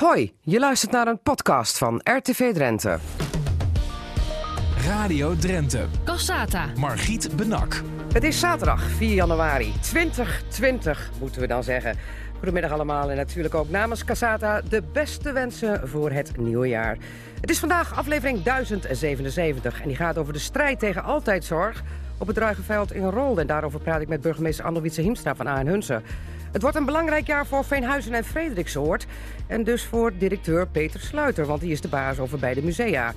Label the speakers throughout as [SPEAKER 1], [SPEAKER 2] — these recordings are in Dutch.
[SPEAKER 1] Hoi, je luistert naar een podcast van RTV Drenthe.
[SPEAKER 2] Radio Drenthe.
[SPEAKER 3] Cassata.
[SPEAKER 2] Margriet Benak.
[SPEAKER 1] Het is zaterdag 4 januari 2020, moeten we dan zeggen. Goedemiddag allemaal en natuurlijk ook namens Casata de beste wensen voor het nieuwe jaar. Het is vandaag aflevering 1077 en die gaat over de strijd tegen altijdzorg op het Druigenveld in Rolde. En daarover praat ik met burgemeester Anne-Wietse Hiemstra van AN Hunsen. Het wordt een belangrijk jaar voor Veenhuizen en Frederiksoord. En dus voor directeur Peter Sluiter, want die is de baas over beide musea.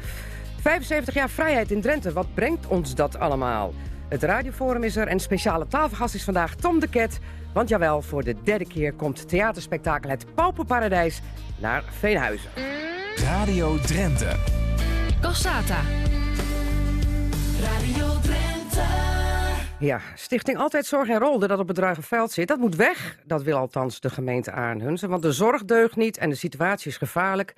[SPEAKER 1] 75 jaar vrijheid in Drenthe, wat brengt ons dat allemaal? Het radioforum is er en speciale tafelgast is vandaag Tom de Ket. Want jawel, voor de derde keer komt theaterspektakel Het Pauperparadijs naar Veenhuizen.
[SPEAKER 2] Radio Drenthe.
[SPEAKER 3] Cassata.
[SPEAKER 4] Radio Drenthe.
[SPEAKER 1] Ja, Stichting Altijd Zorg en Rolde dat op het Ruigenveld zit, dat moet weg. Dat wil althans de gemeente Arnhunsen, want de zorg deugt niet en de situatie is gevaarlijk.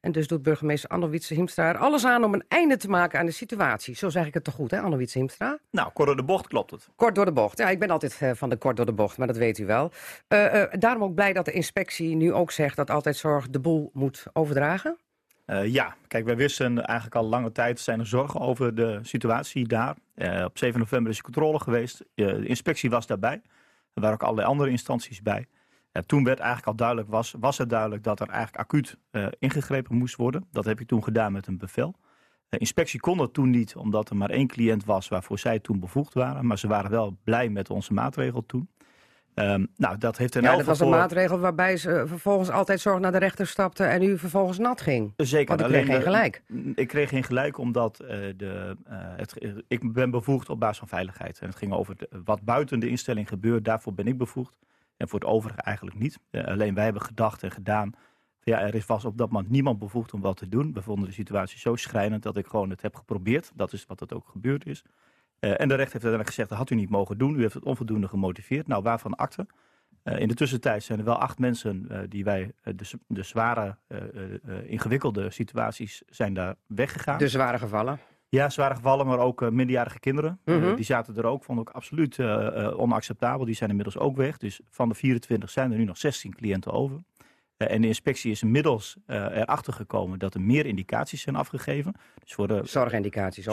[SPEAKER 1] En dus doet burgemeester Anne-Wietse Hiemstra er alles aan om een einde te maken aan de situatie. Zo zeg ik het toch goed, hè, Anne-Wietse Hiemstra?
[SPEAKER 5] Nou, kort door de bocht klopt het.
[SPEAKER 1] Kort door de bocht. Ja, ik ben altijd eh, van de kort door de bocht, maar dat weet u wel. Eh, eh, daarom ook blij dat de inspectie nu ook zegt dat Altijd Zorg de boel moet overdragen.
[SPEAKER 5] Ja, kijk, wij wisten eigenlijk al lange tijd zijn er zorgen over de situatie daar. Eh, op 7 november is de controle geweest. De inspectie was daarbij. Er waren ook allerlei andere instanties bij. Eh, toen werd eigenlijk al duidelijk, was, was het duidelijk dat er eigenlijk acuut eh, ingegrepen moest worden. Dat heb ik toen gedaan met een bevel. De inspectie kon dat toen niet, omdat er maar één cliënt was waarvoor zij toen bevoegd waren. Maar ze waren wel blij met onze maatregel toen. Ehm, nou, dat heeft een
[SPEAKER 1] Ja, dat was een maatregel waarbij ze vervolgens altijd zorg naar de rechter stapte en u vervolgens nat ging.
[SPEAKER 5] Zeker.
[SPEAKER 1] Want ik kreeg geen
[SPEAKER 5] de-
[SPEAKER 1] gelijk.
[SPEAKER 5] Ik kreeg geen gelijk omdat eh, de, eh, het, ik ben bevoegd op basis van veiligheid. En het ging over de- wat buiten de instelling gebeurt, daarvoor ben ik bevoegd. En voor het overige eigenlijk niet. Eh, alleen wij hebben gedacht en gedaan. Ja, er is- was op dat moment niemand bevoegd om wat te doen. We vonden de situatie zo schrijnend dat ik gewoon het heb geprobeerd. Dat is wat het ook gebeurd is. Eh, en de rechter heeft uiteindelijk gezegd, dat had u niet mogen doen. U heeft het onvoldoende gemotiveerd. Nou, waarvan akte? Eh, in de tussentijd zijn er wel acht mensen eh, die wij de, zware, ingewikkelde situaties zijn daar weggegaan.
[SPEAKER 1] De zware gevallen.
[SPEAKER 5] Ja, zware gevallen, maar ook minderjarige kinderen.
[SPEAKER 1] Mhm.
[SPEAKER 5] die zaten er ook, vond ik absoluut onacceptabel. Die zijn inmiddels ook weg. Dus van de 24 zijn er nu nog 16 cliënten over. Eh, en de inspectie is inmiddels eh, erachter gekomen dat er meer indicaties zijn afgegeven. Dus voor de
[SPEAKER 1] Zorgindicaties. hè?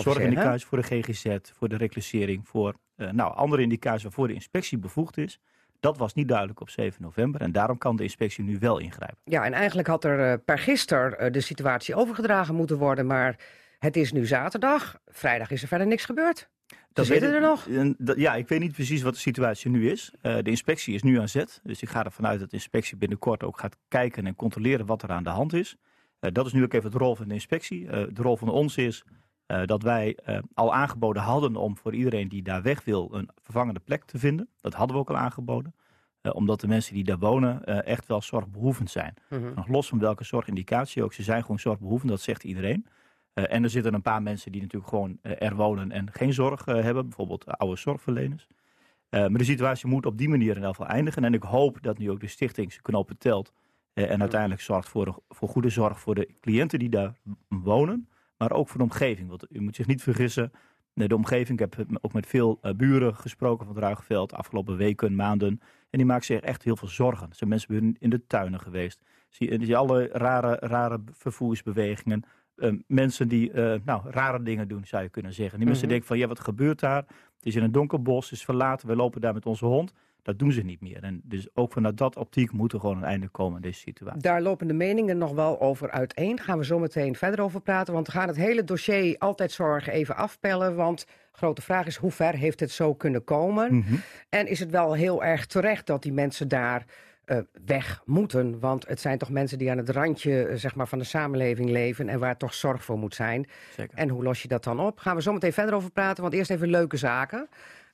[SPEAKER 5] voor de GGZ, voor de reclassering, voor eh, nou, andere indicaties waarvoor de inspectie bevoegd is. Dat was niet duidelijk op 7 november en daarom kan de inspectie nu wel ingrijpen.
[SPEAKER 1] Ja, en eigenlijk had er per gister de situatie overgedragen moeten worden, maar het is nu zaterdag. Vrijdag is er verder niks gebeurd. Ze zitten er nog.
[SPEAKER 5] dat- Ja, ik weet niet precies wat de situatie nu is. Eh, de inspectie is nu aan zet. Dus ik ga ervan uit dat de inspectie binnenkort ook gaat kijken en controleren wat er aan de hand is. Eh, dat is nu ook even de rol van de inspectie. Eh, de rol van ons is dat wij al aangeboden hadden om voor iedereen die daar weg wil een vervangende plek te vinden. Dat hadden we ook al aangeboden. Omdat de mensen die daar wonen echt wel zorgbehoevend zijn.
[SPEAKER 1] Mhm.
[SPEAKER 5] Nog los van welke zorgindicatie ook. Ze zijn gewoon zorgbehoevend, dat zegt iedereen. Eh, en er zitten een paar mensen die natuurlijk gewoon eh, er wonen en geen zorg eh, hebben. Bijvoorbeeld oude zorgverleners. Maar de situatie moet op die manier in ieder geval eindigen. En ik hoop dat nu ook de stichting zijn knopen telt. en uiteindelijk zorgt voor, voor goede zorg voor de cliënten die daar wonen. Maar ook voor de omgeving. Want u moet zich niet vergissen. De omgeving, ik heb ook met veel buren gesproken van het Ruigenveld. Afgelopen weken, maanden. En die maken zich echt heel veel zorgen. Er zijn mensen in de tuinen geweest. Zie, je- zie alle rare, rare vervoersbewegingen. Eh, mensen die eh, nou, rare dingen doen, zou je kunnen zeggen. Die mensen
[SPEAKER 1] Mhm.
[SPEAKER 5] denken van, ja, wat gebeurt daar? Het is in een donker bos, het is verlaten, we lopen daar met onze hond. Dat doen ze niet meer. En dus ook vanuit dat optiek moet er gewoon een einde komen aan deze situatie.
[SPEAKER 1] Daar lopen de meningen nog wel over uiteen. Gaan we zo meteen verder over praten. Want we gaan het hele dossier altijd zorgen even afpellen. Want grote vraag is, hoe ver heeft het zo kunnen komen?
[SPEAKER 5] Mhm.
[SPEAKER 1] En is het wel heel erg terecht dat die mensen daar eh, weg moeten? Want het zijn toch mensen die aan het randje eh, zeg maar, van de samenleving leven... en waar toch zorg voor moet zijn.
[SPEAKER 5] Zeker.
[SPEAKER 1] En hoe los je dat dan op? Gaan we zo meteen verder over praten, want eerst even leuke zaken.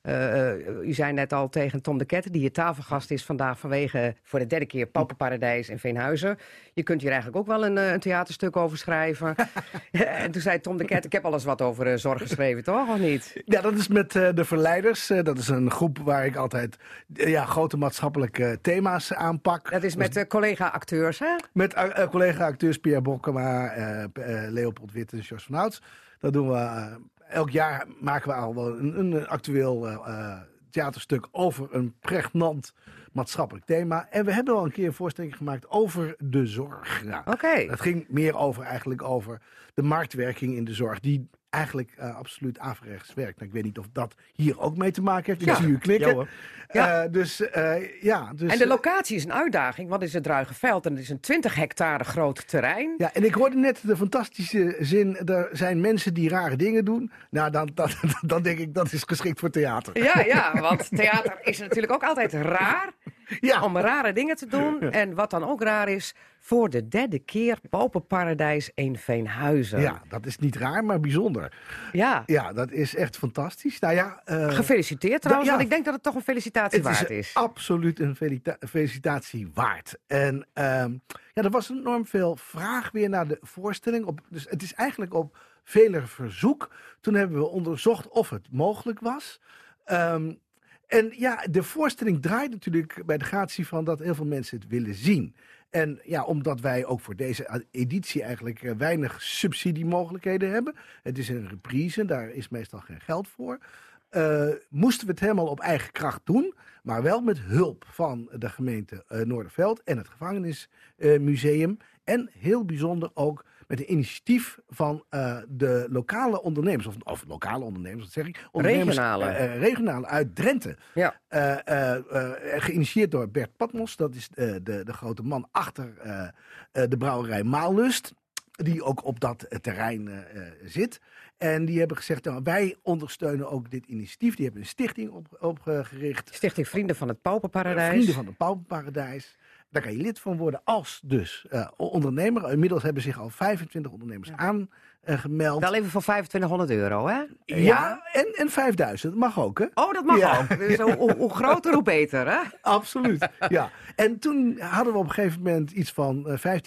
[SPEAKER 1] Eh, u zei net al tegen Tom de Ketter, die je tafelgast is vandaag vanwege voor de derde keer Pauperparadijs in Veenhuizen. Je kunt hier eigenlijk ook wel een, eh, een theaterstuk over schrijven. en toen zei Tom de Ketter, ik heb alles wat over zorg geschreven, toch? Of niet?
[SPEAKER 6] Ja, dat is met de Verleiders. Dat is een groep waar ik altijd ja, grote maatschappelijke thema's aanpak.
[SPEAKER 1] Dat is met eh, collega-acteurs, hè?
[SPEAKER 6] Met collega-acteurs Pierre Bokkema, Leopold Witte en Jos van Ouds. Dat doen we. Elk jaar maken we al wel een, een actueel eh, eh, theaterstuk over een pregnant maatschappelijk thema. En we hebben al een keer een voorstelling gemaakt over de zorg. Nou,
[SPEAKER 1] Oké.
[SPEAKER 6] Het ging meer over eigenlijk over de marktwerking in de zorg. Die eigenlijk eh, absoluut averechts werkt. Nou, ik weet niet of dat hier ook mee te maken heeft. Ik
[SPEAKER 1] Ja.
[SPEAKER 6] zie u knikken.
[SPEAKER 5] Ja.
[SPEAKER 6] Eh, dus eh, ja. Dus,
[SPEAKER 1] En de locatie is een uitdaging, want het is het Druigenveld en het is een 20 hectare groot terrein.
[SPEAKER 6] Ja, en ik hoorde net de fantastische zin. Er zijn mensen die rare dingen doen. Nou, dan, dan, dan denk ik dat is geschikt voor theater.
[SPEAKER 1] Ja, ja, want theater is natuurlijk ook altijd raar
[SPEAKER 6] Ja,
[SPEAKER 1] om rare dingen te doen. En wat dan ook raar is, voor de derde keer Pauperparadijs in Veenhuizen.
[SPEAKER 6] ja, dat is niet raar, maar bijzonder.
[SPEAKER 1] Ja.
[SPEAKER 6] Ja, dat is echt fantastisch. Nou ja, eh,
[SPEAKER 1] Gefeliciteerd trouwens,
[SPEAKER 6] ja.
[SPEAKER 1] want ik denk dat het toch een felicitatie
[SPEAKER 6] het
[SPEAKER 1] waard
[SPEAKER 6] is
[SPEAKER 1] is.
[SPEAKER 6] absoluut een felicita- felicitatie waard. En ehm, ja, er was enorm veel vraag weer naar de voorstelling. Op, dus het is eigenlijk op veler verzoek. Toen hebben we onderzocht of het mogelijk was. Ehm, en ja, de voorstelling draait natuurlijk bij de gratie van dat heel veel mensen het willen zien. En ja, omdat wij ook voor deze editie eigenlijk eh, weinig subsidiemogelijkheden hebben. Het is een reprise, daar is meestal geen geld voor. eh, moesten we het helemaal op eigen kracht doen. Maar wel met hulp van de gemeente eh, Noorderveld en het gevangenismuseum. en heel bijzonder ook met een initiatief van eh, de lokale ondernemers. Of, of lokale ondernemers, wat zeg ik? Ondernemers,
[SPEAKER 1] Regionale.
[SPEAKER 6] eh, eh, regionale uit Drenthe.
[SPEAKER 1] Ja.
[SPEAKER 6] Geïnitieerd door Bert Patmos. Dat is de, de grote man achter de brouwerij Maallust. Die ook op dat terrein zit. En die hebben gezegd, nou, wij ondersteunen ook dit initiatief. Die hebben een stichting op- opgericht.
[SPEAKER 1] Stichting Vrienden van het Pauperparadijs.
[SPEAKER 6] Vrienden van het Pauwenparadijs. Daar kan je lid van worden als dus eh, ondernemer. Inmiddels hebben zich al 25 ondernemers aangemeld.
[SPEAKER 1] Wel even voor 2500 euro, hè?
[SPEAKER 6] ja, en, en 5000. mag ook, hè?
[SPEAKER 1] Oh, dat mag
[SPEAKER 6] Ja.
[SPEAKER 1] ook. Dus hoe, hoe- groter, hoe beter, hè?
[SPEAKER 6] Absoluut, ja. En toen hadden we op een gegeven moment iets van eh,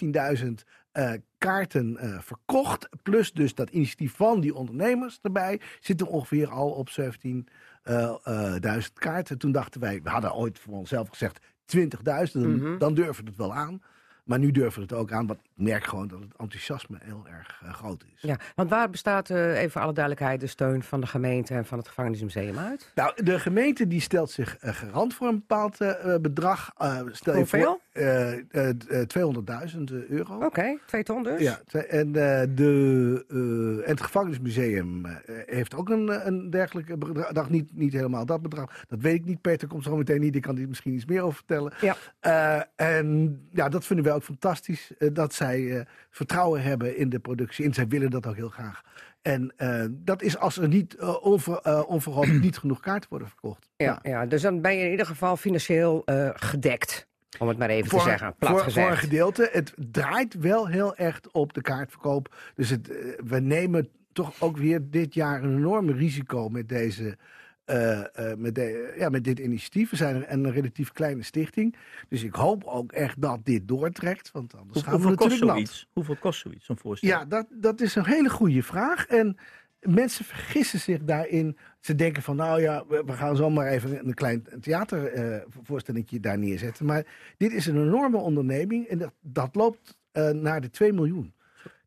[SPEAKER 6] 15.000 eh, kaarten eh, verkocht. Plus dus dat initiatief van die ondernemers erbij. Zitten ongeveer al op 17.000 kaarten. Toen dachten wij, we hadden ooit voor onszelf gezegd 20.000. Dan,
[SPEAKER 1] Mhm.
[SPEAKER 6] dan durven het wel aan. Maar nu durven we het ook aan. Want merk gewoon dat het enthousiasme heel erg eh, groot is.
[SPEAKER 1] Ja, want waar bestaat, eh, even voor alle duidelijkheid, de steun van de gemeente en van het gevangenismuseum uit?
[SPEAKER 6] Nou, de gemeente die stelt zich eh, garant voor een bepaald bedrag. Stel je
[SPEAKER 1] Hoeveel?
[SPEAKER 6] voor, eh, eh, 200.000 euro.
[SPEAKER 1] Oké, twee ton dus?
[SPEAKER 6] Ja, en, de, en het gevangenismuseum heeft ook een, een dergelijke bedrag. Niet, niet helemaal dat bedrag. Dat weet ik niet. Peter komt zo meteen niet. Die kan er misschien iets meer over vertellen.
[SPEAKER 1] Ja.
[SPEAKER 6] En ja, dat vinden wij ook fantastisch. dat zij eh, vertrouwen hebben in de productie. En zij willen dat ook heel graag. En eh, dat is als er niet onver, eh, onverhoopt niet genoeg kaarten worden verkocht.
[SPEAKER 1] Ja, ja, dus dan ben je in ieder geval financieel gedekt. Om het maar even
[SPEAKER 6] voor,
[SPEAKER 1] te zeggen, plat
[SPEAKER 6] voor,
[SPEAKER 1] gezegd.
[SPEAKER 6] voor een gedeelte. Het draait wel heel erg op de kaartverkoop. Dus het, we nemen toch ook weer dit jaar een enorm risico met deze. Eh, eh, met, de, ja, met dit initiatief. We zijn een, een relatief kleine stichting. Dus ik hoop ook echt dat dit doortrekt. Want anders
[SPEAKER 5] Hoe-
[SPEAKER 6] gaan we
[SPEAKER 5] hoeveel, kost
[SPEAKER 6] natuurlijk
[SPEAKER 5] zoiets? hoeveel kost zoiets, zo'n voorstelling?
[SPEAKER 6] Ja, dat, dat is een hele goede vraag. En mensen vergissen zich daarin. Ze denken van, nou ja, we, we gaan zomaar even een klein theatervoorstelling daar neerzetten. Maar dit is een enorme onderneming en dat, dat loopt eh, naar de 2 miljoen.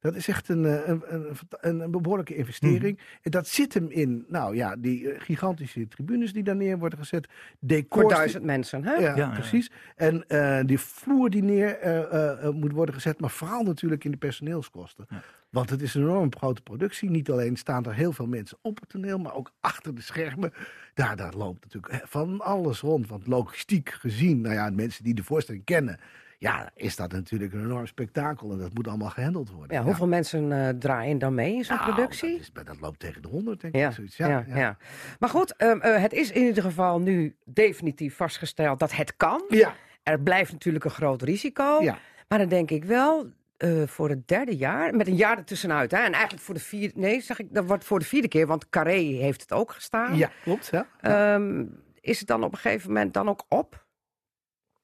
[SPEAKER 6] Dat is echt een, eh, een, een, een, een behoorlijke investering. En dat zit hem in, nou ja, die eh, gigantische tribunes die daar neer worden gezet. Decors
[SPEAKER 1] Voor
[SPEAKER 6] die-
[SPEAKER 1] duizend mensen, hè?
[SPEAKER 6] ja,
[SPEAKER 5] Ja, ja.
[SPEAKER 6] precies. En eh, die vloer die neer eh, eh, eh, moet worden gezet, maar vooral natuurlijk in de personeelskosten.
[SPEAKER 5] Ja.
[SPEAKER 6] Want het is een enorm grote productie. Niet alleen staan er heel veel mensen op het toneel, maar ook achter de schermen. Daar, daar loopt natuurlijk van alles rond. Want logistiek gezien, nou ja, mensen die de voorstelling kennen, ja, is dat natuurlijk een enorm spektakel. En dat moet allemaal gehandeld worden.
[SPEAKER 1] Ja, hoeveel mensen eh, draaien dan mee in zo'n
[SPEAKER 6] Nou,
[SPEAKER 1] productie?
[SPEAKER 6] Dat, is, dat loopt tegen de honderd, denk
[SPEAKER 1] Ja,
[SPEAKER 6] ik. Zoiets.
[SPEAKER 1] ja, ja, Maar goed, ehm, eh, het is in ieder geval nu definitief vastgesteld dat het kan.
[SPEAKER 6] ja.
[SPEAKER 1] Er blijft natuurlijk een groot risico.
[SPEAKER 6] Ja.
[SPEAKER 1] Maar dan denk ik wel, eh, voor het derde jaar, met een jaar ertussenuit. Hè, en eigenlijk voor de vierde, nee, zeg ik, dat wordt voor de vierde keer, want Carré heeft het ook gestaan.
[SPEAKER 6] ja, klopt. Ja.
[SPEAKER 1] Ehm, is het dan op een gegeven moment dan ook op?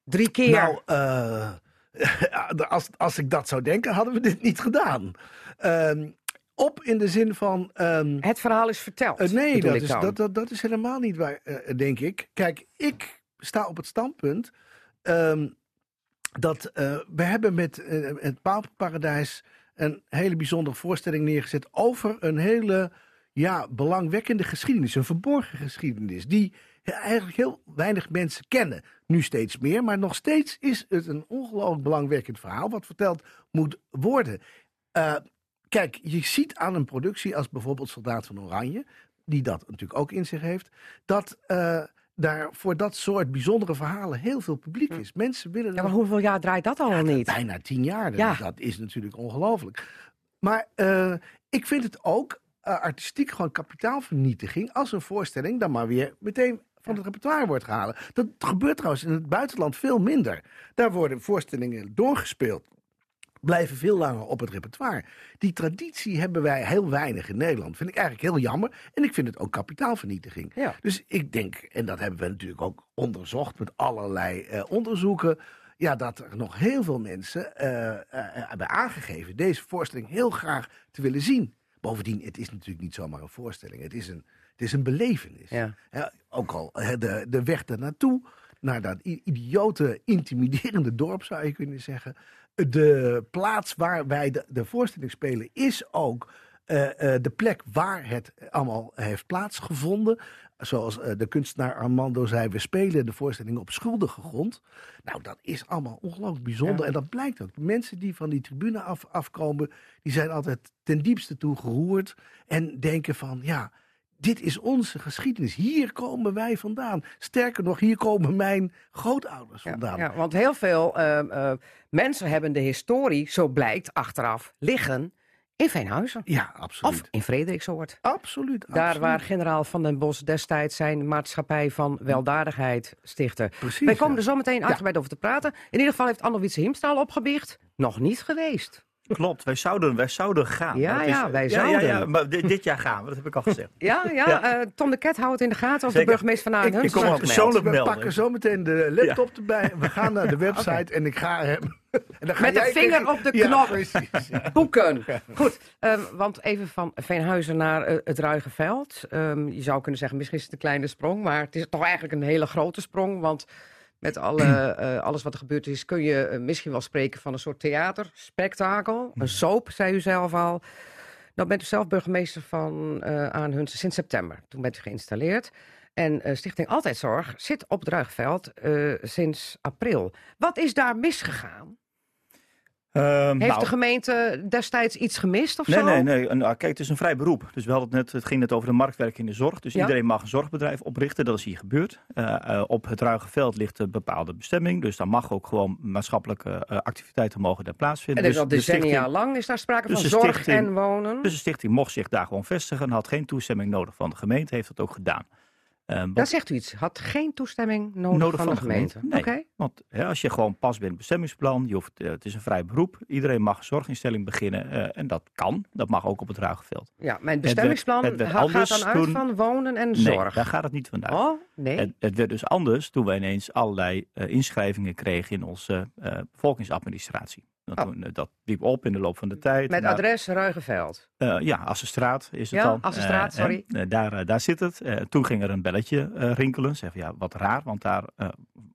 [SPEAKER 1] Drie keer.
[SPEAKER 6] Nou, eh, als, als ik dat zou denken, hadden we dit niet gedaan. Ehm, op in de zin van. ehm,
[SPEAKER 1] het verhaal is verteld.
[SPEAKER 6] eh, nee, dat is, dat, dat, dat is helemaal niet waar, eh, denk ik. Kijk, ik sta op het standpunt. ehm, dat we hebben met het Papenparadijs een hele bijzondere voorstelling neergezet over een hele ja, belangwekkende geschiedenis, een verborgen geschiedenis, die eigenlijk heel weinig mensen kennen. Nu steeds meer, maar nog steeds is het een ongelooflijk belangwekkend verhaal wat verteld moet worden. Uh, kijk, je ziet aan een productie als bijvoorbeeld Soldaat van Oranje, die dat natuurlijk ook in zich heeft, dat uh, daar voor dat soort bijzondere verhalen heel veel publiek is. Mensen willen.
[SPEAKER 1] Ja, maar hoeveel jaar draait dat al
[SPEAKER 6] ja,
[SPEAKER 1] niet?
[SPEAKER 6] Bijna tien jaar. Ja. Dat is natuurlijk ongelooflijk. Maar uh, ik vind het ook uh, artistiek gewoon kapitaalvernietiging als een voorstelling dan maar weer meteen van het repertoire wordt gehaald. Dat gebeurt trouwens in het buitenland veel minder. Daar worden voorstellingen doorgespeeld blijven veel langer op het repertoire. Die traditie hebben wij heel weinig in Nederland. Vind ik eigenlijk heel jammer. En ik vind het ook kapitaalvernietiging.
[SPEAKER 1] Ja.
[SPEAKER 6] Dus ik denk, en dat hebben we natuurlijk ook onderzocht met allerlei uh, onderzoeken. Ja, dat er nog heel veel mensen uh, uh, hebben aangegeven deze voorstelling heel graag te willen zien. Bovendien, het is natuurlijk niet zomaar een voorstelling. Het is een, het is een belevenis.
[SPEAKER 1] Ja.
[SPEAKER 6] ook al de, de weg ernaartoe, naar dat idiote, intimiderende dorp zou je kunnen zeggen de plaats waar wij de, de voorstelling spelen is ook uh, uh, de plek waar het allemaal heeft plaatsgevonden. Zoals uh, de kunstenaar Armando zei, we spelen de voorstelling op schuldige grond. Nou, dat is allemaal ongelooflijk bijzonder. Ja. En dat blijkt ook. De mensen die van die tribune af, afkomen, die zijn altijd ten diepste toe geroerd. En denken van, ja, dit is onze geschiedenis. Hier komen wij vandaan. Sterker nog, hier komen mijn grootouders vandaan.
[SPEAKER 1] Ja, ja want heel veel uh, uh, mensen hebben de historie, zo blijkt achteraf, liggen in Veenhuizen.
[SPEAKER 6] Ja, absoluut.
[SPEAKER 1] Of in Frederiksoord.
[SPEAKER 6] Absoluut.
[SPEAKER 1] Daar
[SPEAKER 6] absoluut.
[SPEAKER 1] waar generaal Van den Bos destijds zijn maatschappij van weldadigheid stichtte.
[SPEAKER 6] Precies,
[SPEAKER 1] Wij komen
[SPEAKER 6] ja.
[SPEAKER 1] er zo meteen uitgebreid over te praten. In ieder geval heeft Anne Wietse Hiemstal opgebiecht. Nog niet geweest.
[SPEAKER 5] Klopt, wij zouden, wij zouden gaan.
[SPEAKER 1] Ja,
[SPEAKER 5] is-
[SPEAKER 1] ja, wij
[SPEAKER 5] Ja,
[SPEAKER 1] zouden.
[SPEAKER 5] ja, maar dit, dit jaar gaan we, dat heb ik al gezegd.
[SPEAKER 1] Ja, ja,
[SPEAKER 5] Ja.
[SPEAKER 1] eh, Tom de Ket houdt het in de gaten als de burgemeester van
[SPEAKER 6] Ik-
[SPEAKER 1] Aarden.
[SPEAKER 5] ik kom persoonlijk
[SPEAKER 6] We
[SPEAKER 5] melden.
[SPEAKER 6] pakken zo meteen de laptop erbij. We gaan naar de website en ik ga hem. En dan ga
[SPEAKER 1] Met de vinger
[SPEAKER 6] tegen-
[SPEAKER 1] op de
[SPEAKER 6] Ja,
[SPEAKER 1] knop.
[SPEAKER 6] precies. ja.
[SPEAKER 1] Boeken. Goed, ehm, want even van Veenhuizen naar eh, het Ruigeveld. Ehm, je zou kunnen zeggen, misschien is het een kleine sprong, maar het is toch eigenlijk een hele grote sprong. Want met alle, eh, alles wat er gebeurd is, kun je eh, misschien wel spreken van een soort theater, spektakel, een soap, zei u zelf al. Nou bent u zelf burgemeester van eh Aanhunsen sinds september. Toen bent u geïnstalleerd. En Stichting Altijd Zorg zit op eh, sinds april. Wat is daar misgegaan?
[SPEAKER 5] Ehm,
[SPEAKER 1] Heeft
[SPEAKER 5] nou,
[SPEAKER 1] de gemeente destijds iets gemist of
[SPEAKER 5] Nee,
[SPEAKER 1] zo?
[SPEAKER 5] nee, nee. En, ah, kijk, het is een vrij beroep. Dus we hadden het net, het ging net over de marktwerking in de zorg. Dus
[SPEAKER 1] Ja.
[SPEAKER 5] iedereen mag een zorgbedrijf oprichten. Dat is hier gebeurd. Eh, eh, op het Ruigeveld ligt een bepaalde bestemming. Dus daar mag ook gewoon maatschappelijke eh, activiteiten mogen daar
[SPEAKER 1] En
[SPEAKER 5] plaatsvinden.
[SPEAKER 1] is
[SPEAKER 5] dus
[SPEAKER 1] al
[SPEAKER 5] de
[SPEAKER 1] decennia lang is daar sprake
[SPEAKER 5] Dus
[SPEAKER 1] van zorg
[SPEAKER 5] stichting-
[SPEAKER 1] en wonen.
[SPEAKER 5] Dus de stichting mocht zich daar gewoon vestigen. Had geen toestemming nodig van de gemeente. Heeft dat ook gedaan. Eh, wat-
[SPEAKER 1] Daar zegt u iets. Had geen toestemming nodig,
[SPEAKER 5] Nodig
[SPEAKER 1] van, de gemeente.
[SPEAKER 5] Nee, want hè, als je gewoon past bij het bestemmingsplan, je hoeft, eh, het is een vrij beroep. Iedereen mag een zorginstelling beginnen eh, en dat kan. Dat mag ook op het Ruigeveld.
[SPEAKER 1] Ja, mijn bestemmingsplan
[SPEAKER 5] het werd
[SPEAKER 1] gaat dan uit
[SPEAKER 5] toen-
[SPEAKER 1] van wonen en
[SPEAKER 5] Nee,
[SPEAKER 1] zorg.
[SPEAKER 5] daar gaat het niet vandaan.
[SPEAKER 1] Oh, nee.
[SPEAKER 5] Het, het werd dus anders toen we ineens allerlei inschrijvingen kregen in onze bevolkingsadministratie. Want
[SPEAKER 1] Oh.
[SPEAKER 5] dat liep op in de loop van de tijd.
[SPEAKER 1] Met
[SPEAKER 5] Nou,
[SPEAKER 1] adres Ruigeveld.
[SPEAKER 5] eh, ja, Assenstraat is het
[SPEAKER 1] Ja,
[SPEAKER 5] dan.
[SPEAKER 1] Assenstraat,
[SPEAKER 5] Eh,
[SPEAKER 1] sorry.
[SPEAKER 5] eh, daar, daar zit het. Toen ging er een belletje rinkelen. Zeggen ja, wat raar, want daar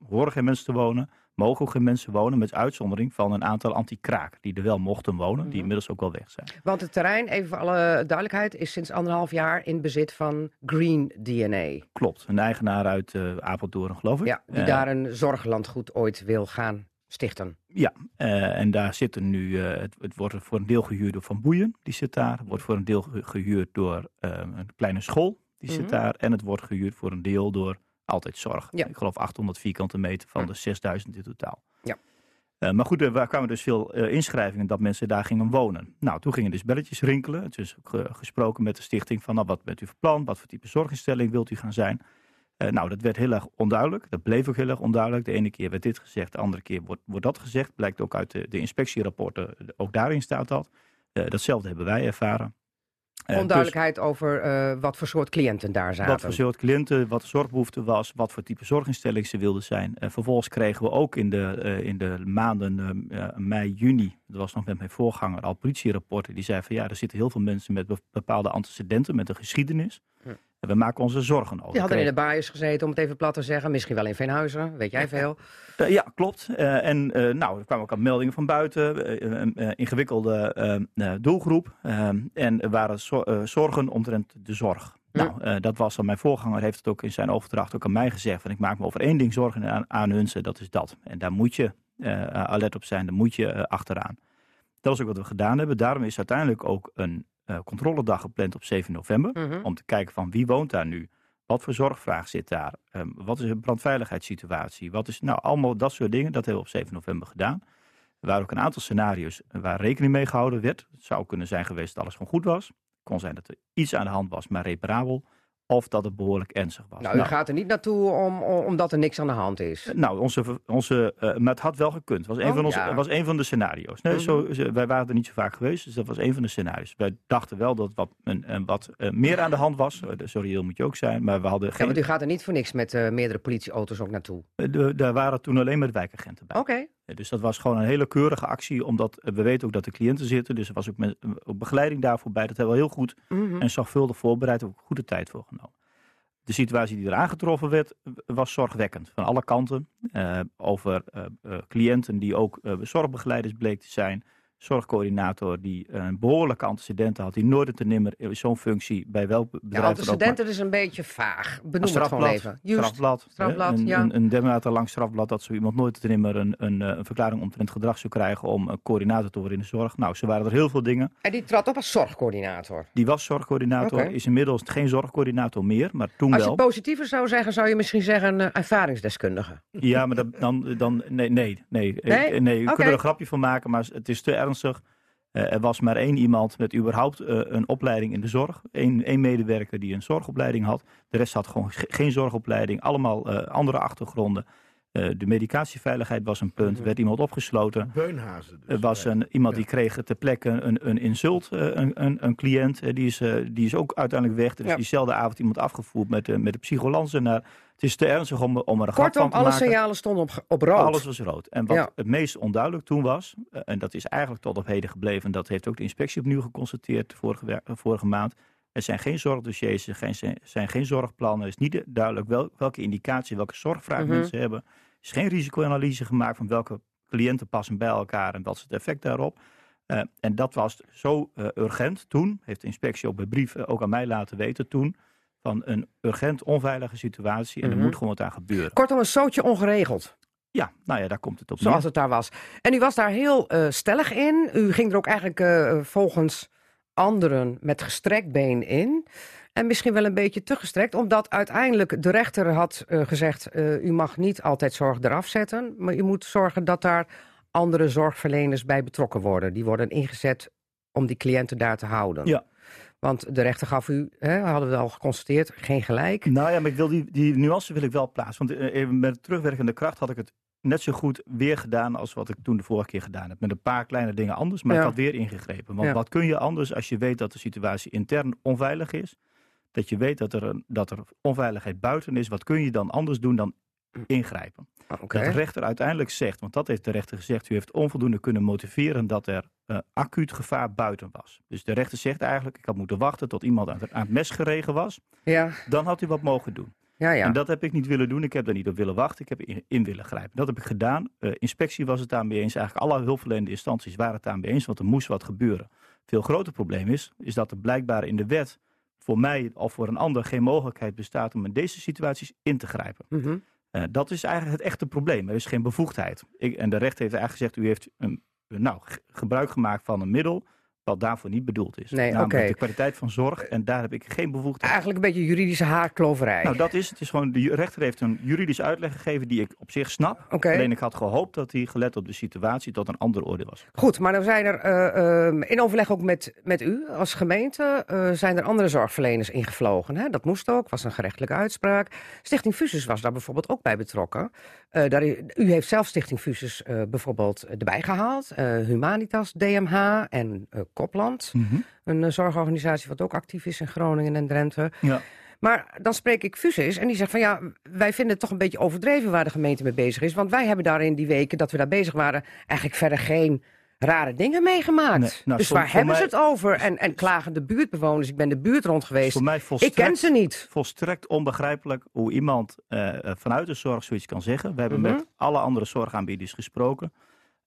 [SPEAKER 5] horen geen mensen te wonen. Mogen ook geen mensen wonen, met uitzondering van een aantal anti-kraak die er wel mochten wonen,
[SPEAKER 1] Mhm.
[SPEAKER 5] die inmiddels ook wel weg zijn.
[SPEAKER 1] Want het terrein, even voor alle duidelijkheid, is sinds anderhalf jaar in bezit van Green DNA.
[SPEAKER 5] Klopt, een eigenaar uit Apeldoorn, geloof ik.
[SPEAKER 1] Ja, die daar een zorglandgoed ooit wil gaan stichten.
[SPEAKER 5] Ja, eh, en daar zitten nu, eh, het, het wordt voor een deel gehuurd door Van Boeien, die zit daar. Het wordt voor een deel ge- gehuurd door eh, een kleine school, die
[SPEAKER 1] Mhm.
[SPEAKER 5] zit daar. En het wordt gehuurd voor een deel door Altijd Zorg.
[SPEAKER 1] Ja.
[SPEAKER 5] Ik geloof 800 vierkante meter van
[SPEAKER 1] Ja.
[SPEAKER 5] de 6000 in totaal.
[SPEAKER 1] Ja.
[SPEAKER 5] Maar goed, er wa- kwamen dus veel inschrijvingen dat mensen daar gingen wonen. Nou, toen gingen dus belletjes rinkelen. Het is ge- gesproken met de stichting van, nou, wat bent u van plan? Wat voor type zorginstelling wilt u gaan zijn? Eh, nou, dat werd heel erg onduidelijk. Dat bleef ook heel erg onduidelijk. De ene keer werd dit gezegd, de andere keer wordt, wordt dat gezegd. Blijkt ook uit de, de inspectierapporten, ook daarin staat dat. Eh, datzelfde hebben wij ervaren. Eh, dus
[SPEAKER 1] Onduidelijkheid over wat voor soort cliënten daar zaten.
[SPEAKER 5] wat voor soort cliënten, wat de zorgbehoefte was, wat voor type zorginstelling ze wilden zijn. Vervolgens kregen we ook in de, in de maanden mei, juni, dat was nog met mijn voorganger, al politierapporten. Die zeiden van ja, er zitten heel veel mensen met be- bepaalde antecedenten, met een geschiedenis. We maken ons er zorgen over.
[SPEAKER 1] Die hadden in de baaiers gezeten, om het even plat te zeggen. Misschien wel in Veenhuizen, weet jij veel.
[SPEAKER 5] Eh, ja, klopt. Eh, en eh, nou, er kwamen ook al meldingen van buiten. eh, eh, ingewikkelde eh, eh, doelgroep. Eh, en er waren zo- eh, zorgen omtrent de zorg. Nou, eh, dat was dan mijn voorganger, heeft het ook in zijn overdracht ook aan mij gezegd. Van ik maak me over één ding zorgen aan, aan Hunsen, dat is dat. En daar moet je eh, alert op zijn, daar moet je eh, achteraan. Dat is ook wat we gedaan hebben. Daarom is uiteindelijk ook een eh, controledag gepland op 7 november.
[SPEAKER 1] Mhm.
[SPEAKER 5] Om te kijken van wie woont daar nu? Wat voor zorgvraag zit daar? Ehm, wat is de brandveiligheidssituatie? Wat is nou allemaal dat soort dingen? Dat hebben we op 7 november gedaan. Er waren ook een aantal scenario's waar rekening mee gehouden werd. Het zou kunnen zijn geweest dat alles gewoon goed was. Het kon zijn dat er iets aan de hand was, maar reparabel. Of dat het behoorlijk ernstig was.
[SPEAKER 1] Nou, u gaat er niet naartoe om, om- omdat er niks aan de hand is.
[SPEAKER 5] Nou, onze, onze, eh, maar het had wel gekund. Het was een,
[SPEAKER 1] Oh,
[SPEAKER 5] van, onze,
[SPEAKER 1] ja.
[SPEAKER 5] was een van de scenario's. Nee,
[SPEAKER 1] Mhm.
[SPEAKER 5] zo, zo- wij waren er niet zo vaak geweest, dus dat was een van de scenario's. Wij dachten wel dat wat, een, een wat eh, meer aan de hand was. Eh, Zo reëel moet je ook zijn, maar we hadden
[SPEAKER 1] Ja,
[SPEAKER 5] geen...
[SPEAKER 1] want u gaat er niet voor niks met eh, meerdere politieauto's ook naartoe.
[SPEAKER 5] eh, de- daar waren toen alleen maar wijkagenten bij.
[SPEAKER 1] Oké.
[SPEAKER 5] Eh, Dus dat was gewoon een hele keurige actie, omdat eh, we weten ook dat de cliënten zitten. Dus er was ook, met, ook begeleiding daarvoor bij. Dat hebben we heel goed
[SPEAKER 1] Mhm.
[SPEAKER 5] en zorgvuldig voorbereid. Ook goede tijd voor genomen. De situatie die er aangetroffen werd, was zorgwekkend. Van alle kanten. Eh, over eh, eh, cliënten die ook eh, zorgbegeleiders bleek te zijn. Zorgcoördinator die eh, een behoorlijke antecedenten had. Die nooit te nimmer zo'n functie bij welk bedrijf
[SPEAKER 1] Ja, antecedenten is een beetje vaag. Benoem het gewoon
[SPEAKER 5] strafblad,
[SPEAKER 1] even.
[SPEAKER 5] Strafblad, hè, een,
[SPEAKER 1] ja.
[SPEAKER 5] een, een dermate lang strafblad dat zo iemand nooit te nimmer een, een, eh, een verklaring omtrent gedrag zou krijgen om een coördinator te worden in de zorg. Nou, zo waren er heel veel dingen.
[SPEAKER 1] En die trad op als zorgcoördinator.
[SPEAKER 5] Die was zorgcoördinator, is inmiddels geen zorgcoördinator meer, maar toen
[SPEAKER 1] Als je
[SPEAKER 5] wel.
[SPEAKER 1] positiever zou zeggen, zou je misschien zeggen een ervaringsdeskundige.
[SPEAKER 5] Ja, maar dan, dan, dan nee, nee, nee.
[SPEAKER 1] Nee?
[SPEAKER 5] Eh, nee kunt er een grapje van maken, maar het is te Eh, er was maar één iemand met überhaupt eh, een opleiding in de zorg. Eén, één medewerker die een zorgopleiding had. De rest had gewoon ge- geen zorgopleiding. Allemaal eh, andere achtergronden. Eh, de medicatieveiligheid was een punt. Werd iemand opgesloten.
[SPEAKER 6] Beunhazen. Dus.
[SPEAKER 5] Was een, iemand die kreeg ter plekke een, een insult, eh, een, een, een cliënt. eh, Die is, die is ook uiteindelijk weg. Er is
[SPEAKER 1] Ja.
[SPEAKER 5] diezelfde avond iemand afgevoerd met, de met de psycholance naar. Het is te ernstig om, om er een grap
[SPEAKER 1] Kortom,
[SPEAKER 5] van te
[SPEAKER 1] alle signalen stonden op, op rood.
[SPEAKER 5] Alles was rood. En wat
[SPEAKER 1] Ja.
[SPEAKER 5] het meest onduidelijk toen was, en dat is eigenlijk tot op heden gebleven, en dat heeft ook de inspectie opnieuw geconstateerd vorige, vorige maand. Er zijn geen zorgdossiers, er geen- zijn, geen zorgplannen. Er is niet duidelijk wel, welke indicatie, welke zorgvraag
[SPEAKER 1] Mhm.
[SPEAKER 5] mensen hebben. Er is geen risicoanalyse gemaakt van welke cliënten passen bij elkaar en wat is het effect daarop. Eh, en dat was zo eh, urgent toen, heeft de inspectie ook bij brief eh, ook aan mij laten weten toen, van een urgent onveilige situatie en
[SPEAKER 1] Mhm.
[SPEAKER 5] er moet gewoon wat aan gebeuren.
[SPEAKER 1] Kortom, een zootje ongeregeld.
[SPEAKER 5] Ja, nou ja, daar komt het op
[SPEAKER 1] Zoals
[SPEAKER 5] neer.
[SPEAKER 1] het daar was. En u was daar heel stellig in. U ging er ook eigenlijk volgens anderen met gestrekt been in. En misschien wel een beetje te gestrekt, omdat uiteindelijk de rechter had eh, gezegd: eh, u mag niet altijd zorg eraf zetten, maar u moet zorgen dat daar andere zorgverleners bij betrokken worden. Die worden ingezet om die cliënten daar te houden.
[SPEAKER 5] Ja.
[SPEAKER 1] Want de rechter gaf u, hè, hadden we al geconstateerd, geen gelijk.
[SPEAKER 5] Nou ja, maar ik wil die, die nuance wil ik wel plaatsen. Want eh, even met terugwerkende kracht had ik het net zo goed weer gedaan als wat ik toen de vorige keer gedaan heb. Met een paar kleine dingen anders, maar
[SPEAKER 1] Ja.
[SPEAKER 5] ik had weer ingegrepen. Want
[SPEAKER 1] Ja.
[SPEAKER 5] wat kun je anders als je weet dat de situatie intern onveilig is? Dat je weet dat er, een, dat er onveiligheid buiten is. Wat kun je dan anders doen dan ingrijpen?
[SPEAKER 1] Oké.
[SPEAKER 5] Dat de rechter uiteindelijk zegt, want dat heeft de rechter gezegd, u heeft onvoldoende kunnen motiveren dat er eh, acuut gevaar buiten was. Dus de rechter zegt eigenlijk, ik had moeten wachten tot iemand aan het, aan het mes geregen was.
[SPEAKER 1] Ja,
[SPEAKER 5] Dan had u wat mogen doen.
[SPEAKER 1] Ja, ja.
[SPEAKER 5] En dat heb ik niet willen doen. Ik heb daar niet op willen wachten. Ik heb in, in willen grijpen. Dat heb ik gedaan. Eh, inspectie was het daarmee eens. Eigenlijk alle hulpverlenende instanties waren het daarmee eens. Want er moest wat gebeuren. Veel groter probleem is, is dat er blijkbaar in de wet voor mij of voor een ander geen mogelijkheid bestaat om in deze situaties in te grijpen.
[SPEAKER 1] Mhm.
[SPEAKER 5] Eh, dat is eigenlijk het echte probleem. Er is geen bevoegdheid. Ik, en de rechter heeft eigenlijk gezegd, u heeft een, nou, gebruik gemaakt van een middel wat daarvoor niet bedoeld is.
[SPEAKER 1] Nee,
[SPEAKER 5] Namelijk de kwaliteit van zorg. En daar heb ik geen bevoegdheid.
[SPEAKER 1] Eigenlijk een beetje juridische haarkloverij.
[SPEAKER 5] Nou, dat is het. is gewoon, de rechter heeft een juridische uitleg gegeven die ik op zich snap. Alleen ik had gehoopt dat hij, gelet op de situatie, tot een andere orde was.
[SPEAKER 1] Goed, maar dan zijn er eh, ehm, in overleg ook met, met u als gemeente, eh, zijn er andere zorgverleners ingevlogen. Hè? Dat moest ook, was een gerechtelijke uitspraak. Stichting Fusus was daar bijvoorbeeld ook bij betrokken. Eh, daar, u heeft zelf Stichting Fusus eh, bijvoorbeeld erbij gehaald. Eh, Humanitas, DMH en eh, Kopland. Een eh, zorgorganisatie wat ook actief is in Groningen en Drenthe.
[SPEAKER 5] Ja.
[SPEAKER 1] Maar dan spreek ik Fusus en die zegt van ja, wij vinden het toch een beetje overdreven waar de gemeente mee bezig is. Want wij hebben daar in die weken dat we daar bezig waren eigenlijk verder geen rare dingen meegemaakt.
[SPEAKER 5] Nee, nou,
[SPEAKER 1] dus waar hebben
[SPEAKER 5] mij-
[SPEAKER 1] ze het over? En, en klagen de buurtbewoners. Ik ben de buurt rond geweest.
[SPEAKER 5] Voor mij
[SPEAKER 1] Ik ken ze niet.
[SPEAKER 5] volstrekt onbegrijpelijk hoe iemand eh, eh, vanuit de zorg zoiets kan zeggen. We hebben
[SPEAKER 1] Mhm.
[SPEAKER 5] met alle andere zorgaanbieders gesproken.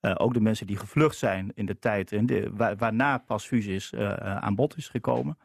[SPEAKER 5] Eh, ook de mensen die gevlucht zijn in de tijd en de, waar- waarna pas Fusis eh, eh, aan bod is gekomen.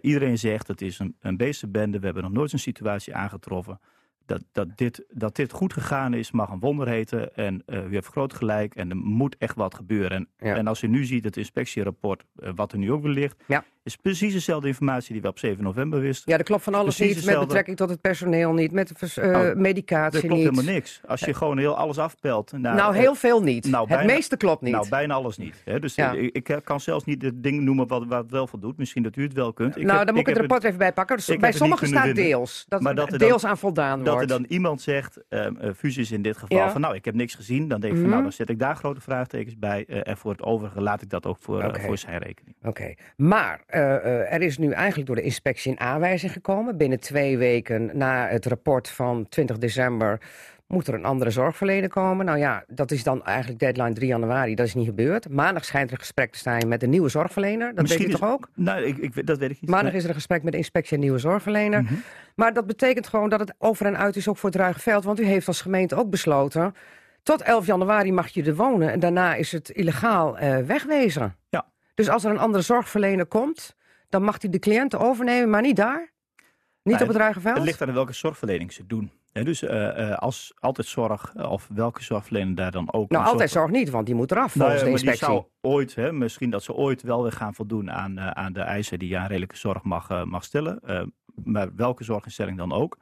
[SPEAKER 5] Iedereen zegt het is een, een beestenbende. We hebben nog nooit een situatie aangetroffen. Dat, dat, dit, dat dit goed gegaan is, mag een wonder heten. En eh, u heeft groot gelijk. En er moet echt wat gebeuren. En,
[SPEAKER 1] Ja.
[SPEAKER 5] en als u nu ziet het inspectierapport, eh, wat er nu ook weer ligt,
[SPEAKER 1] Ja.
[SPEAKER 5] Is precies dezelfde informatie die we op 7 november wisten.
[SPEAKER 1] Ja, er klopt van alles
[SPEAKER 5] Precies
[SPEAKER 1] niet. Met
[SPEAKER 5] hetzelfde.
[SPEAKER 1] betrekking tot het personeel niet. Met de vers- eh,
[SPEAKER 5] Nou,
[SPEAKER 1] medicatie
[SPEAKER 5] Er klopt
[SPEAKER 1] niet.
[SPEAKER 5] helemaal niks. Als je gewoon heel alles afpelt.
[SPEAKER 1] Nou,
[SPEAKER 5] eh,
[SPEAKER 1] heel veel niet.
[SPEAKER 5] nou,
[SPEAKER 1] het meeste klopt niet.
[SPEAKER 5] Nou, bijna alles niet. Hè? Dus
[SPEAKER 1] Ja.
[SPEAKER 5] eh, ik, ik kan zelfs niet de dingen noemen wat, wat het wel voldoet. Misschien dat u het wel kunt. Ik
[SPEAKER 1] nou,
[SPEAKER 5] heb-
[SPEAKER 1] dan moet ik, het rapport even bijpakken. Dus bij
[SPEAKER 5] het niet
[SPEAKER 1] sommigen staat deels. Dat,
[SPEAKER 5] Maar dat
[SPEAKER 1] er
[SPEAKER 5] er dan-
[SPEAKER 1] deels aan voldaan
[SPEAKER 5] Dat er
[SPEAKER 1] wordt.
[SPEAKER 5] dan iemand zegt, ehm eh, fusies in dit geval,
[SPEAKER 1] Ja.
[SPEAKER 5] van nou, ik heb niks gezien. Dan denk ik van
[SPEAKER 1] Mhm.
[SPEAKER 5] nou, dan zet ik daar grote vraagtekens bij. en voor het overige laat ik dat ook voor, voor zijn rekening.
[SPEAKER 1] Oké, maar eh, eh, er is nu eigenlijk door de inspectie een aanwijzing gekomen. Binnen twee weken na het rapport van 20 december moet er een andere zorgverlener komen. Nou ja, dat is dan eigenlijk deadline 3 januari. Dat is niet gebeurd. Maandag schijnt er een gesprek te zijn met een nieuwe zorgverlener. Dat
[SPEAKER 5] Misschien
[SPEAKER 1] weet
[SPEAKER 5] is-
[SPEAKER 1] toch ook?
[SPEAKER 5] Nou, ik, ik, dat weet ik niet.
[SPEAKER 1] Maandag
[SPEAKER 5] Nee.
[SPEAKER 1] is er een gesprek met de inspectie en nieuwe zorgverlener.
[SPEAKER 5] Mhm.
[SPEAKER 1] Maar dat betekent gewoon dat het over en uit is ook voor het Ruigenveld. Want u heeft als gemeente ook besloten... tot 11 januari mag je er wonen en daarna is het illegaal eh, wegwezen.
[SPEAKER 5] Ja.
[SPEAKER 1] Dus als er een andere zorgverlener komt... dan mag hij de cliënten overnemen, maar niet daar? Niet
[SPEAKER 5] Nou,
[SPEAKER 1] op het Ruigenveld?
[SPEAKER 5] Het ligt aan welke zorgverlening ze doen. Hè, dus eh, eh, als altijd zorg, eh, of welke zorgverlener daar dan ook...
[SPEAKER 1] nou, altijd
[SPEAKER 5] zorg-
[SPEAKER 1] zorg niet, want die moet eraf
[SPEAKER 5] Nou
[SPEAKER 1] volgens
[SPEAKER 5] ja,
[SPEAKER 1] de
[SPEAKER 5] maar die
[SPEAKER 1] inspectie.
[SPEAKER 5] zou ooit, hè, misschien dat ze ooit wel weer gaan voldoen aan, aan de eisen die je aan redelijke zorg mag, mag stellen. Maar welke zorginstelling dan ook.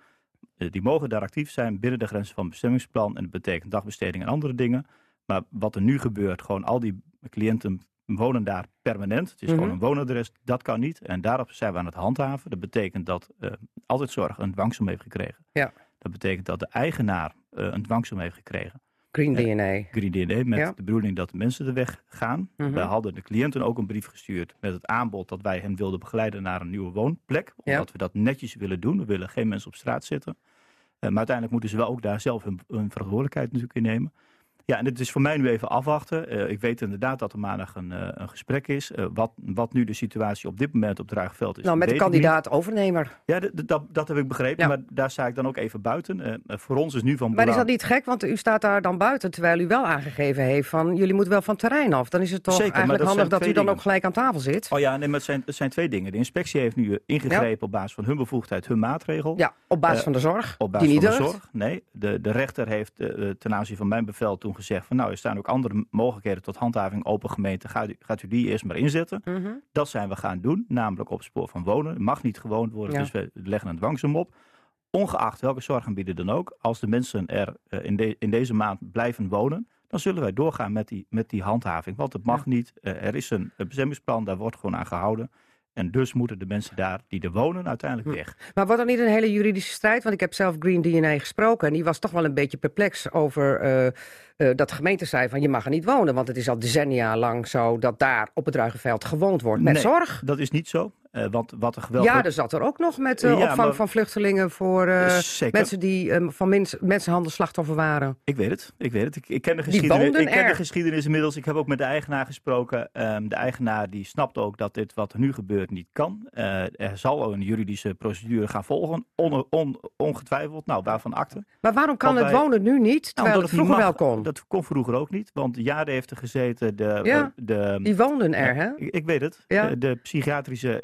[SPEAKER 5] Die mogen daar actief zijn binnen de grenzen van het bestemmingsplan. En dat betekent dagbesteding en andere dingen. Maar wat er nu gebeurt, gewoon al die cliënten wonen daar permanent. Het is
[SPEAKER 1] Mhm.
[SPEAKER 5] gewoon een woonadres, dat kan niet. En daarop zijn we aan het handhaven. Dat betekent dat eh, altijd zorg een dwangsom heeft gekregen.
[SPEAKER 1] Ja.
[SPEAKER 5] Dat betekent dat de eigenaar eh, een dwangsom heeft gekregen.
[SPEAKER 1] Green
[SPEAKER 5] Ja.
[SPEAKER 1] DNA.
[SPEAKER 5] Green DNA met
[SPEAKER 1] Ja.
[SPEAKER 5] de bedoeling dat de mensen de weg gaan.
[SPEAKER 1] Mhm.
[SPEAKER 5] Wij hadden de cliënten ook een brief gestuurd met het aanbod dat wij hen wilden begeleiden naar een nieuwe woonplek.
[SPEAKER 1] Ja.
[SPEAKER 5] Omdat we dat netjes willen doen. We willen geen mensen op straat zetten. Eh, maar uiteindelijk moeten ze wel ook daar zelf hun, hun verantwoordelijkheid natuurlijk in nemen. Ja, en het is voor mij nu even afwachten. Eh, ik weet inderdaad dat er maandag een, eh, een gesprek is. Eh, wat, wat nu de situatie op dit moment op Draagveld is.
[SPEAKER 1] Nou, met de
[SPEAKER 5] weet ik niet.
[SPEAKER 1] kandidaat overnemer.
[SPEAKER 5] Ja, dat, dat heb ik begrepen.
[SPEAKER 1] Ja.
[SPEAKER 5] Maar daar sta ik dan ook even buiten. Voor ons is nu van
[SPEAKER 1] Maar is
[SPEAKER 5] belang-
[SPEAKER 1] dat niet gek? Want u staat daar dan buiten, terwijl u wel aangegeven heeft van... jullie moeten wel van terrein af. Dan is het toch
[SPEAKER 5] Zeker,
[SPEAKER 1] eigenlijk
[SPEAKER 5] dat
[SPEAKER 1] handig dat u dan ook gelijk aan tafel zit?
[SPEAKER 5] Oh ja, nee, maar het zijn, het zijn twee dingen. De inspectie heeft nu ingegrepen op basis van hun bevoegdheid, hun maatregel.
[SPEAKER 1] Ja, op basis van de zorg,
[SPEAKER 5] Op basis
[SPEAKER 1] die niet
[SPEAKER 5] van de zorg. Nee, de, de rechter heeft ten aanzien van mijn bevel toen gezegd van nou, er staan ook andere mogelijkheden tot handhaving open gemeente. Gaat u, gaat u die eerst maar inzetten?
[SPEAKER 1] Mhm.
[SPEAKER 5] Dat zijn we gaan doen, namelijk op het spoor van wonen. Er mag niet gewoond worden,
[SPEAKER 1] Ja.
[SPEAKER 5] dus we leggen een dwangsom op. Ongeacht welke zorgaanbieder dan ook, als de mensen er eh, in, de- in deze maand blijven wonen, dan zullen wij doorgaan met die, met die handhaving. Want het mag niet. Eh, er is een, een bestemmingsplan, daar wordt gewoon aan gehouden. En dus moeten de mensen daar die er wonen uiteindelijk
[SPEAKER 1] Hm.
[SPEAKER 5] weg.
[SPEAKER 1] Maar wordt dat niet een hele juridische strijd? Want ik heb zelf Green DNA gesproken en die was toch wel een beetje perplex over eh, eh, dat de gemeente zei van je mag er niet wonen. Want het is al decennia lang zo dat daar op het Ruigenveld gewoond wordt met
[SPEAKER 5] Nee,
[SPEAKER 1] zorg.
[SPEAKER 5] Dat is niet zo. Eh, want wat er geweldig...
[SPEAKER 1] Ja, er zat er ook nog met eh,
[SPEAKER 5] Ja,
[SPEAKER 1] opvang
[SPEAKER 5] maar-
[SPEAKER 1] van vluchtelingen voor eh, mensen die van mens, mensenhandel slachtoffer waren.
[SPEAKER 5] Ik weet het, ik weet het. Ik, ik ken de geschiedenis. Ik ken de geschiedenis inmiddels. Ik heb ook met de eigenaar gesproken. Ehm, de eigenaar die snapt ook dat dit wat er nu gebeurt niet kan. Er zal een juridische procedure gaan volgen. On, on- ongetwijfeld. Nou, waarvan akte.
[SPEAKER 1] Maar waarom kan
[SPEAKER 5] Want
[SPEAKER 1] het
[SPEAKER 5] wij-
[SPEAKER 1] wonen nu niet,
[SPEAKER 5] Nou,
[SPEAKER 1] terwijl het vroeger wel kon?
[SPEAKER 5] Dat kon vroeger ook niet. Want jaren heeft er gezeten de...
[SPEAKER 1] Ja,
[SPEAKER 5] de
[SPEAKER 1] Die woonden er, hè?
[SPEAKER 5] ik, ik weet het.
[SPEAKER 1] Ja.
[SPEAKER 5] De, de psychiatrische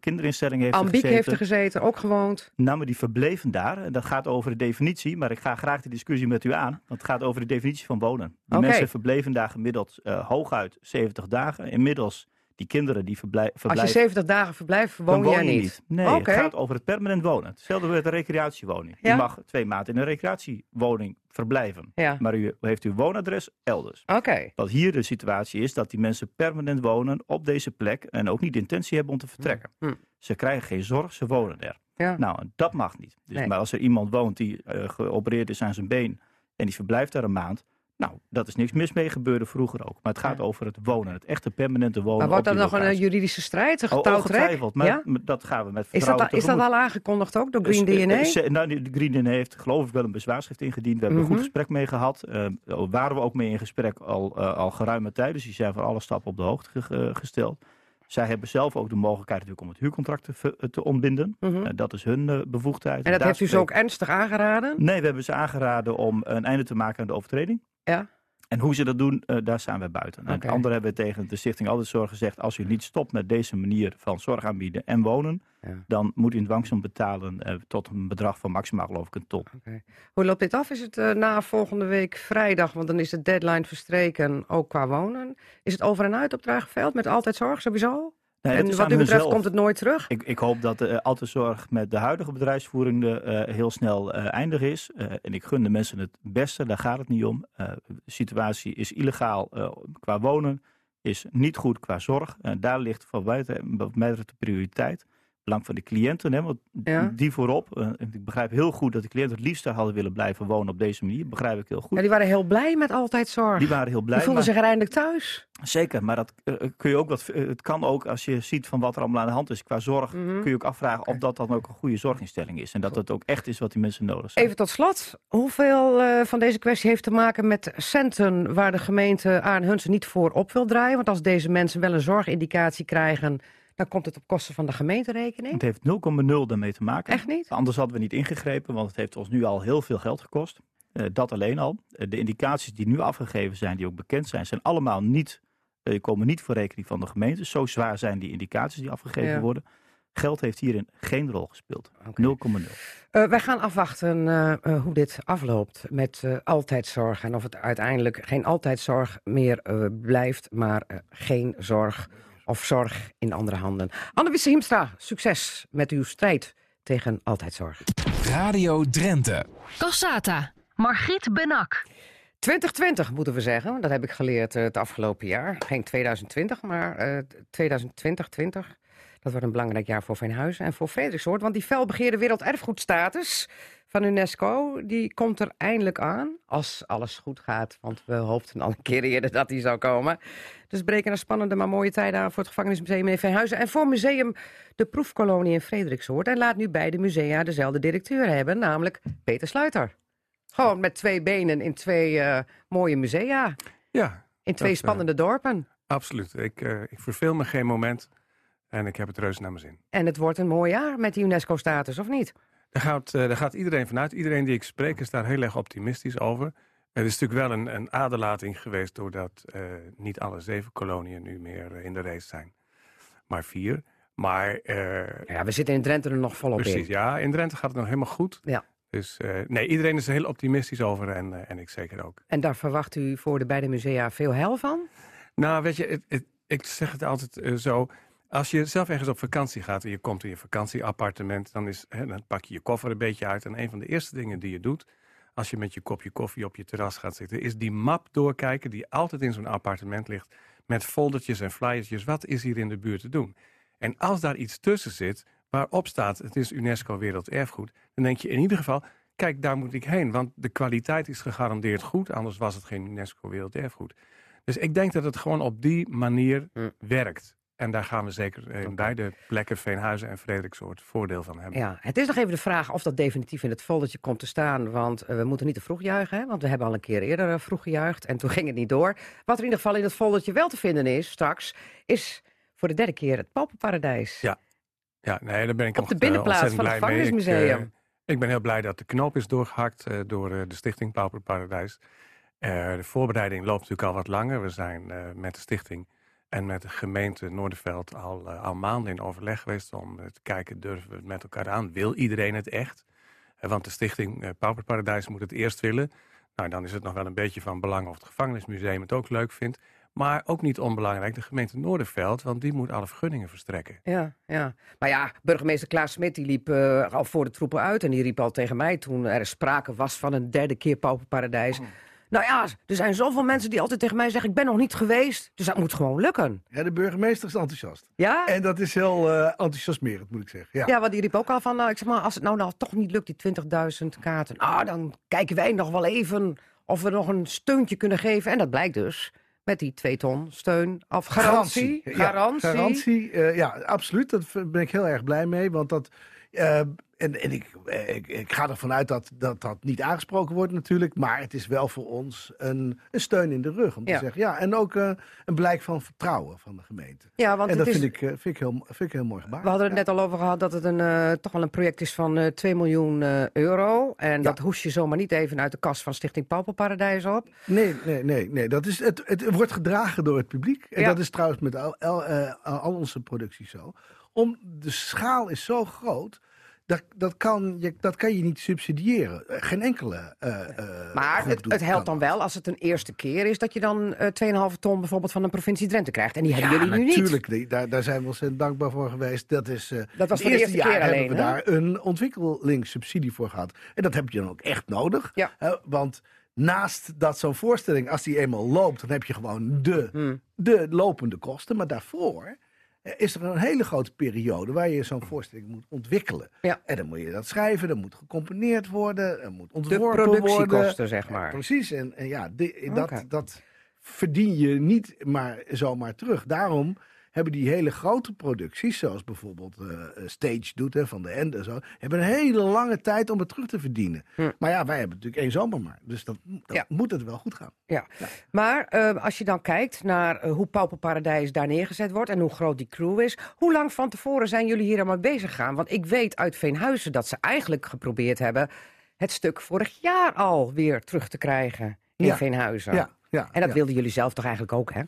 [SPEAKER 5] kinderinstelling heeft
[SPEAKER 1] Ambiek
[SPEAKER 5] gezeten.
[SPEAKER 1] heeft er gezeten, ook gewoond.
[SPEAKER 5] Nou, maar die verbleven daar. En dat gaat over de definitie. Maar ik ga graag de discussie met u aan. Want het gaat over de definitie van wonen. Die mensen verbleven daar gemiddeld eh, hooguit 70 dagen. Inmiddels, die kinderen die verblij-
[SPEAKER 1] Als je
[SPEAKER 5] verblijven...
[SPEAKER 1] 70 dagen verblijft, woon je er
[SPEAKER 5] je
[SPEAKER 1] niet.
[SPEAKER 5] Nee, het gaat over het permanent wonen. Hetzelfde met een recreatiewoning.
[SPEAKER 1] Ja.
[SPEAKER 5] U mag twee maanden in een recreatiewoning verblijven.
[SPEAKER 1] Ja,
[SPEAKER 5] Maar u heeft uw woonadres elders.
[SPEAKER 1] oké.
[SPEAKER 5] Wat hier de situatie is, dat die mensen permanent wonen op deze plek en ook niet de intentie hebben om te vertrekken.
[SPEAKER 1] Hm.
[SPEAKER 5] Ze krijgen geen zorg, ze wonen er.
[SPEAKER 1] Ja.
[SPEAKER 5] Nou, dat mag niet. Dus,
[SPEAKER 1] Nee.
[SPEAKER 5] Maar als er iemand woont die eh, geopereerd is aan zijn been en die verblijft daar een maand, nou, dat is niks mis mee, gebeurde vroeger ook. Maar het gaat
[SPEAKER 1] Ja.
[SPEAKER 5] over het wonen, het echte permanente wonen.
[SPEAKER 1] Maar wordt dat nog een
[SPEAKER 5] locatie.
[SPEAKER 1] eh, juridische strijd, een
[SPEAKER 5] Oh,
[SPEAKER 1] getouwtrek?
[SPEAKER 5] maar
[SPEAKER 1] ja?
[SPEAKER 5] dat gaan we met
[SPEAKER 1] Is dat,
[SPEAKER 5] vertrouwen
[SPEAKER 1] is dat al aangekondigd ook door Green
[SPEAKER 5] eh,
[SPEAKER 1] DNA?
[SPEAKER 5] eh, ze- nou, de Green DNA heeft geloof ik wel een bezwaarschrift ingediend. We hebben een
[SPEAKER 1] Mhm.
[SPEAKER 5] goed gesprek mee gehad. Eh, daar waren we ook mee in gesprek al, eh, al geruime tijd. Dus die zijn voor alle stappen op de hoogte ge- eh, gesteld. Zij hebben zelf ook de mogelijkheid natuurlijk om het huurcontract te, te ontbinden.
[SPEAKER 1] Mhm.
[SPEAKER 5] Eh, dat is hun eh, bevoegdheid.
[SPEAKER 1] En dat heeft u ze ook ernstig aangeraden?
[SPEAKER 5] Nee, we hebben ze aangeraden om een einde te maken aan de overtreding.
[SPEAKER 1] Ja.
[SPEAKER 5] En hoe ze dat doen, eh, daar staan wij buiten. En
[SPEAKER 1] Oké.
[SPEAKER 5] het andere hebben we tegen de Stichting Altijd Zorg gezegd... als u niet stopt met deze manier van zorg aanbieden en wonen...
[SPEAKER 1] Ja.
[SPEAKER 5] dan moet u een dwangsom betalen eh, tot een bedrag van maximaal geloof ik een ton.
[SPEAKER 1] Hoe loopt dit af? Is het eh, na volgende week vrijdag, want dan is de deadline verstreken, ook qua wonen? Is het over en uit op Draagveld met altijd zorg sowieso?
[SPEAKER 5] Nee,
[SPEAKER 1] en wat u betreft
[SPEAKER 5] hunzelf.
[SPEAKER 1] komt het nooit terug?
[SPEAKER 5] Ik, ik hoop dat de Altijd Zorg met de huidige bedrijfsvoering eh, heel snel eh, eindig is. Eh, en ik gun de mensen het beste, daar gaat het niet om. Eh, de situatie is illegaal eh, qua wonen, is niet goed qua zorg. Eh, daar ligt van buiten, mij de prioriteit. Belang van de cliënten, hè, want
[SPEAKER 1] Ja.
[SPEAKER 5] die voorop. Eh, ik begrijp heel goed dat de cliënten het liefst hadden willen blijven wonen op deze manier. Begrijp ik heel goed.
[SPEAKER 1] Ja, die waren heel blij met altijd zorg.
[SPEAKER 5] Die waren heel blij.
[SPEAKER 1] Die voelden
[SPEAKER 5] maar-
[SPEAKER 1] zich er eindelijk thuis.
[SPEAKER 5] Zeker, maar dat eh, kun je ook wat. eh, Het kan ook als je ziet van wat er allemaal aan de hand is qua zorg.
[SPEAKER 1] Mhm.
[SPEAKER 5] Kun je ook afvragen of dat dan ook een goede zorginstelling is. En dat het ook echt is wat die mensen nodig zijn.
[SPEAKER 1] Even tot slot, hoeveel eh, van deze kwestie heeft te maken met centen waar de gemeente aan hun ze niet voor op wil draaien? Want als deze mensen wel een zorgindicatie krijgen, dan komt het op kosten van de gemeenterekening.
[SPEAKER 5] Het heeft 0,0 daarmee te maken.
[SPEAKER 1] Echt niet?
[SPEAKER 5] Anders hadden we niet ingegrepen, want het heeft ons nu al heel veel geld gekost. Eh, dat alleen al. Eh, de indicaties die nu afgegeven zijn, die ook bekend zijn, zijn allemaal niet, eh, komen niet voor rekening van de gemeente. Zo zwaar zijn die indicaties die afgegeven
[SPEAKER 1] Ja.
[SPEAKER 5] worden. Geld heeft hierin geen rol gespeeld.
[SPEAKER 1] Oké.
[SPEAKER 5] 0,0.
[SPEAKER 1] Eh, wij gaan afwachten hoe dit afloopt met altijdzorg. En of het uiteindelijk geen altijdzorg meer blijft, maar geen zorg of zorg in andere handen. Anneliese Hiemstra, succes met uw strijd tegen altijdzorg.
[SPEAKER 2] Radio Drenthe.
[SPEAKER 3] Cassata. Margriet Benak.
[SPEAKER 1] 2020 moeten we zeggen, dat heb ik geleerd eh, het afgelopen jaar. Geen 2020, maar eh 2020, 20. Dat wordt een belangrijk jaar voor Veenhuizen en voor Frederiksoord. Want die felbegeerde werelderfgoedstatus van UNESCO, die komt er eindelijk aan. Als alles goed gaat, want we hoopten al een keer eerder dat die zou komen. Dus breken er spannende maar mooie tijden aan voor het gevangenismuseum in Veenhuizen. En voor museum De Proefkolonie in Frederiksoord. En laat nu beide musea dezelfde directeur hebben, namelijk Peter Sluiter. Gewoon met twee benen in twee eh, mooie musea.
[SPEAKER 4] Ja,
[SPEAKER 1] In twee
[SPEAKER 4] eh,
[SPEAKER 1] spannende dorpen.
[SPEAKER 4] absoluut. Ik, eh, ik verveel me geen moment en ik heb het reuze naar mijn zin.
[SPEAKER 1] En het wordt een mooi jaar met die UNESCO-status, of niet?
[SPEAKER 4] Daar gaat, eh, daar gaat iedereen vanuit. Iedereen die ik spreek is daar heel erg optimistisch over. Er is natuurlijk wel een, een aderlating geweest doordat eh, niet alle zeven koloniën nu meer eh, in de race zijn. Maar vier. Maar
[SPEAKER 1] Ja, we zitten in Drenthe er nog volop
[SPEAKER 4] precies,
[SPEAKER 1] in.
[SPEAKER 4] ja, in Drenthe gaat het nog helemaal goed.
[SPEAKER 1] Ja.
[SPEAKER 4] Dus nee, iedereen is er heel optimistisch over en, en ik zeker ook.
[SPEAKER 1] En daar verwacht u voor de beide musea veel hel van?
[SPEAKER 4] Nou, weet je, het, het- ik zeg het altijd zo. Als je zelf ergens op vakantie gaat en je komt in je vakantieappartement, dan, is, hè, dan pak je je koffer een beetje uit. En een van de eerste dingen die je doet, als je met je kopje koffie op je terras gaat zitten, is die map doorkijken die altijd in zo'n appartement ligt. Met foldertjes en flyertjes. Wat is hier in de buurt te doen? En als daar iets tussen zit waarop staat, het is UNESCO Werelderfgoed, dan denk je in ieder geval, kijk, daar moet ik heen. Want de kwaliteit is gegarandeerd goed, anders was het geen UNESCO Werelderfgoed. Dus ik denk dat het gewoon op die manier
[SPEAKER 1] Hm.
[SPEAKER 4] werkt. En daar gaan we zeker in beide plekken, Veenhuizen en Frederiksoord, voordeel van hebben.
[SPEAKER 1] Ja, het is nog even de vraag of dat definitief in het foldertje komt te staan. Want eh, we moeten niet te vroeg juichen, hè? want we hebben al een keer eerder eh, vroeg gejuicht. En toen ging het niet door. Wat er in ieder geval in het foldertje wel te vinden is, straks, is voor de derde keer het Pauperparadijs.
[SPEAKER 4] Ja, Ja, nee, daar ben ik
[SPEAKER 1] Op de
[SPEAKER 4] eh,
[SPEAKER 1] binnenplaats van het.
[SPEAKER 4] Ik,
[SPEAKER 1] gevangenismuseum.
[SPEAKER 4] Ik ben heel blij dat de knoop is doorgehakt eh, door de stichting Pauperparadijs. Eh de voorbereiding loopt natuurlijk al wat langer. We zijn met de stichting en met de gemeente Noorderveld al, eh, al maanden in overleg geweest om te kijken, durven we het met elkaar aan? Wil iedereen het echt? Eh, want de stichting eh Pauperparadijs moet het eerst willen. Nou, dan is het nog wel een beetje van belang of het gevangenismuseum het ook leuk vindt. Maar ook niet onbelangrijk, de gemeente Noorderveld, want die moet alle vergunningen verstrekken.
[SPEAKER 1] Ja, ja. Maar ja, burgemeester Klaas Smit die liep al voor de troepen uit. En die riep al tegen mij toen er sprake was van een derde keer Pauperparadijs. Nou ja, er zijn zoveel mensen die altijd tegen mij zeggen... ik ben nog niet geweest, dus dat moet gewoon lukken.
[SPEAKER 6] Ja, de burgemeester is enthousiast.
[SPEAKER 1] Ja?
[SPEAKER 6] En dat is heel eh, enthousiasmerend, moet ik zeggen. Ja.
[SPEAKER 1] Ja, want die riep ook al van... Nou, ik zeg maar, als het nou, nou toch niet lukt, die 20.000 kaarten... Nou, dan kijken wij nog wel even of we nog een steuntje kunnen geven. En dat blijkt dus met die 2 ton steun of garantie.
[SPEAKER 6] Ja,
[SPEAKER 1] Garantie.
[SPEAKER 6] garantie, eh, ja, absoluut. Daar ben ik heel erg blij mee. Want dat, eh, en en ik, ik, ik ga ervan uit dat, dat dat niet aangesproken wordt natuurlijk. Maar het is wel voor ons een, een steun in de rug. Om
[SPEAKER 1] Ja.
[SPEAKER 6] zeggen, ja, en ook eh, een blijk van vertrouwen van de gemeente.
[SPEAKER 1] Ja, want
[SPEAKER 6] en dat
[SPEAKER 1] is,
[SPEAKER 6] vind, ik, eh, vind, ik heel, vind ik heel mooi gebaar.
[SPEAKER 1] we hadden het
[SPEAKER 6] Ja.
[SPEAKER 1] net al over gehad dat het een, eh, toch wel een project is van eh 2 miljoen euro. En dat hoes je zomaar niet even uit de kas van Stichting Pauperparadijs op.
[SPEAKER 6] Nee, nee, nee. nee. Dat is, het, het wordt gedragen door het publiek. En dat is trouwens met al, al, al onze producties zo. Om, de schaal is zo groot. Dat, dat, kan, je, dat kan je niet subsidiëren. Eh, Geen enkele. eh, eh,
[SPEAKER 1] Maar het, het helpt dan wel als het een eerste keer is dat je dan eh 2,5 ton bijvoorbeeld van de provincie Drenthe krijgt. En die
[SPEAKER 6] Ja,
[SPEAKER 1] hebben jullie nu niet.
[SPEAKER 6] natuurlijk. Daar, daar zijn we ontzettend dankbaar voor geweest. Dat, is, eh,
[SPEAKER 1] Dat was de
[SPEAKER 6] eerste
[SPEAKER 1] eerste
[SPEAKER 6] jaar
[SPEAKER 1] keer
[SPEAKER 6] hebben we
[SPEAKER 1] alleen,
[SPEAKER 6] daar een ontwikkelingssubsidie voor gehad. En dat heb je dan ook echt nodig.
[SPEAKER 1] Ja.
[SPEAKER 6] hè, want naast dat zo'n voorstelling, als die eenmaal loopt, dan heb je gewoon de,
[SPEAKER 1] Hmm.
[SPEAKER 6] de lopende kosten. Maar daarvoor is er een hele grote periode waar je zo'n voorstelling moet ontwikkelen.
[SPEAKER 1] Ja.
[SPEAKER 6] En dan moet je dat schrijven, dan moet gecomponeerd worden, er moet
[SPEAKER 1] De
[SPEAKER 6] ontworpen worden.
[SPEAKER 1] productiekosten, zeg maar.
[SPEAKER 6] Precies, en, en ja, dat, dat verdien je niet maar zomaar terug. Daarom hebben die hele grote producties, zoals bijvoorbeeld eh, Stage doet hè, van de Ende en zo, hebben een hele lange tijd om het terug te verdienen.
[SPEAKER 1] Hm.
[SPEAKER 6] Maar ja, wij hebben natuurlijk één zomer maar. Dus dat, dan
[SPEAKER 1] Ja.
[SPEAKER 6] moet het wel goed gaan.
[SPEAKER 1] Ja. Maar eh, als je dan kijkt naar eh, hoe Pauperparadijs daar neergezet wordt en hoe groot die crew is, hoe lang van tevoren zijn jullie hier allemaal bezig gaan? Want ik weet uit Veenhuizen dat ze eigenlijk geprobeerd hebben het stuk vorig jaar al weer terug te krijgen in
[SPEAKER 6] Ja.
[SPEAKER 1] Veenhuizen.
[SPEAKER 6] Ja, ja,
[SPEAKER 1] En dat
[SPEAKER 6] ja.
[SPEAKER 1] wilden jullie zelf toch eigenlijk ook, hè?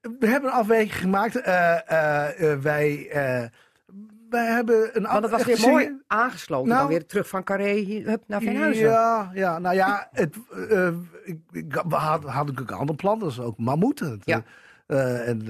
[SPEAKER 6] We hebben een afweging gemaakt. Eh, eh, eh, wij, wij hebben een
[SPEAKER 1] Want het was weer mooi aangesloten.
[SPEAKER 6] Nou,
[SPEAKER 1] dan weer terug van Carré hup, naar Veenhuizen.
[SPEAKER 6] Ja, ja, nou ja, het, ik, ik, we hadden, ook een ander plan, dat is ook mammoeten. Het,
[SPEAKER 1] Ja.
[SPEAKER 6] en,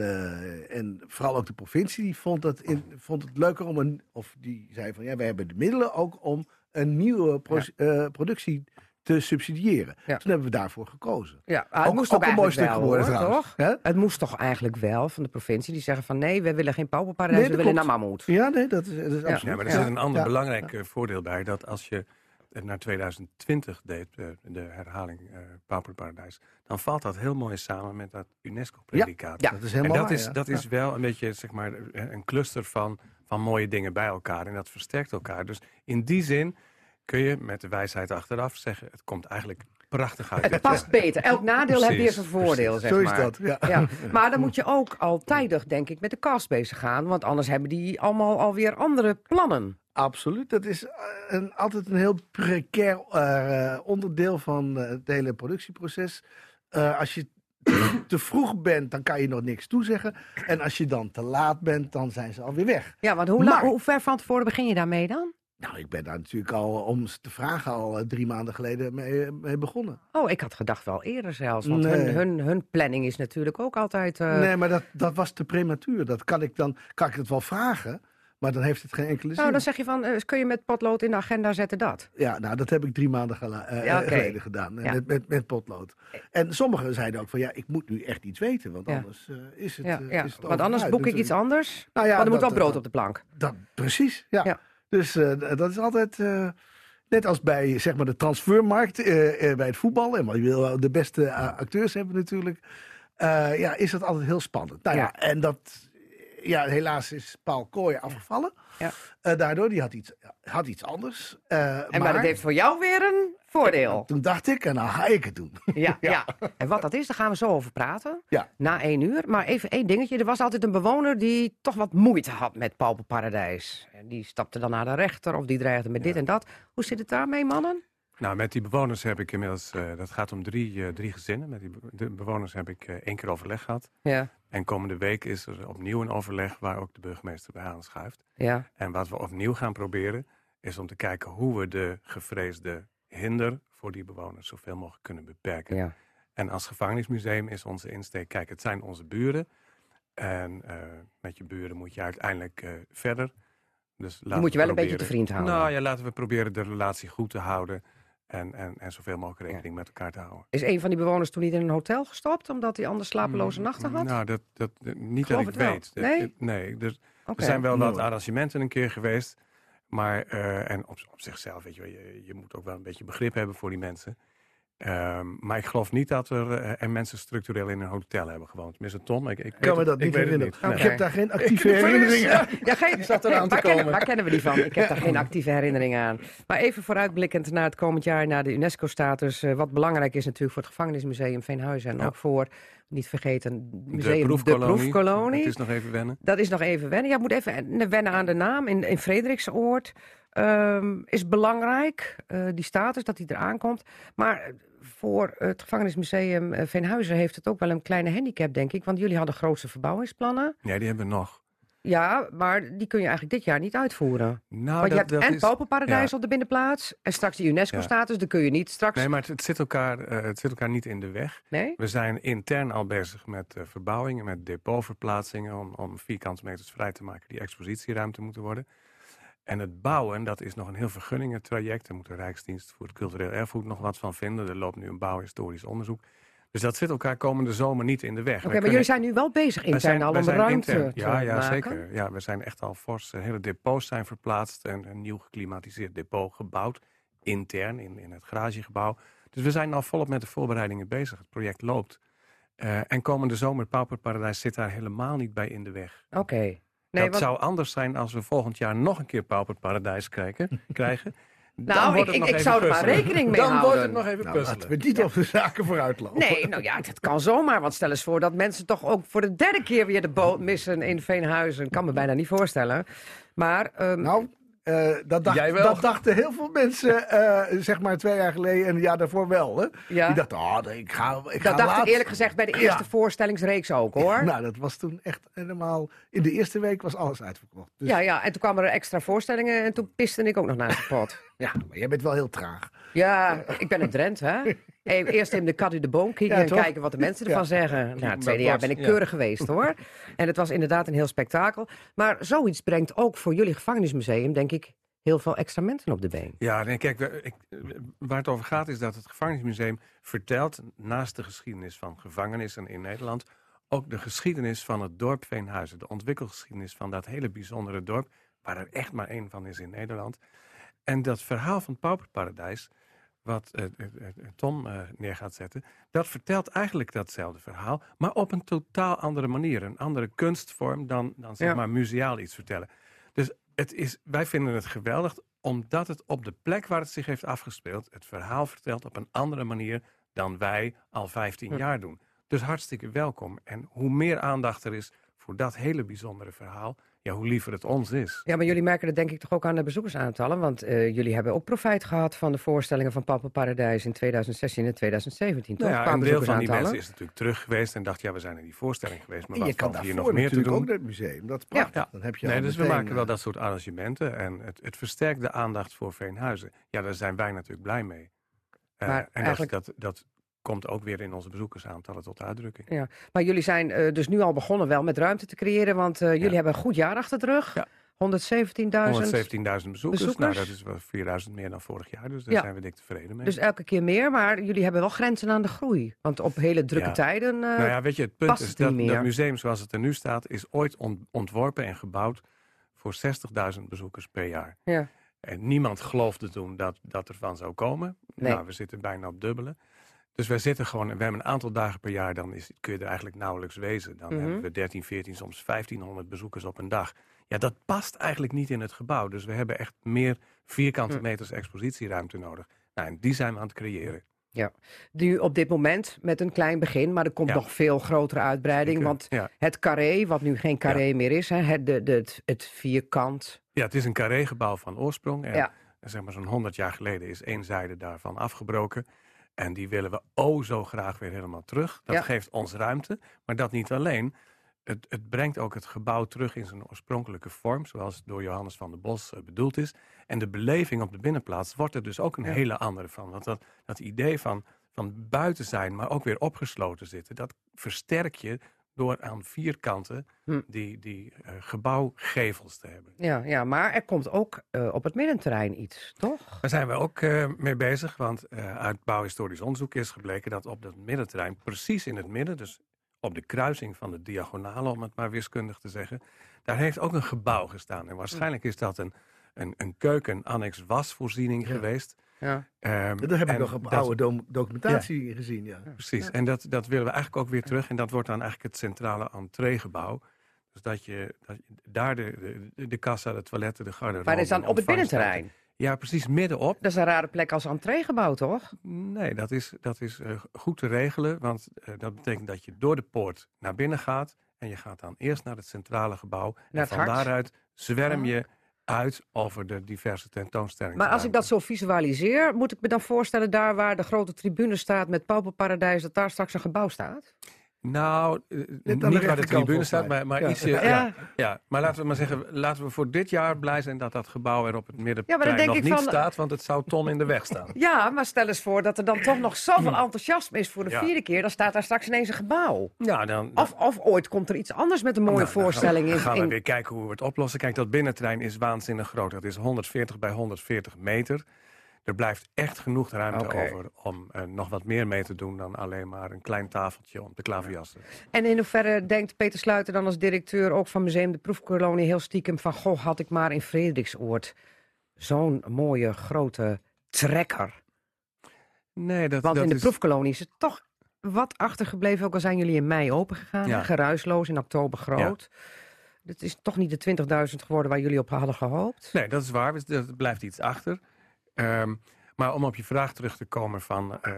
[SPEAKER 6] en vooral ook de provincie die vond het, in, vond het leuker om een, of die zei van ja, wij hebben de middelen ook om een nieuwe pro- productie te subsidiëren.
[SPEAKER 1] Ja.
[SPEAKER 6] Toen hebben we daarvoor gekozen.
[SPEAKER 1] Ja, ah, het
[SPEAKER 6] Ook-
[SPEAKER 1] moest
[SPEAKER 6] ook
[SPEAKER 1] ook
[SPEAKER 6] een mooi stuk
[SPEAKER 1] wel,
[SPEAKER 6] geworden
[SPEAKER 1] hoor,
[SPEAKER 6] trouwens.
[SPEAKER 1] toch?
[SPEAKER 6] Hè?
[SPEAKER 1] Het moest toch eigenlijk wel van de provincie. Die zeggen van nee, we willen geen Pauperparadijs,
[SPEAKER 6] Nee,
[SPEAKER 1] we
[SPEAKER 6] dat
[SPEAKER 1] willen naar
[SPEAKER 6] klopt.
[SPEAKER 1] Mammoet.
[SPEAKER 6] Ja, nee, dat is, dat is absoluut.
[SPEAKER 4] Ja, maar er
[SPEAKER 6] Ja.
[SPEAKER 4] zit een ander
[SPEAKER 6] Ja.
[SPEAKER 4] belangrijk eh, voordeel bij. Dat als je het naar 2020 deed, eh, de herhaling eh Pauperparadijs, dan valt dat heel mooi samen met dat UNESCO-predicaat.
[SPEAKER 1] Ja.
[SPEAKER 6] Dat is
[SPEAKER 4] En
[SPEAKER 6] helemaal
[SPEAKER 4] dat
[SPEAKER 6] waar,
[SPEAKER 4] is,
[SPEAKER 6] ja.
[SPEAKER 4] dat
[SPEAKER 6] Ja.
[SPEAKER 4] is wel een beetje zeg maar, een cluster van, van mooie dingen bij elkaar. En dat versterkt elkaar. Dus in die zin kun je met de wijsheid achteraf zeggen... het komt eigenlijk prachtig uit.
[SPEAKER 1] Het past beter. Elk nadeel heeft weer zijn voordeel, zeg
[SPEAKER 6] Zo is
[SPEAKER 1] maar.
[SPEAKER 6] dat, ja.
[SPEAKER 1] Ja. Maar dan moet je ook altijdig, denk ik, met de cast bezig gaan. Want anders hebben die allemaal alweer andere plannen.
[SPEAKER 6] Absoluut. Dat is eh, een, altijd een heel precair eh, onderdeel van eh, het hele productieproces. Eh, als je te- vroeg bent, dan kan je nog niks toezeggen. En als je dan te laat bent, dan zijn ze alweer weg.
[SPEAKER 1] Ja, want hoe,
[SPEAKER 6] Maar-
[SPEAKER 1] hoe ver van tevoren begin je daarmee dan?
[SPEAKER 6] Nou, ik ben daar natuurlijk al, om ze te vragen, al eh, drie maanden geleden mee, mee begonnen.
[SPEAKER 1] Oh, ik had gedacht wel eerder zelfs. Want
[SPEAKER 6] Nee.
[SPEAKER 1] hun, hun, hun planning is natuurlijk ook altijd... eh,
[SPEAKER 6] nee, maar dat, dat was te prematuur. Dat kan ik dan, kan ik het wel vragen, maar dan heeft het geen enkele zin.
[SPEAKER 1] nou, dan zeg je van, eh, kun je met potlood in de agenda zetten dat?
[SPEAKER 6] Ja, nou, dat heb ik drie maanden gela- eh,
[SPEAKER 1] Ja, oké.
[SPEAKER 6] geleden gedaan. eh,
[SPEAKER 1] Ja.
[SPEAKER 6] Met, met, met potlood. En sommigen zeiden ook van, ja, ik moet nu echt iets weten. Want
[SPEAKER 1] Ja.
[SPEAKER 6] anders eh, is het
[SPEAKER 1] Ja,
[SPEAKER 6] eh, is het
[SPEAKER 1] Want anders boek ik
[SPEAKER 6] Dus,
[SPEAKER 1] iets
[SPEAKER 6] eh,
[SPEAKER 1] anders.
[SPEAKER 6] Nou ja,
[SPEAKER 1] want er moet wel brood
[SPEAKER 6] eh,
[SPEAKER 1] op de plank.
[SPEAKER 6] Dat, precies, ja. Dus eh, dat is altijd... eh, Net als bij zeg maar, de transfermarkt eh, bij het voetbal. En maar je wil wel de beste acteurs hebben natuurlijk. ja, is dat altijd heel spannend. Nou Ja. en dat... Ja, helaas is Paul Kooi afgevallen.
[SPEAKER 1] Ja.
[SPEAKER 6] Eh, daardoor, die had iets, had iets anders. Eh,
[SPEAKER 1] En maar dat heeft voor jou weer een voordeel.
[SPEAKER 6] Toen dacht ik, en nou ga ik het doen.
[SPEAKER 1] Ja, ja. En wat dat is, daar gaan we zo over praten.
[SPEAKER 6] Ja.
[SPEAKER 1] Na één uur. Maar even één dingetje. Er was altijd een bewoner die toch wat moeite had met Pauperparadijs. En die stapte dan naar de rechter of die dreigde met dit en dat. Hoe zit het daarmee, mannen?
[SPEAKER 4] Nou, met die bewoners heb ik inmiddels... eh, dat gaat om drie, eh, drie gezinnen. Met die de bewoners heb ik eh, één keer overleg gehad.
[SPEAKER 1] Ja.
[SPEAKER 4] En komende week is er opnieuw een overleg... waar ook de burgemeester bij aanschuift.
[SPEAKER 1] Ja.
[SPEAKER 4] En wat we opnieuw gaan proberen... is om te kijken hoe we de gevreesde hinder... voor die bewoners zoveel mogelijk kunnen beperken.
[SPEAKER 1] ja.
[SPEAKER 4] En als gevangenismuseum is onze insteek, kijk, het zijn onze buren. En met je buren moet je uiteindelijk verder. Dus laten
[SPEAKER 1] moet je
[SPEAKER 4] we
[SPEAKER 1] wel een beetje te vriend houden.
[SPEAKER 4] Nou ja, laten we proberen de relatie goed te houden. En, en, en zoveel mogelijk rekening met elkaar te houden.
[SPEAKER 1] Is een van die bewoners toen niet in een hotel gestopt, omdat hij anders slapeloze nachten had?
[SPEAKER 4] Nou, dat, dat, dat- niet
[SPEAKER 1] Geloof
[SPEAKER 4] dat ik
[SPEAKER 1] het wel.
[SPEAKER 4] weet.
[SPEAKER 1] Nee?
[SPEAKER 4] Dat- nee, er,
[SPEAKER 1] Oké.
[SPEAKER 4] er zijn wel wat arrangementen een keer geweest. Maar, eh, en op, op zichzelf, weet je, wel, je, je moet ook wel een beetje begrip hebben voor die mensen. Ehm, maar ik geloof niet dat er, eh, er mensen structureel in een hotel hebben gewoond. Tenminste, Tom, ik, ik
[SPEAKER 6] kan me dat niet herinneren. Ik
[SPEAKER 4] Nee.
[SPEAKER 6] heb daar geen actieve herinneringen aan.
[SPEAKER 1] Ja, geen,
[SPEAKER 6] Zat eraan te
[SPEAKER 1] waar, kennen,
[SPEAKER 6] komen.
[SPEAKER 1] waar kennen we die van? Ik heb daar geen actieve herinneringen aan. Maar even vooruitblikkend naar het komend jaar, naar de UNESCO-status. eh, wat belangrijk is natuurlijk voor het gevangenismuseum Veenhuizen. En
[SPEAKER 4] Ja.
[SPEAKER 1] ook voor, niet vergeten, museum
[SPEAKER 4] de proefkolonie.
[SPEAKER 1] Proefkolonie.
[SPEAKER 4] Het is nog even wennen.
[SPEAKER 1] Dat is nog even wennen. Ja, moet even wennen aan de naam in, in Frederiksoord. Ehm, is belangrijk, eh, die status, dat die eraan komt. Maar voor het gevangenismuseum eh, Veenhuizen heeft het ook wel een kleine handicap, denk ik. Want jullie hadden grootste verbouwingsplannen.
[SPEAKER 4] Ja, die hebben we nog.
[SPEAKER 1] Ja, maar die kun je eigenlijk dit jaar niet uitvoeren.
[SPEAKER 4] Nou,
[SPEAKER 1] Want je
[SPEAKER 4] dat,
[SPEAKER 1] hebt en
[SPEAKER 4] is...
[SPEAKER 1] Pauperparadijs
[SPEAKER 4] ja.
[SPEAKER 1] op de binnenplaats. En straks die UNESCO-status, dan kun je niet straks...
[SPEAKER 4] Nee, maar het, het zit elkaar, eh, het zit elkaar niet in de weg.
[SPEAKER 1] Nee?
[SPEAKER 4] We zijn intern al bezig met eh, verbouwingen, met depotverplaatsingen... Om, om vierkante meters vrij te maken die expositieruimte moeten worden. En het bouwen, dat is nog een heel vergunningentraject. Daar moet de Rijksdienst voor het Cultureel Erfgoed nog wat van vinden. Er loopt nu een bouwhistorisch onderzoek. Dus dat zit elkaar komende zomer niet in de weg.
[SPEAKER 1] Oké, maar
[SPEAKER 4] kunnen-
[SPEAKER 1] jullie zijn nu wel bezig intern al
[SPEAKER 4] wij
[SPEAKER 1] om ruimte
[SPEAKER 4] intern-
[SPEAKER 1] te
[SPEAKER 4] Ja, ja
[SPEAKER 1] maken.
[SPEAKER 4] zeker. Ja, we zijn echt al fors. eh, hele depots zijn verplaatst en een nieuw geklimatiseerd depot gebouwd. Intern in, in het garagegebouw. Dus we zijn al volop met de voorbereidingen bezig. Het project loopt. Eh, en komende zomer, Pauperparadijs zit daar helemaal niet bij in de weg.
[SPEAKER 1] Oké. Nee,
[SPEAKER 4] dat
[SPEAKER 1] want,
[SPEAKER 4] zou anders zijn als we volgend jaar nog een keer Pauperparadijs krijgen, krijgen. Dan
[SPEAKER 1] nou,
[SPEAKER 4] wordt
[SPEAKER 1] ik,
[SPEAKER 4] het nog
[SPEAKER 1] ik, zou er maar
[SPEAKER 4] puzzelen.
[SPEAKER 1] rekening mee
[SPEAKER 4] Dan
[SPEAKER 1] houden.
[SPEAKER 4] wordt het nog even
[SPEAKER 6] Nou,
[SPEAKER 4] puzzelen.
[SPEAKER 6] laten we niet op de zaken vooruit lopen.
[SPEAKER 1] Nee, nou ja, het kan zomaar. Want stel eens voor dat mensen toch ook voor de derde keer weer de boot missen in Veenhuizen. Ik kan me bijna niet voorstellen. Maar ehm,
[SPEAKER 6] Nou, eh, dat, dacht-
[SPEAKER 4] Jij wel?
[SPEAKER 6] dat dachten heel veel mensen, eh, zeg maar twee jaar geleden en een jaar daarvoor wel. Hè?
[SPEAKER 1] ja,
[SPEAKER 6] Die dachten, oh, ik ga, ik ga
[SPEAKER 1] dat dacht ik eerlijk gezegd bij de eerste
[SPEAKER 6] Ja.
[SPEAKER 1] voorstellingsreeks ook hoor.
[SPEAKER 6] Nou, dat was toen echt helemaal... In de eerste week was alles uitverkocht. Dus,
[SPEAKER 1] Ja, ja, en toen kwamen er extra voorstellingen en toen piste ik ook nog naast de pot.
[SPEAKER 6] ja, maar jij bent wel heel traag.
[SPEAKER 1] Ja, ik ben een Drent, hè? Eerst in de kat de boom kijken
[SPEAKER 6] Ja,
[SPEAKER 1] en
[SPEAKER 6] toch?
[SPEAKER 1] kijken wat de mensen ervan
[SPEAKER 6] Ja.
[SPEAKER 1] zeggen. Nou, het tweede jaar ben ik keurig geweest, hoor. En het was inderdaad een heel spektakel. Maar zoiets brengt ook voor jullie gevangenismuseum, denk ik, heel veel extra mensen op de been.
[SPEAKER 4] Ja, nee, kijk, ik, waar het over gaat is dat het gevangenismuseum vertelt, naast de geschiedenis van gevangenissen in Nederland, ook de geschiedenis van het dorp Veenhuizen. De ontwikkelgeschiedenis van dat hele bijzondere dorp, waar er echt maar één van is in Nederland. En dat verhaal van het Pauperparadijs, wat eh, Tom neer gaat zetten, dat vertelt eigenlijk datzelfde verhaal, maar op een totaal andere manier. Een andere kunstvorm dan, dan zeg
[SPEAKER 1] Ja.
[SPEAKER 4] maar museaal iets vertellen. Dus het is, wij vinden het geweldig omdat het op de plek waar het zich heeft afgespeeld, het verhaal vertelt op een andere manier dan wij al 15
[SPEAKER 1] Ja.
[SPEAKER 4] jaar doen. Dus hartstikke welkom. En hoe meer aandacht er is voor dat hele bijzondere verhaal, ja, hoe liever het ons is.
[SPEAKER 1] Ja, maar jullie merken dat denk ik toch ook aan de bezoekersaantallen. Want eh, jullie hebben ook profijt gehad van de voorstellingen van Papa Paradijs in 2016 en 2017, toch?
[SPEAKER 4] Nou ja,
[SPEAKER 1] Qua
[SPEAKER 4] een deel van die mensen is natuurlijk terug geweest en dacht, ja, we zijn in die voorstelling geweest, maar wat
[SPEAKER 6] kan
[SPEAKER 4] hier nog meer te
[SPEAKER 6] natuurlijk
[SPEAKER 4] doen?
[SPEAKER 6] ook naar het museum. Dat is
[SPEAKER 1] Ja.
[SPEAKER 6] prachtig. Dan heb je
[SPEAKER 4] Nee, dus we maken wel
[SPEAKER 6] eh,
[SPEAKER 4] dat soort arrangementen en het, het versterkt de aandacht voor Veenhuizen. Ja, daar zijn wij natuurlijk blij mee. Eh,
[SPEAKER 1] Maar
[SPEAKER 4] en dat,
[SPEAKER 1] eigenlijk-
[SPEAKER 4] dat, dat komt ook weer in onze bezoekersaantallen tot uitdrukking.
[SPEAKER 1] Maar jullie zijn eh, dus nu al begonnen wel met ruimte te creëren. Want eh, jullie
[SPEAKER 4] Ja.
[SPEAKER 1] hebben een goed jaar achter de rug.
[SPEAKER 4] Ja.
[SPEAKER 1] 117.000.
[SPEAKER 4] 117.000 bezoekers.
[SPEAKER 1] bezoekers.
[SPEAKER 4] Nou, dat is wel 4.000 meer dan vorig jaar, dus daar
[SPEAKER 1] Ja.
[SPEAKER 4] zijn we dik tevreden mee.
[SPEAKER 1] Dus elke keer meer. Maar jullie hebben wel grenzen aan de groei. Want op hele drukke
[SPEAKER 4] Ja.
[SPEAKER 1] tijden... eh,
[SPEAKER 4] nou ja, weet je, het punt is
[SPEAKER 1] het
[SPEAKER 4] dat dat museum zoals het er nu staat, is ooit on- ontworpen en gebouwd voor 60.000 bezoekers per jaar.
[SPEAKER 1] Ja.
[SPEAKER 4] En niemand geloofde toen dat dat ervan zou komen.
[SPEAKER 1] Nee.
[SPEAKER 4] Nou, we zitten bijna op dubbele. Dus wij zitten gewoon, we hebben een aantal dagen per jaar, dan is, kun je er eigenlijk nauwelijks wezen. Dan
[SPEAKER 1] Mhm.
[SPEAKER 4] hebben we 13, 14, soms 1500 bezoekers op een dag. Ja, dat past eigenlijk niet in het gebouw. Dus we hebben echt meer vierkante
[SPEAKER 1] Hm.
[SPEAKER 4] meters expositieruimte nodig. Nou, en die zijn we aan het creëren.
[SPEAKER 1] Nu op dit moment met een klein begin. Maar er komt
[SPEAKER 4] Ja.
[SPEAKER 1] nog veel grotere uitbreiding.
[SPEAKER 4] Zeker.
[SPEAKER 1] Want
[SPEAKER 4] ja.
[SPEAKER 1] het carré, wat nu geen carré meer is. Hè, het, de, de, het, het vierkant.
[SPEAKER 4] ja, het is een carré-gebouw van oorsprong. En
[SPEAKER 1] Ja.
[SPEAKER 4] zeg maar zo'n 100 jaar geleden is één zijde daarvan afgebroken. En die willen we oh zo graag weer helemaal terug. Dat
[SPEAKER 1] Ja.
[SPEAKER 4] geeft ons ruimte. Maar dat niet alleen. Het, het brengt ook het gebouw terug in zijn oorspronkelijke vorm. Zoals het door Johannes van der Bos eh, bedoeld is. En de beleving op de binnenplaats wordt er dus ook een
[SPEAKER 1] Ja.
[SPEAKER 4] hele andere van. Want dat, dat idee van, van buiten zijn, maar ook weer opgesloten zitten. Dat versterk je door aan vierkanten
[SPEAKER 1] Hm.
[SPEAKER 4] die, die eh, gebouwgevels te hebben.
[SPEAKER 1] Ja, ja, maar er komt ook eh, op het middenterrein iets, toch?
[SPEAKER 4] Daar zijn we ook eh, mee bezig, want uit bouwhistorisch onderzoek is gebleken dat op dat middenterrein, precies in het midden, dus op de kruising van de diagonale, om het maar wiskundig te zeggen, daar heeft ook een gebouw gestaan. En waarschijnlijk is dat een, een, een keuken-annex wasvoorziening
[SPEAKER 6] Ja.
[SPEAKER 4] geweest.
[SPEAKER 1] Ja.
[SPEAKER 4] Ehm,
[SPEAKER 6] Dat heb ik nog op
[SPEAKER 4] dat-
[SPEAKER 6] oude documentatie gezien, ja.
[SPEAKER 4] Precies, en dat, dat willen we eigenlijk ook weer terug. En dat wordt dan eigenlijk het centrale entreegebouw. Dus dat je, dat je daar de, de, de kassa, de toiletten, de garderobe...
[SPEAKER 1] Maar dat is dan op het binnenterrein.
[SPEAKER 4] Ja, precies, middenop.
[SPEAKER 1] Dat is een rare plek als entreegebouw, toch?
[SPEAKER 4] Nee, dat is, dat is eh, goed te regelen. Want eh, dat betekent dat je door de poort naar binnen gaat. En je gaat dan eerst naar het centrale gebouw.
[SPEAKER 1] Naar
[SPEAKER 4] en van
[SPEAKER 1] hart?
[SPEAKER 4] daaruit zwerm je uit over de diverse tentoonstellingen.
[SPEAKER 1] Maar als ik dat zo visualiseer, moet ik me dan voorstellen... daar waar de grote tribune staat met Pauperparadijs... dat daar straks een gebouw staat?
[SPEAKER 4] Nou, eh, niet waar de tribune staat, maar, maar
[SPEAKER 6] Ja.
[SPEAKER 4] iets...
[SPEAKER 1] Ja.
[SPEAKER 4] ja. Ja, maar laten we maar zeggen, laten we voor dit jaar blij zijn dat dat gebouw er op het middenplein nog niet
[SPEAKER 1] van-
[SPEAKER 4] staat, want het zou ton in de weg staan.
[SPEAKER 1] Ja, maar stel eens voor dat er dan toch nog zoveel enthousiasme is voor de
[SPEAKER 4] Ja.
[SPEAKER 1] vierde keer. Dan staat daar straks ineens een gebouw.
[SPEAKER 4] Ja, dan,
[SPEAKER 1] Of, of ooit komt er iets anders met een mooie
[SPEAKER 4] Nou, dan
[SPEAKER 1] voorstelling
[SPEAKER 4] gaan,
[SPEAKER 1] in.
[SPEAKER 4] gaan we weer kijken hoe we het oplossen. Kijk, dat binnenterrein is waanzinnig groot. Dat is 140 bij 140 meter. Er blijft echt genoeg ruimte over om eh, nog wat meer mee te doen dan alleen maar een klein tafeltje om te klaverjassen.
[SPEAKER 1] En in hoeverre denkt Peter Sluiter dan als directeur ook van Museum de Proefkolonie heel stiekem van... goh, had ik maar in Frederiksoord zo'n mooie grote trekker.
[SPEAKER 4] Nee, dat,
[SPEAKER 1] Want
[SPEAKER 4] dat
[SPEAKER 1] in de
[SPEAKER 4] is,
[SPEAKER 1] proefkolonie is het toch wat achtergebleven. Ook al zijn jullie in mei opengegaan,
[SPEAKER 4] Ja.
[SPEAKER 1] hè, geruisloos, in oktober groot. Het is toch niet de 20.000 geworden waar jullie op hadden gehoopt?
[SPEAKER 4] Nee, dat is waar. Er blijft iets achter. Ehm, maar om op je vraag terug te komen van... eh,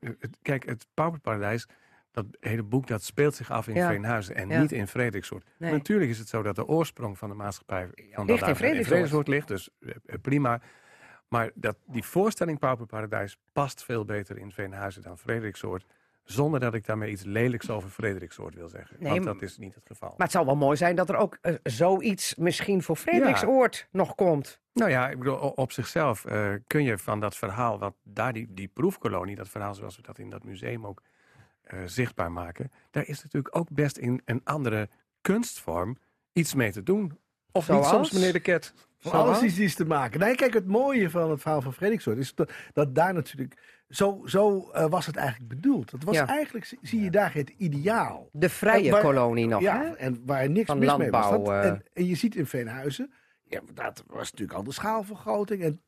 [SPEAKER 4] het, kijk, het Pauperparadijs, dat hele boek, dat speelt zich af in
[SPEAKER 1] Ja.
[SPEAKER 4] Veenhuizen en
[SPEAKER 1] Ja.
[SPEAKER 4] niet in Frederiksoord.
[SPEAKER 1] Nee.
[SPEAKER 4] Natuurlijk is het zo dat de oorsprong van de maatschappij van
[SPEAKER 1] in
[SPEAKER 4] Waldaan
[SPEAKER 1] Frederiksoord.
[SPEAKER 4] ligt. Dus eh, prima. Maar dat, die voorstelling Pauperparadijs past veel beter in Veenhuizen dan Frederiksoord. Zonder dat ik daarmee iets lelijks over Frederiksoord wil zeggen.
[SPEAKER 1] Nee,
[SPEAKER 4] want dat is niet het geval.
[SPEAKER 1] Maar het zou wel mooi zijn dat er ook eh, zoiets misschien voor Frederiksoord nog komt.
[SPEAKER 4] Nou ja, ik bedoel, op zichzelf eh, kun je van dat verhaal, wat daar die, die proefkolonie, dat verhaal zoals we dat in dat museum ook eh, zichtbaar maken, daar is natuurlijk ook best in een andere kunstvorm iets mee te doen. Of niet soms, meneer de Ket?
[SPEAKER 6] Voor alles is iets te maken. Nee, kijk, het mooie van het verhaal van Frederikssoort is dat, dat daar natuurlijk... Zo, zo eh, was het eigenlijk bedoeld. Het was
[SPEAKER 1] Ja.
[SPEAKER 6] eigenlijk, zie- je daar het ideaal.
[SPEAKER 1] De vrije
[SPEAKER 6] waar-
[SPEAKER 1] kolonie nog,
[SPEAKER 6] ja,
[SPEAKER 1] hè?
[SPEAKER 6] en waar niks
[SPEAKER 1] Van
[SPEAKER 6] mis mee was.
[SPEAKER 1] landbouw,
[SPEAKER 6] Dat-
[SPEAKER 1] eh.
[SPEAKER 6] en, en je ziet in Veenhuizen, ja, dat was natuurlijk al de schaalvergroting. En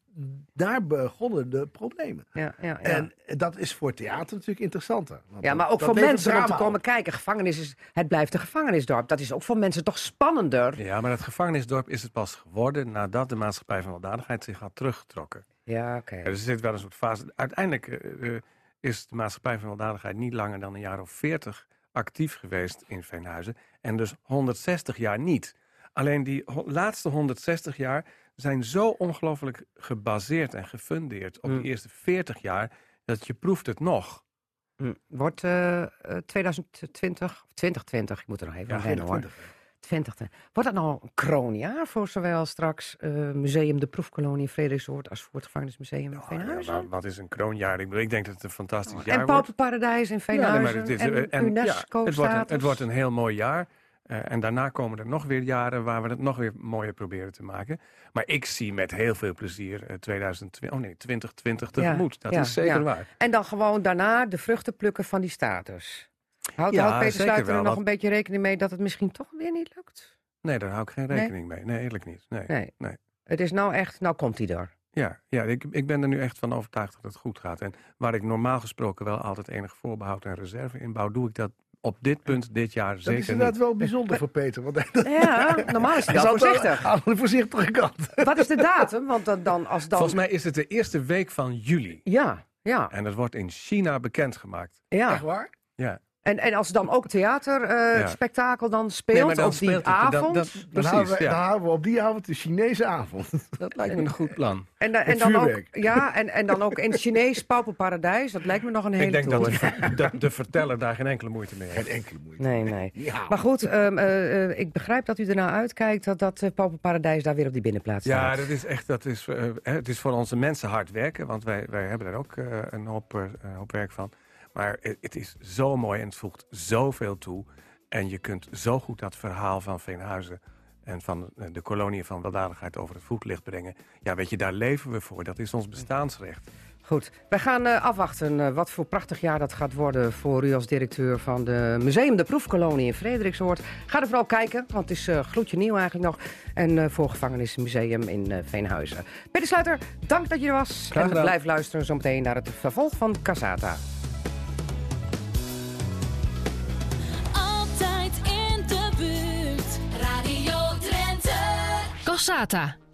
[SPEAKER 6] daar begonnen de problemen.
[SPEAKER 1] Ja, ja, ja.
[SPEAKER 6] En dat is voor theater natuurlijk interessanter. want
[SPEAKER 1] ja,
[SPEAKER 6] dat-
[SPEAKER 1] maar ook voor mensen om te komen
[SPEAKER 6] op.
[SPEAKER 1] kijken. Gevangenis is, het blijft een gevangenisdorp. Dat is ook voor mensen toch spannender.
[SPEAKER 4] Ja, maar het gevangenisdorp is het pas geworden nadat de maatschappij van weldadigheid zich had teruggetrokken.
[SPEAKER 1] Ja, oké.
[SPEAKER 4] Ja, dus er zit wel een soort fase. Uiteindelijk eh, eh, is de maatschappij van weldadigheid niet langer dan een jaar of veertig actief geweest in Veenhuizen. En dus 160 jaar niet. Alleen die laatste 160 jaar zijn zo ongelooflijk gebaseerd en gefundeerd op de eerste 40 jaar dat je proeft het nog.
[SPEAKER 1] Hm. Wordt eh, eh, 2020, of 2020, ik moet er nog even
[SPEAKER 4] Ja,
[SPEAKER 1] aan hoor.
[SPEAKER 6] 20.
[SPEAKER 1] 20. Wordt dat nou een kroonjaar voor zowel straks eh, Museum de Proefkolonie in Frederiksoord als voor het Gevangenismuseum in
[SPEAKER 4] Oh, ja,
[SPEAKER 1] Veenhuizen?
[SPEAKER 4] wa- wat is een kroonjaar? Ik, bedoel, ik denk dat het een fantastisch jaar
[SPEAKER 1] en
[SPEAKER 4] wordt.
[SPEAKER 1] Pauperparadijs in
[SPEAKER 4] Ja,
[SPEAKER 1] Veenhuizen
[SPEAKER 4] nee, is-
[SPEAKER 1] en,
[SPEAKER 4] en- ja,
[SPEAKER 1] UNESCO
[SPEAKER 4] het, wordt een, het wordt een heel mooi jaar. Eh, en daarna komen er nog weer jaren waar we het nog weer mooier proberen te maken. Maar ik zie met heel veel plezier eh 2020, oh nee, 2020 tegemoet. dat
[SPEAKER 1] ja,
[SPEAKER 4] is zeker
[SPEAKER 1] ja.
[SPEAKER 4] waar.
[SPEAKER 1] En dan gewoon daarna de vruchten plukken van die status. Houdt, houdt Peter Sluiter er nog een beetje rekening mee dat het misschien toch weer niet lukt?
[SPEAKER 4] Nee, daar hou ik geen
[SPEAKER 1] Nee?
[SPEAKER 4] rekening mee. Nee, eerlijk niet. Nee.
[SPEAKER 1] Nee.
[SPEAKER 4] Nee.
[SPEAKER 1] Het is nou echt, nou komt hij er.
[SPEAKER 4] Ja, ja ik, ik ben er nu echt van overtuigd dat het goed gaat. En waar ik normaal gesproken wel altijd enig voorbehoud en reserve inbouw, doe ik dat op dit punt dit jaar
[SPEAKER 6] Dat
[SPEAKER 4] zeker
[SPEAKER 6] is inderdaad
[SPEAKER 4] niet.
[SPEAKER 6] wel bijzonder voor Peter. Want
[SPEAKER 1] Ja, normaal is hij wel voorzichtig.
[SPEAKER 6] aan de voorzichtige kant.
[SPEAKER 1] Wat is de datum? Want dan, dan als dan...
[SPEAKER 4] Volgens mij is het de eerste week van juli.
[SPEAKER 1] Ja, ja,
[SPEAKER 4] En dat wordt in China bekendgemaakt.
[SPEAKER 1] ja.
[SPEAKER 6] Echt waar?
[SPEAKER 4] Ja.
[SPEAKER 1] En, en als dan ook theaterspektakel dan speelt
[SPEAKER 4] Nee, maar dan
[SPEAKER 1] op die
[SPEAKER 4] speelt het- dan-
[SPEAKER 1] avond...
[SPEAKER 4] dat-
[SPEAKER 6] Dan,
[SPEAKER 4] precies,
[SPEAKER 6] houden we,
[SPEAKER 4] ja.
[SPEAKER 6] dan houden we op die avond de Chinese avond.
[SPEAKER 4] Dat lijkt me een goed plan.
[SPEAKER 1] En, da- en
[SPEAKER 6] Het
[SPEAKER 1] dan ook, ja, en, en dan ook in het Chinees Pauperparadijs. Dat lijkt me nog een hele
[SPEAKER 4] Ik denk dat de, ver- dat de verteller daar geen enkele moeite mee heeft.
[SPEAKER 6] Geen enkele moeite.
[SPEAKER 1] Nee, nee.
[SPEAKER 6] Ja.
[SPEAKER 1] Maar goed, ehm, eh, eh, ik begrijp dat u ernaar uitkijkt dat dat uh, Pauperparadijs daar weer op die binnenplaats
[SPEAKER 4] Ja,
[SPEAKER 1] staat.
[SPEAKER 4] dat is echt, dat is, eh, hè, het is voor onze mensen hard werken, want wij, wij hebben er ook eh, een hoop, eh, hoop werk van. Maar het, het is zo mooi en het voegt zoveel toe. En je kunt zo goed dat verhaal van Veenhuizen en van eh, de kolonie van weldadigheid over het voetlicht brengen. Ja, weet je, daar leven we voor. Dat is ons bestaansrecht.
[SPEAKER 1] Goed, wij gaan eh, afwachten eh, wat voor prachtig jaar dat gaat worden voor u als directeur van de Museum de Proefkolonie in Frederiksoord. Ga er vooral kijken, want het is eh, gloedje nieuw eigenlijk nog. En eh, voor Gevangenismuseum in eh, Veenhuizen. Peter Sluiter, dank dat je er was.
[SPEAKER 4] Graag
[SPEAKER 1] en blijf luisteren zometeen naar het vervolg van Casata.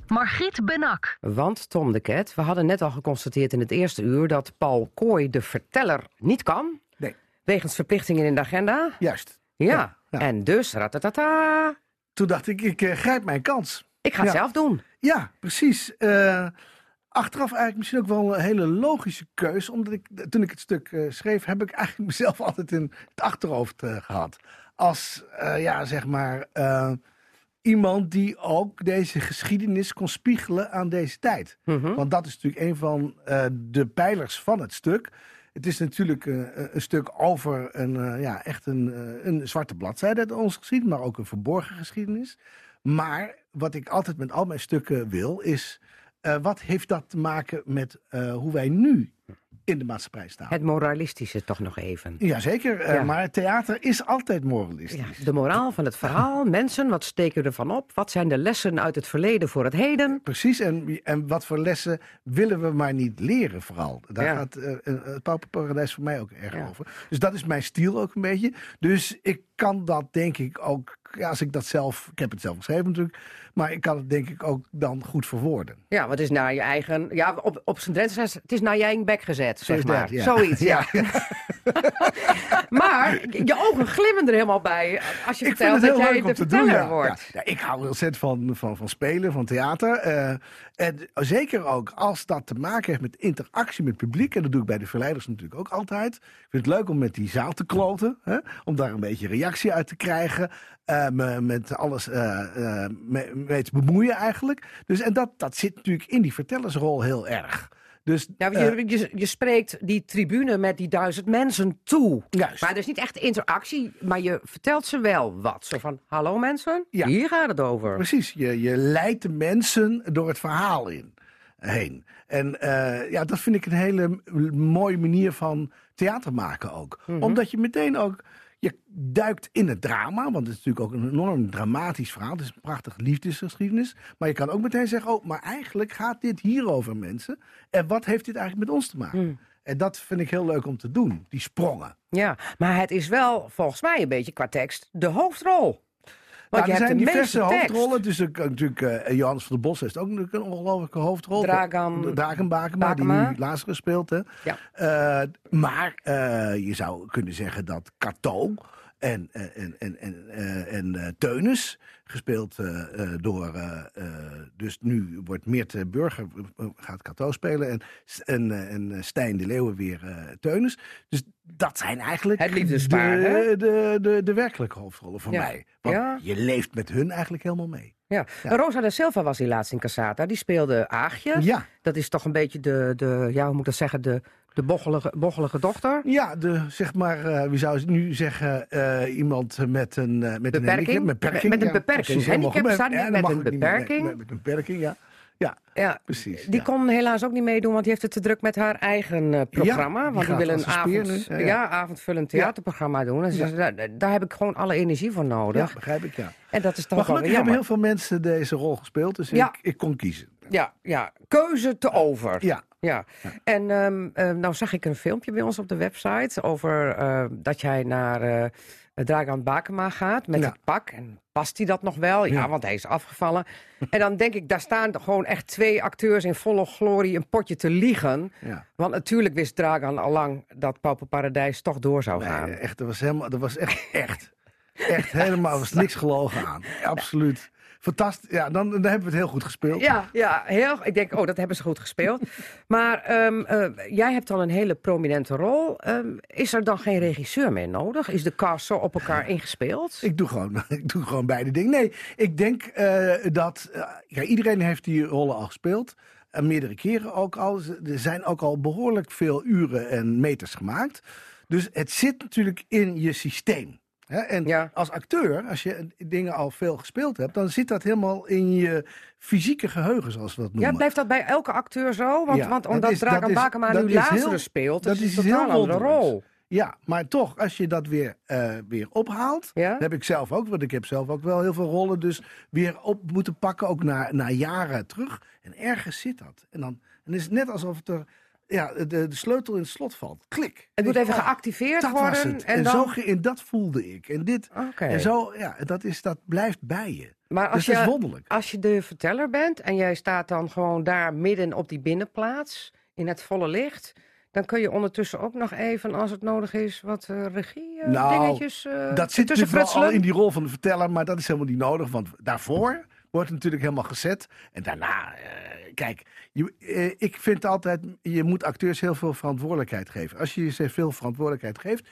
[SPEAKER 3] Margriet Benak.
[SPEAKER 1] Want, Tom de Ket, we hadden net al geconstateerd in het eerste uur... dat Paul Kooi de verteller niet kan.
[SPEAKER 6] Nee.
[SPEAKER 1] Wegens verplichtingen in de agenda.
[SPEAKER 6] Juist.
[SPEAKER 1] Ja,
[SPEAKER 6] Ja, ja.
[SPEAKER 1] en dus, ratatata,
[SPEAKER 6] Toen dacht ik, ik eh, grijp mijn kans.
[SPEAKER 1] ik ga het
[SPEAKER 6] Ja.
[SPEAKER 1] zelf doen.
[SPEAKER 6] Ja, precies. Eh, achteraf eigenlijk misschien ook wel een hele logische keus. Omdat ik, toen ik het stuk eh, schreef, heb ik eigenlijk mezelf altijd in het achterhoofd eh, gehad. Als, eh, ja, zeg maar, iemand die ook deze geschiedenis kon spiegelen aan deze tijd.
[SPEAKER 1] Mhm.
[SPEAKER 6] Want dat is natuurlijk een van eh, de pijlers van het stuk. Het is natuurlijk eh, een stuk over een, eh, ja, echt een, eh, een zwarte bladzijde uit onze geschiedenis, maar ook een verborgen geschiedenis. Maar wat ik altijd met al mijn stukken wil, is eh, wat heeft dat te maken met eh, hoe wij nu in de maatschappij staan?
[SPEAKER 1] Het moralistische toch nog even.
[SPEAKER 6] Jazeker, eh,
[SPEAKER 1] Ja.
[SPEAKER 6] maar theater is altijd moralistisch.
[SPEAKER 1] Ja, de moraal van het verhaal. Mensen, wat steken we ervan op? Wat zijn de lessen uit het verleden voor het heden?
[SPEAKER 6] Precies, en, en wat voor lessen willen we maar niet leren vooral. Daar
[SPEAKER 1] Ja.
[SPEAKER 6] gaat eh, het Pauperparadijs voor mij ook erg over. Dus dat is mijn stijl ook een beetje. Dus ik kan dat denk ik ook, ja, als ik dat zelf, ik heb het zelf geschreven natuurlijk, maar ik kan het denk ik ook dan goed verwoorden.
[SPEAKER 1] Ja, wat is naar je eigen... Ja, op, op zijn Drenthe het is naar je eigen bek gezet,
[SPEAKER 6] Zo
[SPEAKER 1] zeg maar.
[SPEAKER 6] dat, ja.
[SPEAKER 1] Zoiets, ja. maar je ogen glimmen er helemaal bij als je
[SPEAKER 6] Ik
[SPEAKER 1] vertelt dat jij de
[SPEAKER 6] doen.
[SPEAKER 1] verteller
[SPEAKER 6] Ja.
[SPEAKER 1] wordt.
[SPEAKER 6] Ik hou ontzettend van, van, van spelen, van theater. eh, en zeker ook als dat te maken heeft met interactie met het publiek. En dat doe ik bij de verleiders natuurlijk ook altijd. Ik vind het leuk om met die zaal te kloten. Hè, om daar een beetje reactie uit te krijgen. Eh, me met alles eh, mee, mee te bemoeien eigenlijk. Dus, en dat, dat zit natuurlijk in die vertellersrol heel erg. Dus,
[SPEAKER 1] Ja,
[SPEAKER 6] eh,
[SPEAKER 1] je, je, je spreekt die tribune met die duizend mensen toe.
[SPEAKER 6] Juist.
[SPEAKER 1] Maar er is niet echt interactie, maar je vertelt ze wel wat. Zo van, hallo mensen,
[SPEAKER 6] Ja.
[SPEAKER 1] hier gaat het over.
[SPEAKER 6] Precies, je, je leidt de mensen door het verhaal in, heen. En ja, dat vind ik een hele mooie manier van theater maken ook.
[SPEAKER 1] Mhm.
[SPEAKER 6] Omdat je meteen ook, je duikt in het drama, want het is natuurlijk ook een enorm dramatisch verhaal. Het is een prachtig liefdesgeschiedenis. Maar je kan ook meteen zeggen, oh, maar eigenlijk gaat dit hierover mensen. En wat heeft dit eigenlijk met ons te maken?
[SPEAKER 1] Mhm.
[SPEAKER 6] En dat vind ik heel leuk om te doen, die sprongen.
[SPEAKER 1] Ja, maar het is wel volgens mij een beetje qua tekst de hoofdrol. Want
[SPEAKER 6] Nou,
[SPEAKER 1] je
[SPEAKER 6] er
[SPEAKER 1] hebt
[SPEAKER 6] zijn
[SPEAKER 1] de meeste
[SPEAKER 6] diverse
[SPEAKER 1] tekst.
[SPEAKER 6] hoofdrollen. Dus natuurlijk eh Johannes van der Bos heeft ook natuurlijk een ongelofelijke hoofdrol.
[SPEAKER 1] Dragan-
[SPEAKER 6] Dragan Bakema,
[SPEAKER 1] Bakema.
[SPEAKER 6] die nu Lazarus speelt. Hè.
[SPEAKER 1] Ja.
[SPEAKER 6] Eh, maar eh, je zou kunnen zeggen dat Cato en, en, en, en, en, Teunis, gespeeld eh, eh, door... eh, dus nu wordt Meert Burger, gaat Cato spelen. En, en, en Stijn de Leeuwen weer Teunis. Dus dat zijn eigenlijk
[SPEAKER 1] Het liefdespaar, hè?
[SPEAKER 6] de, de, de, de werkelijke hoofdrollen voor
[SPEAKER 1] Ja.
[SPEAKER 6] mij. Want
[SPEAKER 1] Ja.
[SPEAKER 6] je leeft met hun eigenlijk helemaal mee.
[SPEAKER 1] Ja.
[SPEAKER 6] Ja.
[SPEAKER 1] Rosa da Silva was hier laatst in Casata. Die speelde Aagje.
[SPEAKER 6] Ja,
[SPEAKER 1] Dat is toch een beetje de, de ja, hoe moet ik dat zeggen, de, de bochtelige dochter.
[SPEAKER 6] ja de, zeg maar, eh, wie zou nu zeggen, eh, iemand met een, eh, met een
[SPEAKER 1] Beperking?
[SPEAKER 6] handicap. Met,
[SPEAKER 1] Met een
[SPEAKER 6] ja,
[SPEAKER 1] beperking.
[SPEAKER 6] helemaal
[SPEAKER 1] Handicap staat niet,
[SPEAKER 6] Ja,
[SPEAKER 1] met een beperking.
[SPEAKER 6] Met, met een beperking, ja. Ja,
[SPEAKER 1] Ja,
[SPEAKER 6] precies.
[SPEAKER 1] die
[SPEAKER 6] ja.
[SPEAKER 1] kon helaas ook niet meedoen, want die heeft het te druk met haar eigen programma. want die wil een
[SPEAKER 6] een
[SPEAKER 1] avond, ja,
[SPEAKER 6] Ja, ja.
[SPEAKER 1] avondvullend theaterprogramma doen. En ze
[SPEAKER 6] Ja.
[SPEAKER 1] daar, daar heb ik gewoon alle energie voor
[SPEAKER 6] Ja,
[SPEAKER 1] nodig.
[SPEAKER 6] begrijp ik, ja.
[SPEAKER 1] En dat is toch
[SPEAKER 6] Maar
[SPEAKER 1] wel
[SPEAKER 6] gelukkig hebben heel veel mensen deze rol gespeeld, dus
[SPEAKER 1] Ja.
[SPEAKER 6] ik, ik kon kiezen.
[SPEAKER 1] Ja, ja, keuze te over.
[SPEAKER 6] Ja,
[SPEAKER 1] Ja, en ehm, eh, nou zag ik een filmpje bij ons op de website over eh, dat jij naar eh Dragan Bakema gaat met
[SPEAKER 6] Ja.
[SPEAKER 1] het pak. En past hij dat nog wel? Ja,
[SPEAKER 6] Ja.
[SPEAKER 1] want hij is afgevallen. en dan denk ik, daar staan gewoon echt twee acteurs in volle glorie een potje te liegen.
[SPEAKER 6] ja.
[SPEAKER 1] Want natuurlijk wist Dragan al lang dat Pauper Paradijs toch door zou
[SPEAKER 6] Nee,
[SPEAKER 1] gaan.
[SPEAKER 6] echt, dat was helemaal, dat was echt, echt, echt helemaal, er was niks gelogen aan. Absoluut. Fantastisch. Ja, dan, dan hebben we het heel goed gespeeld.
[SPEAKER 1] Ja, ja, heel. Ik denk, oh, dat hebben ze goed gespeeld. maar ehm, eh, jij hebt al een hele prominente rol. Ehm, is er dan geen regisseur meer nodig? Is de cast zo op elkaar ingespeeld?
[SPEAKER 6] Ik doe gewoon, ik doe gewoon beide dingen. Nee, ik denk eh, dat eh, ja, iedereen heeft die rollen al gespeeld. En meerdere keren ook al. Er zijn ook al behoorlijk veel uren en meters gemaakt. Dus het zit natuurlijk in je systeem. Hè? En
[SPEAKER 1] Ja.
[SPEAKER 6] als acteur, als je dingen al veel gespeeld hebt, dan zit dat helemaal in je fysieke geheugen, zoals we dat noemen.
[SPEAKER 1] Ja, blijft dat bij elke acteur zo? Want,
[SPEAKER 6] Ja,
[SPEAKER 1] want
[SPEAKER 6] dat
[SPEAKER 1] omdat Dragan Bakema nu Lazarus
[SPEAKER 6] heel-
[SPEAKER 1] speelt,
[SPEAKER 6] dat
[SPEAKER 1] dat is
[SPEAKER 6] is
[SPEAKER 1] een
[SPEAKER 6] heel
[SPEAKER 1] andere rol.
[SPEAKER 6] Ja, maar toch, als je dat weer, eh, weer ophaalt,
[SPEAKER 1] Ja?
[SPEAKER 6] dat heb ik zelf ook, want ik heb zelf ook wel heel veel rollen dus weer op moeten pakken, ook na, na jaren terug. En ergens zit dat. En dan, dan is het net alsof het er, ja, de, de sleutel in het slot valt. Klik.
[SPEAKER 1] Het moet even
[SPEAKER 6] oh,
[SPEAKER 1] geactiveerd worden. En,
[SPEAKER 6] En,
[SPEAKER 1] dan...
[SPEAKER 6] zo, en dat voelde ik. En dit, en zo, ja, dat, is, dat blijft bij je.
[SPEAKER 1] Maar als
[SPEAKER 6] Dus dat is
[SPEAKER 1] je,
[SPEAKER 6] wonderlijk.
[SPEAKER 1] als je de verteller bent en jij staat dan gewoon daar midden op die binnenplaats, in het volle licht, dan kun je ondertussen ook nog even, als het nodig is, wat eh, regie eh,
[SPEAKER 6] Nou,
[SPEAKER 1] dingetjes eh,
[SPEAKER 6] Dat zit natuurlijk wel al in die rol van de verteller, maar dat is helemaal niet nodig. Want daarvoor wordt natuurlijk helemaal gezet. En daarna, eh, kijk, je, eh, ik vind altijd, je moet acteurs heel veel verantwoordelijkheid geven. Als je ze veel verantwoordelijkheid geeft,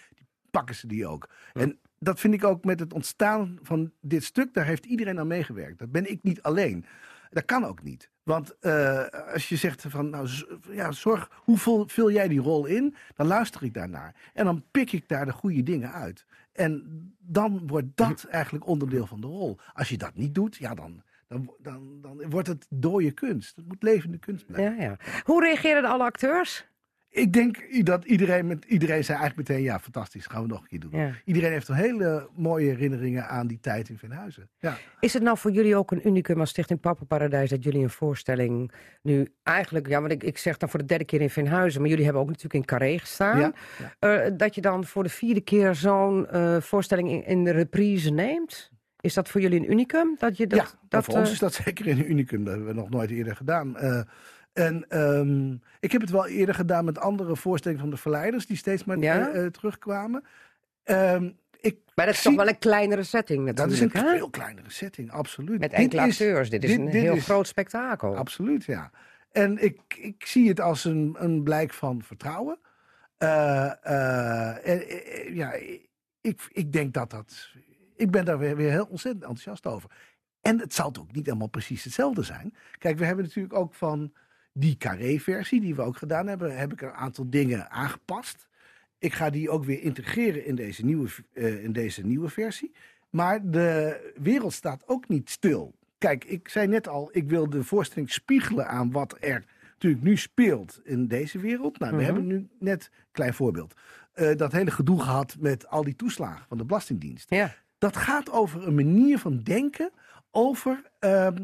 [SPEAKER 6] pakken ze die ook. En dat vind ik ook met het ontstaan van dit stuk, daar heeft iedereen aan meegewerkt. Dat ben ik niet alleen. Dat kan ook niet. Want eh, als je zegt van, nou, ja, zorg, hoe vul, vul jij die rol in? Dan luister ik daarnaar. En dan pik ik daar de goede dingen uit. En dan wordt dat eigenlijk onderdeel van de rol. Als je dat niet doet, ja, dan, dan, dan, dan wordt het dode kunst. Het moet levende kunst blijven.
[SPEAKER 1] Ja, ja. Hoe reageren alle acteurs?
[SPEAKER 6] Ik denk dat iedereen, met, iedereen zei eigenlijk meteen, ja, fantastisch, gaan we nog een keer doen.
[SPEAKER 1] Ja.
[SPEAKER 6] Iedereen heeft een hele mooie herinneringen aan die tijd in Venhuizen. Ja.
[SPEAKER 1] Is het nou voor jullie ook een unicum als Stichting Pappenparadijs dat jullie een voorstelling nu eigenlijk, ja, want ik, ik zeg dan voor de derde keer in Venhuizen, maar jullie hebben ook natuurlijk in Carré gestaan.
[SPEAKER 6] Ja,
[SPEAKER 1] Eh, dat je dan voor de vierde keer zo'n eh, voorstelling in, in de reprise neemt? Is dat voor jullie een unicum? Dat je dat,
[SPEAKER 6] ja,
[SPEAKER 1] dat,
[SPEAKER 6] voor ons
[SPEAKER 1] eh,
[SPEAKER 6] is dat zeker een unicum. Dat hebben we nog nooit eerder gedaan. Eh, en ehm, ik heb het wel eerder gedaan met andere voorstellingen van de verleiders... die steeds maar
[SPEAKER 1] Ja?
[SPEAKER 6] eh, terugkwamen. Ehm, ik
[SPEAKER 1] maar dat is
[SPEAKER 6] zie-
[SPEAKER 1] toch wel een kleinere setting
[SPEAKER 6] Dat
[SPEAKER 1] natuurlijk,
[SPEAKER 6] is een
[SPEAKER 1] hè?
[SPEAKER 6] veel kleinere setting, absoluut.
[SPEAKER 1] Met
[SPEAKER 6] Dit
[SPEAKER 1] enkele
[SPEAKER 6] is-
[SPEAKER 1] acteurs. Dit is
[SPEAKER 6] dit-
[SPEAKER 1] een
[SPEAKER 6] dit
[SPEAKER 1] heel
[SPEAKER 6] is-
[SPEAKER 1] groot spektakel.
[SPEAKER 6] Absoluut, ja. En ik, ik zie het als een, een blijk van vertrouwen. En, ja, ik, ik denk dat dat... Ik ben daar weer, weer heel ontzettend enthousiast over. En het zal ook niet helemaal precies hetzelfde zijn. Kijk, we hebben natuurlijk ook van die carré-versie, die we ook gedaan hebben, heb ik een aantal dingen aangepast. Ik ga die ook weer integreren in deze nieuwe, eh, in deze nieuwe versie. Maar de wereld staat ook niet stil. Kijk, ik zei net al, ik wil de voorstelling spiegelen aan wat er natuurlijk nu speelt in deze wereld. Nou, we
[SPEAKER 1] Mhm.
[SPEAKER 6] hebben nu net klein voorbeeld. eh, dat hele gedoe gehad met al die toeslagen van de Belastingdienst.
[SPEAKER 1] Ja.
[SPEAKER 6] Dat gaat over een manier van denken over ehm,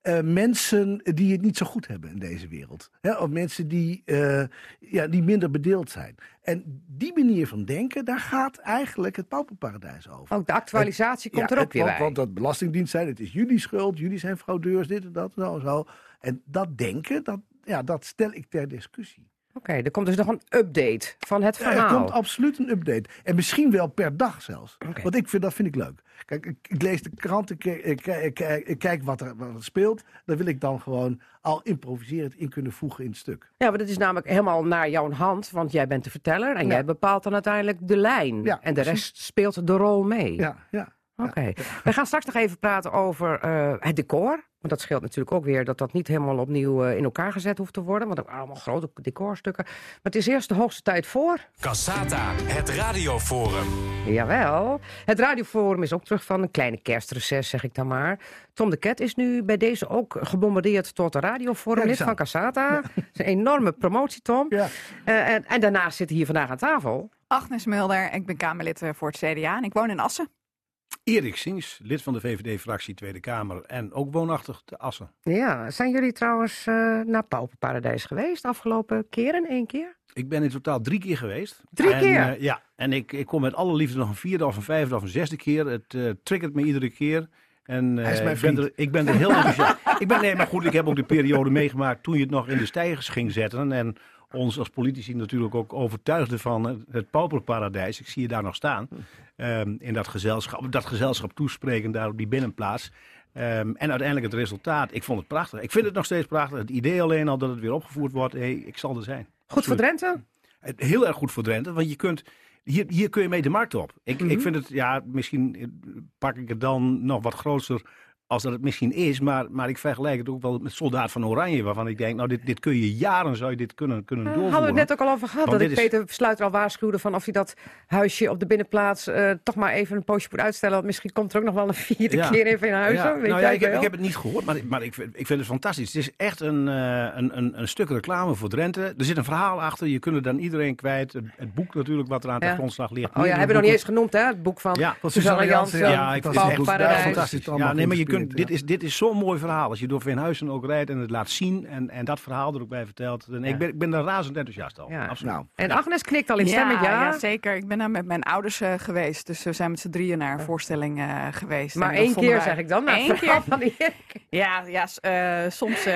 [SPEAKER 6] eh, mensen die het niet zo goed hebben in deze wereld. Hè, of mensen die, eh, ja, die minder bedeeld zijn. En die manier van denken, daar gaat eigenlijk het pauperparadijs over.
[SPEAKER 1] Ook de actualisatie komt
[SPEAKER 6] Ja,
[SPEAKER 1] er ook weer
[SPEAKER 6] want,
[SPEAKER 1] bij.
[SPEAKER 6] Want dat belastingdienst zijn, het is jullie schuld, jullie zijn fraudeurs, dit en dat en zo. En dat denken, dat, ja, dat stel ik ter discussie.
[SPEAKER 1] Oké, er komt dus nog een update van het
[SPEAKER 6] Er
[SPEAKER 1] verhaal.
[SPEAKER 6] komt absoluut een update. En misschien wel per dag zelfs. Want ik vind, dat vind ik leuk. Kijk, ik, ik lees de krant, ik, ik, ik, kijk wat er, wat er speelt. Dan wil ik dan gewoon al improviserend in kunnen voegen in het stuk.
[SPEAKER 1] Ja, maar dat is namelijk helemaal naar jouw hand, want jij bent de verteller en
[SPEAKER 6] Ja.
[SPEAKER 1] jij bepaalt dan uiteindelijk de lijn.
[SPEAKER 6] Ja,
[SPEAKER 1] en de
[SPEAKER 6] precies.
[SPEAKER 1] rest speelt de rol mee.
[SPEAKER 6] Ja, ja.
[SPEAKER 1] Oké. We gaan straks nog even praten over eh, het decor. Want dat scheelt natuurlijk ook weer dat dat niet helemaal opnieuw eh, in elkaar gezet hoeft te worden. Want ook allemaal grote decorstukken. Maar het is eerst de hoogste tijd voor.
[SPEAKER 2] Cassata, het radioforum.
[SPEAKER 1] Jawel. Het radioforum is ook terug van een kleine kerstreces, zeg ik dan maar. Tom de Ket is nu bij deze ook gebombardeerd tot de radioforum, lid van Cassata. Dat is een enorme promotie, Tom.
[SPEAKER 6] Ja.
[SPEAKER 1] Eh, en, en daarnaast zit hij hier vandaag aan tafel.
[SPEAKER 7] Agnes Mulder, ik ben Kamerlid voor het CDA en ik woon in Assen.
[SPEAKER 8] Erik Sings, lid van de VVD-fractie Tweede Kamer en ook woonachtig te Assen.
[SPEAKER 1] Ja, zijn jullie trouwens eh, naar Pauperparadijs geweest afgelopen keren? één keer?
[SPEAKER 8] Ik ben in totaal drie keer geweest.
[SPEAKER 1] Drie
[SPEAKER 8] En,
[SPEAKER 1] keer?
[SPEAKER 8] eh, ja, en ik, ik kom met alle liefde nog een vierde of een vijfde of een zesde keer. Het eh, triggert me iedere keer. En,
[SPEAKER 6] Hij is mijn
[SPEAKER 8] ik, ben er, ik ben er heel enthousiast. ik ben, nee, maar goed, ik heb ook de periode meegemaakt toen je het nog in de stijgers ging zetten. En ons als politici natuurlijk ook overtuigde van het, pauperparadijs. Ik zie je daar nog staan. ehm, in dat gezelschap, dat gezelschap toespreken daar op die binnenplaats. Ehm, en uiteindelijk het resultaat. Ik vond het prachtig. Ik vind het nog steeds prachtig. Het idee alleen al dat het weer opgevoerd wordt. Hey, ik zal er zijn.
[SPEAKER 1] Goed voor. Drenthe?
[SPEAKER 8] Heel erg goed voor Drenthe, want je kunt, hier, hier kun je mee de markt op. Ik,
[SPEAKER 1] Mhm.
[SPEAKER 8] ik vind het, ja, misschien pak ik het dan nog wat groter als dat het misschien is. Maar, maar ik vergelijk het ook wel met Soldaat van Oranje. Waarvan ik denk, nou dit, dit kun je jaren zou je dit kunnen, kunnen
[SPEAKER 1] Daar
[SPEAKER 8] doorvoeren.
[SPEAKER 1] hadden we het net ook al over gehad.
[SPEAKER 8] Want
[SPEAKER 1] Dat ik
[SPEAKER 8] is-
[SPEAKER 1] Peter Sluiter al waarschuwde van of hij dat huisje op de binnenplaats eh, toch maar even een poosje moet uitstellen. Want misschien komt er ook nog wel een vierde
[SPEAKER 8] Ja.
[SPEAKER 1] keer even in huis.
[SPEAKER 8] Ja,
[SPEAKER 1] Weet
[SPEAKER 8] nou ja, ik, heb, ik heb het niet gehoord, maar, maar ik, vind- ik vind het fantastisch. Het is echt een, eh, een, een, een stuk reclame voor Drenthe. Er zit een verhaal achter, je kunt het dan iedereen kwijt. Het, het boek natuurlijk, wat er aan
[SPEAKER 1] Ja.
[SPEAKER 8] de grondslag ligt.
[SPEAKER 1] Oh ja, hebben we nog niet eens genoemd, hè? Het boek van
[SPEAKER 8] Ja,
[SPEAKER 1] Suzanne Jansen.
[SPEAKER 8] Ja, ik vind het echt
[SPEAKER 6] fantastisch.
[SPEAKER 8] Ja,
[SPEAKER 6] allemaal
[SPEAKER 8] nee, maar je kunt, dit, is, dit is zo'n mooi verhaal. Als je door Veenhuizen ook rijdt en het laat zien en, en dat verhaal er ook bij vertelt. En ik, ben, ik ben daar razend enthousiast al.
[SPEAKER 1] Ja.
[SPEAKER 8] Absoluut.
[SPEAKER 6] Nou,
[SPEAKER 1] En Agnes knikt al in stem met ja.
[SPEAKER 7] ja, zeker. Ik ben daar met mijn ouders eh, geweest. Dus we zijn met z'n drieën naar een voorstelling eh, geweest.
[SPEAKER 1] Maar één keer
[SPEAKER 7] wij-
[SPEAKER 1] zeg ik dan. Nou,
[SPEAKER 7] Eén keer.
[SPEAKER 1] Van.
[SPEAKER 7] Ja, ja eh, soms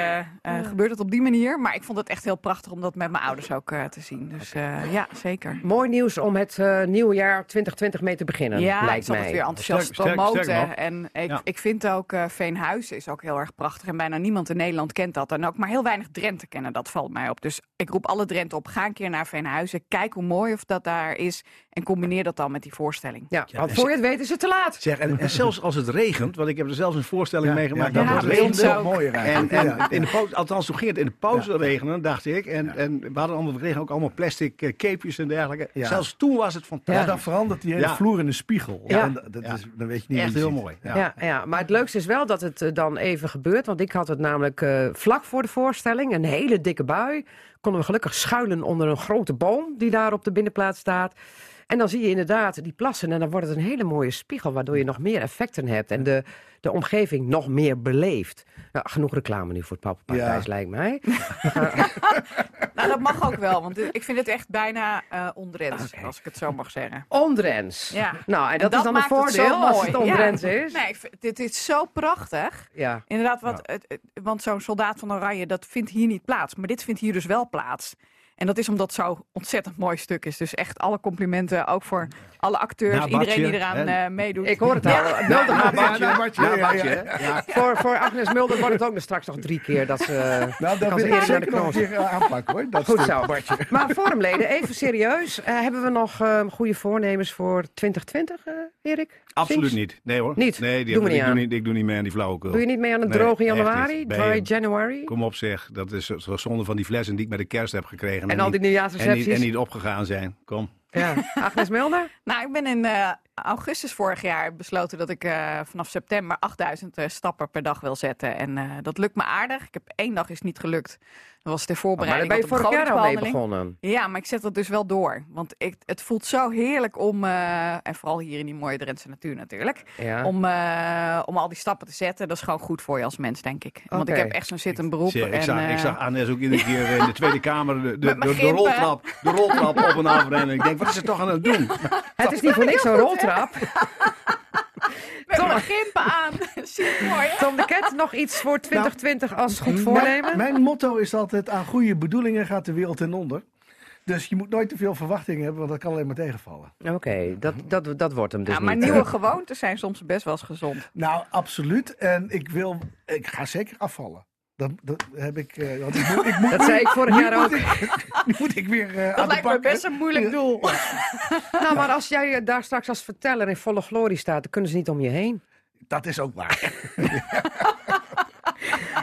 [SPEAKER 7] gebeurt het op die manier. Maar ik vond het echt heel prachtig om dat met mijn ouders ook te zien. Dus eh, ja, zeker.
[SPEAKER 1] Mooi nieuws om het eh, nieuwe jaar 2020 mee te beginnen,
[SPEAKER 7] Ja, ik
[SPEAKER 1] lijkt
[SPEAKER 7] zat
[SPEAKER 1] mij.
[SPEAKER 7] het weer enthousiast
[SPEAKER 8] Sterk-
[SPEAKER 7] promoten.
[SPEAKER 8] sterk
[SPEAKER 7] en ik,
[SPEAKER 8] Ja.
[SPEAKER 7] ik vind ook eh Veenhuizen is ook heel erg prachtig. En bijna niemand in Nederland kent dat. En ook maar heel weinig Drenthe kennen, dat valt mij op. Dus ik roep alle Drenthe op, ga een keer naar Veenhuizen. Kijk hoe mooi of dat daar is. En combineer dat dan met die voorstelling.
[SPEAKER 1] Ja, want voor je het weet is het te laat.
[SPEAKER 8] Zeg, en, en zelfs als het regent, want ik heb er zelfs een voorstelling
[SPEAKER 6] Ja,
[SPEAKER 8] meegemaakt.
[SPEAKER 6] ja,
[SPEAKER 8] dat
[SPEAKER 7] ja,
[SPEAKER 8] het regent.
[SPEAKER 7] ook.
[SPEAKER 6] mooier
[SPEAKER 8] En, en
[SPEAKER 6] Ja.
[SPEAKER 8] in de pauze, althans, toen ging het in de pauze regenen, dacht ik. En, en we hadden allemaal, we kregen ook allemaal plastic eh, capejes en dergelijke.
[SPEAKER 6] Ja.
[SPEAKER 8] Zelfs toen was het
[SPEAKER 6] Ja,
[SPEAKER 8] fantastisch.
[SPEAKER 6] dan verandert die hele
[SPEAKER 8] Ja.
[SPEAKER 6] vloer in een spiegel.
[SPEAKER 1] Ja.
[SPEAKER 6] En dat
[SPEAKER 8] Ja.
[SPEAKER 6] is, dan weet je niet
[SPEAKER 8] Echt heel mooi.
[SPEAKER 1] Ja. Ja, maar het leukste is wel dat het eh, dan even gebeurt. Want ik had het namelijk eh, vlak voor de voorstelling, een hele dikke bui. Konden we gelukkig schuilen onder een grote boom die daar op de binnenplaats staat. En dan zie je inderdaad die plassen en dan wordt het een hele mooie spiegel... waardoor je nog meer effecten hebt en de, de omgeving nog meer beleeft. Nou, genoeg reclame nu voor het Pappenparadijs,
[SPEAKER 6] Ja.
[SPEAKER 1] lijkt mij.
[SPEAKER 7] Nou, dat mag ook wel. Want ik vind het echt bijna ondrens, als ik het zo mag zeggen.
[SPEAKER 1] Ondrens.
[SPEAKER 7] Ja.
[SPEAKER 1] Nou, en
[SPEAKER 7] En
[SPEAKER 1] dat, is dan een
[SPEAKER 7] het
[SPEAKER 1] voordeel als het ondrens
[SPEAKER 7] Ja.
[SPEAKER 1] is.
[SPEAKER 7] Nee, vind- dit is zo prachtig.
[SPEAKER 1] Ja.
[SPEAKER 7] Inderdaad, wat, want zo'n soldaat van Oranje, dat vindt hier niet plaats. Maar dit vindt hier dus wel plaats. En dat is omdat het zo'n ontzettend mooi stuk is. Dus echt alle complimenten, ook voor alle acteurs,
[SPEAKER 8] Na
[SPEAKER 7] iedereen die eraan eh, meedoet.
[SPEAKER 1] Ik hoor het al.
[SPEAKER 8] Ja, Bartje,
[SPEAKER 6] Ja,
[SPEAKER 8] ja,
[SPEAKER 1] voor, voor Agnes Mulder wordt het ook nog straks nog drie keer dat ze...
[SPEAKER 6] Nou,
[SPEAKER 1] kan
[SPEAKER 6] dat
[SPEAKER 1] ze
[SPEAKER 6] wil ik
[SPEAKER 1] de
[SPEAKER 6] zeker nog een
[SPEAKER 1] knoos.
[SPEAKER 6] keer eh, aanpakken hoor. Dat
[SPEAKER 1] Goed
[SPEAKER 6] stuk,
[SPEAKER 1] zo.
[SPEAKER 6] Bartje.
[SPEAKER 1] Maar forumleden, even serieus. Eh, hebben we nog eh, goede voornemens voor 2020, eh, Erik?
[SPEAKER 8] Absoluut niet. Nee hoor.
[SPEAKER 1] Niet?
[SPEAKER 8] Nee, die heb-
[SPEAKER 1] niet
[SPEAKER 8] ik,
[SPEAKER 1] aan.
[SPEAKER 8] doe niet, ik doe niet mee aan die flauwekul.
[SPEAKER 1] Doe je niet mee aan een
[SPEAKER 8] Nee,
[SPEAKER 1] droge januari? Dry January?
[SPEAKER 8] Kom op zeg, dat is zo- zo zonde van die flessen die ik met de kerst heb gekregen.
[SPEAKER 1] En al die
[SPEAKER 8] niet- en,
[SPEAKER 1] nieuwjaarsrecepties?
[SPEAKER 8] niet, en niet opgegaan zijn. Kom.
[SPEAKER 1] Ja. Agnes Mulder?
[SPEAKER 7] Nou, ik ben in eh, augustus vorig jaar besloten dat ik eh, vanaf september 8000 eh, stappen per dag wil zetten. En eh, dat lukt me aardig. Ik heb één dag is niet gelukt. Dat was ter
[SPEAKER 1] Oh, maar daar
[SPEAKER 7] voorbereiding
[SPEAKER 1] ben je
[SPEAKER 7] de
[SPEAKER 1] vorig jaar al mee begonnen.
[SPEAKER 7] Ja, maar ik zet dat dus wel door. Want ik, het voelt zo heerlijk om, eh, en vooral hier in die mooie Drentse natuur natuurlijk,
[SPEAKER 1] Ja.
[SPEAKER 7] om, eh, om al die stappen te zetten. Dat is gewoon goed voor je als mens, denk ik. Want ik heb echt zo'n zittend beroep.
[SPEAKER 8] Ik,
[SPEAKER 7] en,
[SPEAKER 8] zag, ik zag Annes ook iedere keer in de Tweede Kamer de, de, de, de roltrap, de roltrap op en af rennen. Ik denk, wat is ze toch aan het doen?
[SPEAKER 1] Het is niet voor niks zo'n roltrap.
[SPEAKER 7] Met mijn gimpen aan. Mooi?
[SPEAKER 1] Tom de Ket, nog iets voor 2020 als goed
[SPEAKER 6] Mijn,
[SPEAKER 1] voornemen?
[SPEAKER 6] mijn motto is altijd: aan goede bedoelingen gaat de wereld ten onder. Dus je moet nooit te veel verwachtingen hebben, want dat kan alleen maar tegenvallen.
[SPEAKER 1] Oké, dat, dat, dat wordt hem dus
[SPEAKER 7] Ja, maar
[SPEAKER 1] niet.
[SPEAKER 7] nieuwe gewoontes zijn soms best wel eens gezond.
[SPEAKER 6] Nou, absoluut. En ik wil, ik ga zeker afvallen. Dat, dat heb ik. ik moet, ik moet,
[SPEAKER 1] Dat zei ik vorig jaar ook.
[SPEAKER 6] nu moet ik weer aan
[SPEAKER 7] Dat
[SPEAKER 6] de
[SPEAKER 7] lijkt me best een moeilijk doel.
[SPEAKER 1] Nou, maar als jij daar straks als verteller in volle glorie staat, dan kunnen ze niet om je heen.
[SPEAKER 6] Dat is ook waar.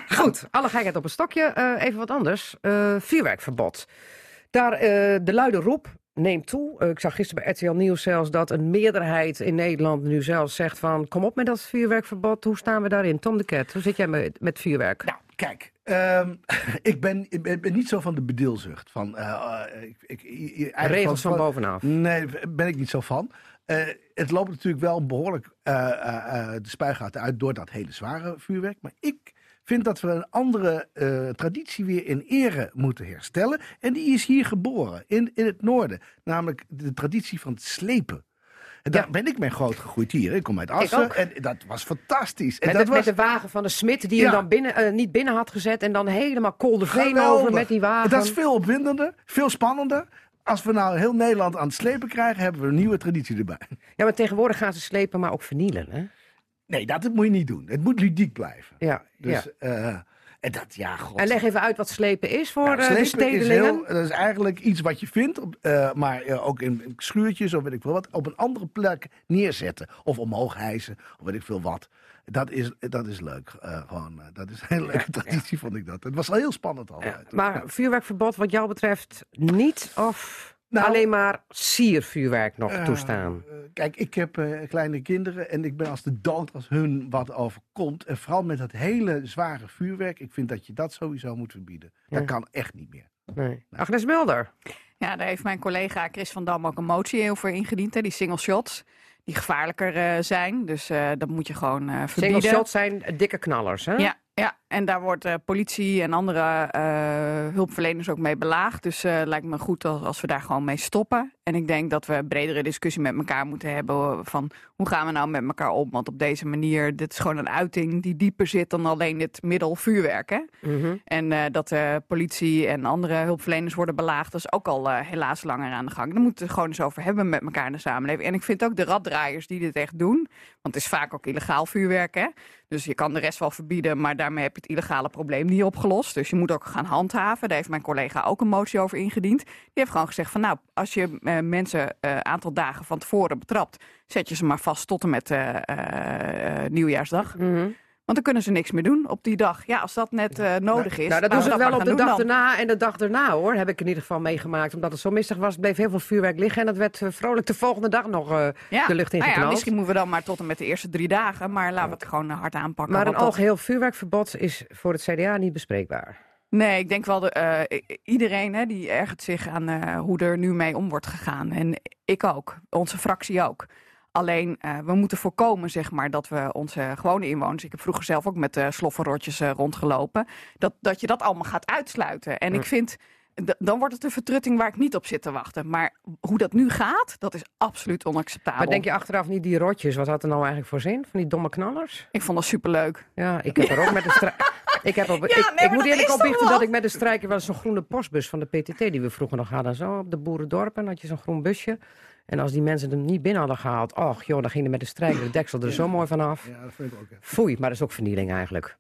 [SPEAKER 1] Goed, alle gekheid op een stokje. Eh, even wat anders. Eh, vuurwerkverbod. Daar de luide roep neemt toe. Eh, ik zag gisteren bij RTL Nieuws zelfs dat een meerderheid in Nederland nu zelfs zegt van... kom op met dat vuurwerkverbod. Hoe staan we daarin? Tom de Ket, hoe zit jij met, met vuurwerk?
[SPEAKER 6] Nou, kijk. ehm, ik, ben, ik ben ben niet zo van de bedeelzucht. Van, eh, eh, ik, ik,
[SPEAKER 1] Regels van bovenaf.
[SPEAKER 6] Nee, daar ben ik niet zo van. Het loopt natuurlijk wel behoorlijk eh, eh, eh, de spuigaten uit door dat hele zware vuurwerk. Maar ik vind dat we een andere eh, traditie weer in ere moeten herstellen. En die is hier geboren, in, in het noorden. Namelijk de traditie van het slepen. En daar
[SPEAKER 1] Ja.
[SPEAKER 6] ben ik mee groot gegroeid hier. Ik kom uit Assen en dat was fantastisch. En
[SPEAKER 1] Met,
[SPEAKER 6] dat
[SPEAKER 1] de,
[SPEAKER 6] was,
[SPEAKER 1] met de wagen van de smid die
[SPEAKER 6] Ja.
[SPEAKER 1] hem dan binnen, eh, niet binnen had gezet... en dan helemaal Kolderveen
[SPEAKER 6] Geweldig.
[SPEAKER 1] over met die wagen.
[SPEAKER 6] Dat is veel opwindender, veel spannender. Als we nou heel Nederland aan het slepen krijgen, hebben we een nieuwe traditie erbij.
[SPEAKER 1] Ja, maar tegenwoordig gaan ze slepen, maar ook vernielen. Hè?
[SPEAKER 6] Nee, dat moet je niet doen. Het moet ludiek blijven.
[SPEAKER 1] Ja,
[SPEAKER 6] Dus,
[SPEAKER 1] ja.
[SPEAKER 6] eh, En dat, ja, god.
[SPEAKER 1] En leg even uit wat slepen is voor
[SPEAKER 6] Nou,
[SPEAKER 1] eh, de
[SPEAKER 6] slepen is
[SPEAKER 1] stedelingen.
[SPEAKER 6] heel- dat is eigenlijk iets wat je vindt, op, eh, maar ook in, in schuurtjes of weet ik veel wat, op een andere plek neerzetten. Of omhoog hijsen, of weet ik veel wat. Dat is, dat is leuk. gewoon, dat is een hele leuke traditie, vond ik dat. Het was al heel spannend
[SPEAKER 1] Ja,
[SPEAKER 6] altijd.
[SPEAKER 1] maar vuurwerkverbod wat jou betreft niet of
[SPEAKER 6] Nou,
[SPEAKER 1] alleen maar siervuurwerk nog
[SPEAKER 6] Eh,
[SPEAKER 1] toestaan?
[SPEAKER 6] kijk, ik heb eh, kleine kinderen en ik ben als de dood als hun wat overkomt. En vooral met dat hele zware vuurwerk. Ik vind dat je dat sowieso moet verbieden. Dat
[SPEAKER 1] Ja.
[SPEAKER 6] kan echt niet meer.
[SPEAKER 1] Nee. Agnes Mulder.
[SPEAKER 7] Ja, daar heeft mijn collega Chris van Dam ook een motie over ingediend. Hè, die single shots. Die gevaarlijker eh, zijn. Dus eh, dat moet je gewoon eh verbieden.
[SPEAKER 1] Single shots zijn dikke knallers, hè?
[SPEAKER 7] Ja, ja, en daar wordt eh, politie en andere eh, hulpverleners ook mee belaagd. Dus eh lijkt me goed als, als we daar gewoon mee stoppen. En ik denk dat we een bredere discussie met elkaar moeten hebben van hoe gaan we nou met elkaar om? Want op deze manier, dit is gewoon een uiting die dieper zit dan alleen dit middel vuurwerk. Hè?
[SPEAKER 1] Mhm.
[SPEAKER 7] En dat de politie en andere hulpverleners worden belaagd, dat is ook al helaas langer aan de gang. Daar moeten we het gewoon eens over hebben met elkaar in de samenleving. En ik vind ook de raddraaiers die dit echt doen, want het is vaak ook illegaal vuurwerk. Hè? Dus je kan de rest wel verbieden, maar daarmee heb je het illegale probleem niet opgelost. Dus je moet ook gaan handhaven. Daar heeft mijn collega ook een motie over ingediend. Die heeft gewoon gezegd van nou, als je eh, mensen een aantal dagen van tevoren betrapt, zet je ze maar vast tot en met eh, eh, eh, nieuwjaarsdag.
[SPEAKER 1] Mhm.
[SPEAKER 7] Dan kunnen ze niks meer doen op die dag. Ja, als dat net eh, nodig is.
[SPEAKER 1] Nou, dat doen ze
[SPEAKER 7] we
[SPEAKER 1] wel op de dag daarna en de dag daarna, hoor. Heb ik in ieder geval meegemaakt. Omdat het zo mistig was, bleef heel veel vuurwerk liggen. En dat werd eh, vrolijk de volgende dag nog eh,
[SPEAKER 7] Ja.
[SPEAKER 1] de lucht
[SPEAKER 7] Nou ja,
[SPEAKER 1] ingeknald.
[SPEAKER 7] misschien moeten we dan maar tot en met de eerste drie dagen. Maar laten we het gewoon hard aanpakken.
[SPEAKER 1] maar een
[SPEAKER 7] want dat-
[SPEAKER 1] algeheel vuurwerkverbod is voor het CDA niet bespreekbaar.
[SPEAKER 7] Nee, ik denk wel de, iedereen hè, die ergert zich aan hoe er nu mee om wordt gegaan. En ik ook, onze fractie ook. Alleen, eh, we moeten voorkomen zeg maar, dat we onze gewone inwoners... ik heb vroeger zelf ook met uh, slofferrotjes eh, rondgelopen... Dat, dat je dat allemaal gaat uitsluiten. En ik vind, dan wordt het een vertrutting waar ik niet op zit te wachten. Maar hoe dat nu gaat, dat is absoluut onacceptabel.
[SPEAKER 1] Maar denk je achteraf niet die rotjes, wat had er nou eigenlijk voor zin? Van die domme knallers?
[SPEAKER 7] Ik vond dat superleuk.
[SPEAKER 1] Ja, ik heb er ook met de. Ik, heb op,
[SPEAKER 7] Ja,
[SPEAKER 1] ik,
[SPEAKER 7] nee,
[SPEAKER 1] ik
[SPEAKER 7] maar
[SPEAKER 1] moet eerlijk opbiechten dat ik met de strijker eens zo'n groene postbus van de PTT die we vroeger nog hadden. Zo op de boerendorpen had je zo'n groen busje. En als die mensen hem niet binnen hadden gehaald, och joh, dan ging er met de strijker de deksel er zo mooi vanaf.
[SPEAKER 6] Ja, dat vind ik ook. ja.
[SPEAKER 1] Foei, maar dat is ook vernieling eigenlijk.